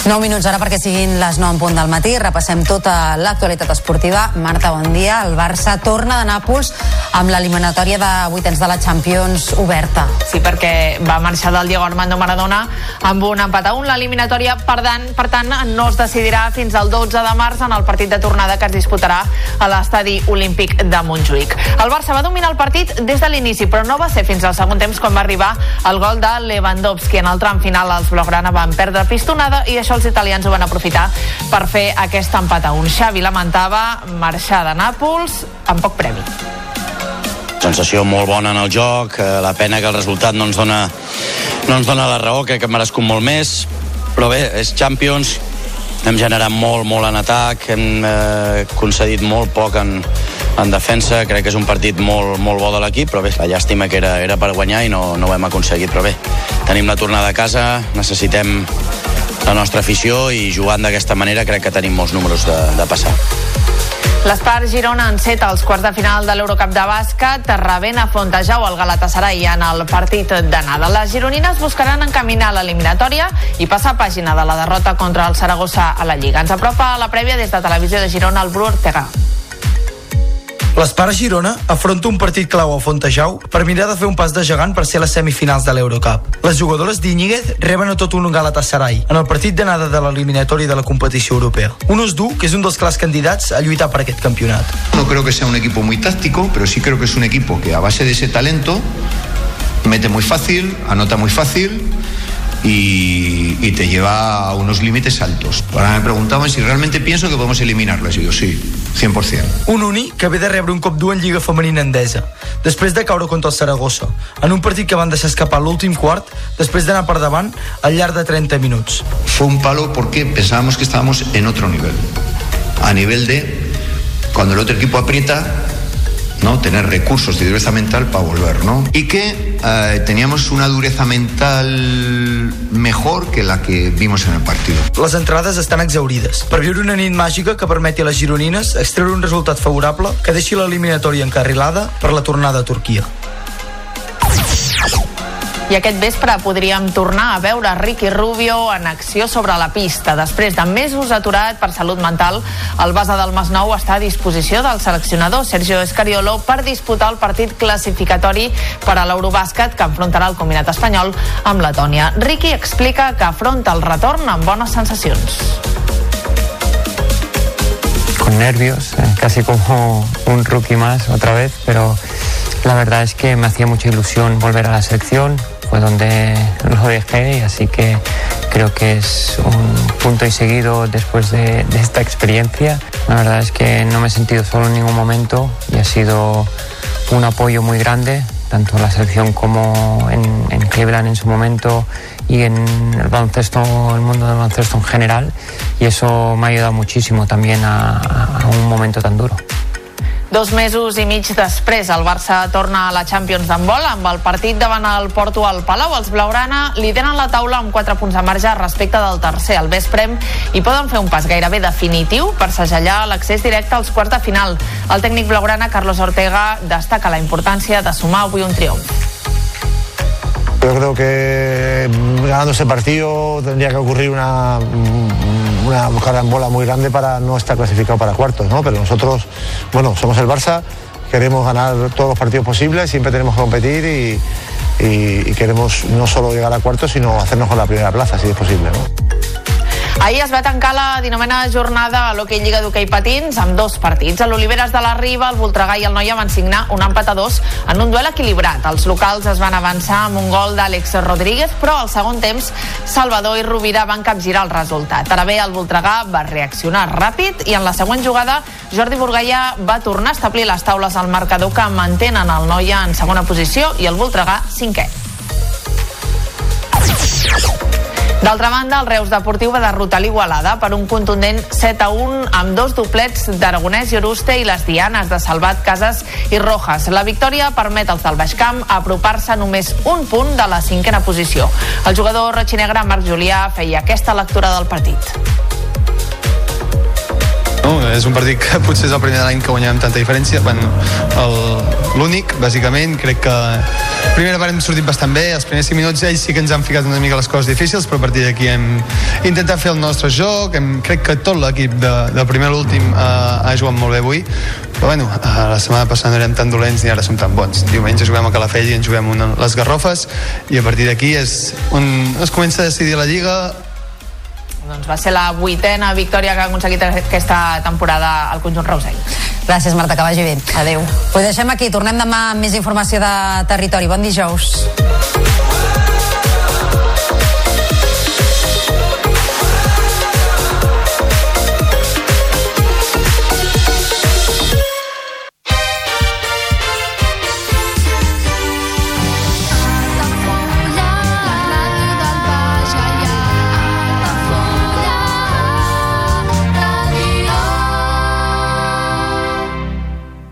9 minuts ara perquè siguin les 9 en punt del matí. Repassem tota l'actualitat esportiva. Marta, bon dia. El Barça torna de Nàpols amb l'eliminatòria de vuitens de la Champions oberta. Sí, perquè va marxar del Diego Armando Maradona amb un empat a un. L'eliminatòria, per tant, per tant, no es decidirà fins al 12 de març en el partit de tornada que es disputarà a l'estadi olímpic de Montjuïc. El Barça va dominar el partit des de l'inici, però no va ser fins al segon temps quan va arribar el gol de Lewandowski. En el tram final els blaugrana van perdre pistonada i això això els italians ho van aprofitar per fer aquest empat a un. Xavi lamentava marxar de Nàpols amb poc premi. Sensació molt bona en el joc, eh, la pena que el resultat no ens dona, no ens dona la raó, crec que hem merescut molt més, però bé, és Champions, hem generat molt, molt en atac, hem eh, concedit molt poc en, en defensa, crec que és un partit molt, molt bo de l'equip, però bé, la llàstima que era, era per guanyar i no, no ho hem aconseguit, però bé, tenim la tornada a casa, necessitem la nostra afició i jugant d'aquesta manera crec que tenim molts números de, de passar. L'Espar Girona enceta els quarts de final de l'Eurocup de bàsquet, a Fontejau el Galatasaray en el partit d'anada. Les gironines buscaran encaminar l'eliminatòria i passar pàgina de la derrota contra el Saragossa a la Lliga. Ens apropa a la prèvia des de Televisió de Girona el Bru Ortega. L'Espar Girona afronta un partit clau a Fontejau per mirar de fer un pas de gegant per ser a les semifinals de l'Eurocup. Les jugadores d'Iñiguez reben a tot un Galatasaray en el partit d'anada de l'eliminatori de la competició europea. Un Osdu, que és un dels clars candidats a lluitar per aquest campionat. No creo que sea un equipo muy táctico, pero sí creo que es un equipo que a base de ese talento mete muy fácil, anota muy fácil y, y, te lleva a unos límites altos. Ahora me preguntaban si realmente pienso que podemos eliminarles. Y digo, sí, 100%. Un Uni que ve de rebre un cop dur en Lliga Femenina Endesa, després de caure contra el Saragossa, en un partit que van deixar escapar l'últim quart, després d'anar per davant al llarg de 30 minuts. Fue un palo porque pensábamos que estábamos en otro nivel. A nivel de, cuando el otro equipo aprieta, ¿no? tener recursos de dureza mental para volver, ¿no? Y que eh, teníamos una dureza mental mejor que la que vimos en el partido. Les entrades estan exaurides per viure una nit màgica que permeti a les gironines extreure un resultat favorable que deixi l'eliminatòria encarrilada per la tornada a Turquia. I aquest vespre podríem tornar a veure Ricky Rubio en acció sobre la pista. Després de mesos aturat per salut mental, el base del Masnou està a disposició del seleccionador Sergio Escariolo per disputar el partit classificatori per a l'Eurobàsquet que enfrontarà el combinat espanyol amb Letònia. Ricky explica que afronta el retorn amb bones sensacions. Con nervios, eh, casi como un rookie más otra vez, pero la verdad es que me hacía mucha ilusión volver a la selección, fue donde lo dejé y así que creo que es un punto y seguido después de, de, esta experiencia. La verdad es que no me he sentido solo en ningún momento y ha sido un apoyo muy grande, tanto la selección como en, en Cleveland en su momento y en el baloncesto, el mundo del baloncesto en general y eso me ha ayudado muchísimo también a, a un momento tan duro. Dos mesos i mig després, el Barça torna a la Champions d'handbol amb el partit davant el Porto al Palau. Els Blaugrana lideren la taula amb 4 punts de marge respecte del tercer, el Vesprem, i poden fer un pas gairebé definitiu per segellar l'accés directe als quarts de final. El tècnic Blaugrana, Carlos Ortega, destaca la importància de sumar avui un triomf. Yo creo que ganando ese partido tendría que ocurrir una, una carambola muy grande para no estar clasificado para cuartos, ¿no? Pero nosotros, bueno, somos el Barça, queremos ganar todos los partidos posibles, siempre tenemos que competir y, y, queremos no solo llegar a cuartos, sino hacernos con la primera plaza, si es posible, ¿no? Ahir es va tancar la dinomena jornada a l'Hockey Lliga d'Hockey Patins amb dos partits. A l'Oliveres de la Riba, el Voltregà i el Noia van signar un empat a dos en un duel equilibrat. Els locals es van avançar amb un gol d'Àlex Rodríguez, però al segon temps Salvador i Rovira van capgirar el resultat. Ara bé, el Voltregà va reaccionar ràpid i en la següent jugada Jordi Burgaia va tornar a establir les taules al marcador que mantenen el Noia en segona posició i el Voltregà cinquè. D'altra banda, el Reus Deportiu va derrotar l'Igualada per un contundent 7 a 1 amb dos doblets d'Aragonès i Oruste i les dianes de Salvat, Casas i Rojas. La victòria permet als del Baix Camp apropar-se només un punt de la cinquena posició. El jugador rotxinegre Marc Julià feia aquesta lectura del partit. No, és un partit que potser és el primer de l'any que guanyem tanta diferència. Bueno, L'únic, bàsicament, crec que primera part hem sortit bastant bé, els primers 5 minuts ells sí que ens han ficat una mica les coses difícils, però a partir d'aquí hem intentat fer el nostre joc, hem, crec que tot l'equip de, del primer a l'últim uh, ha jugat molt bé avui, però bueno, uh, la setmana passada no érem tan dolents ni ara som tan bons. Diumenge juguem a Calafell i ens juguem una, les Garrofes i a partir d'aquí és on es comença a decidir la Lliga doncs va ser la vuitena victòria que ha aconseguit aquesta temporada al conjunt reusenc. Gràcies, Marta, que vagi bé. Adéu. Ho deixem aquí. Tornem demà amb més informació de territori. Bon dijous.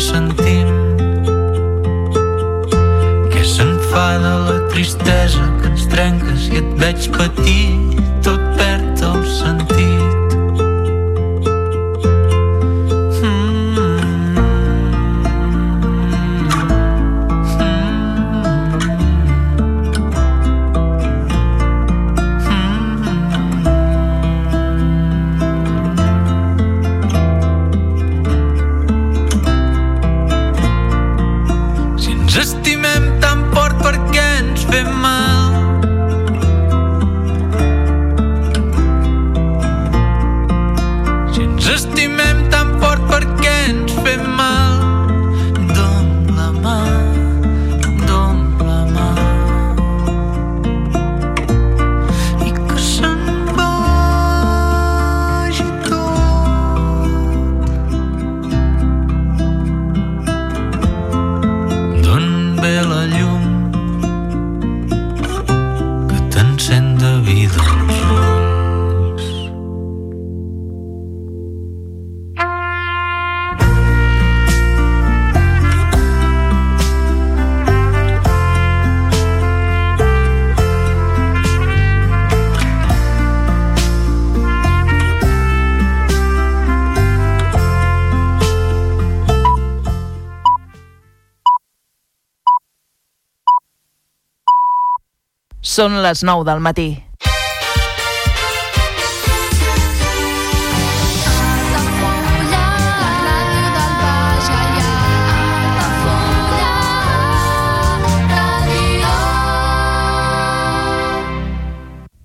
Sentim? que se'n fa de la tristesa que ens trenques i et veig patir Són les 9 del matí.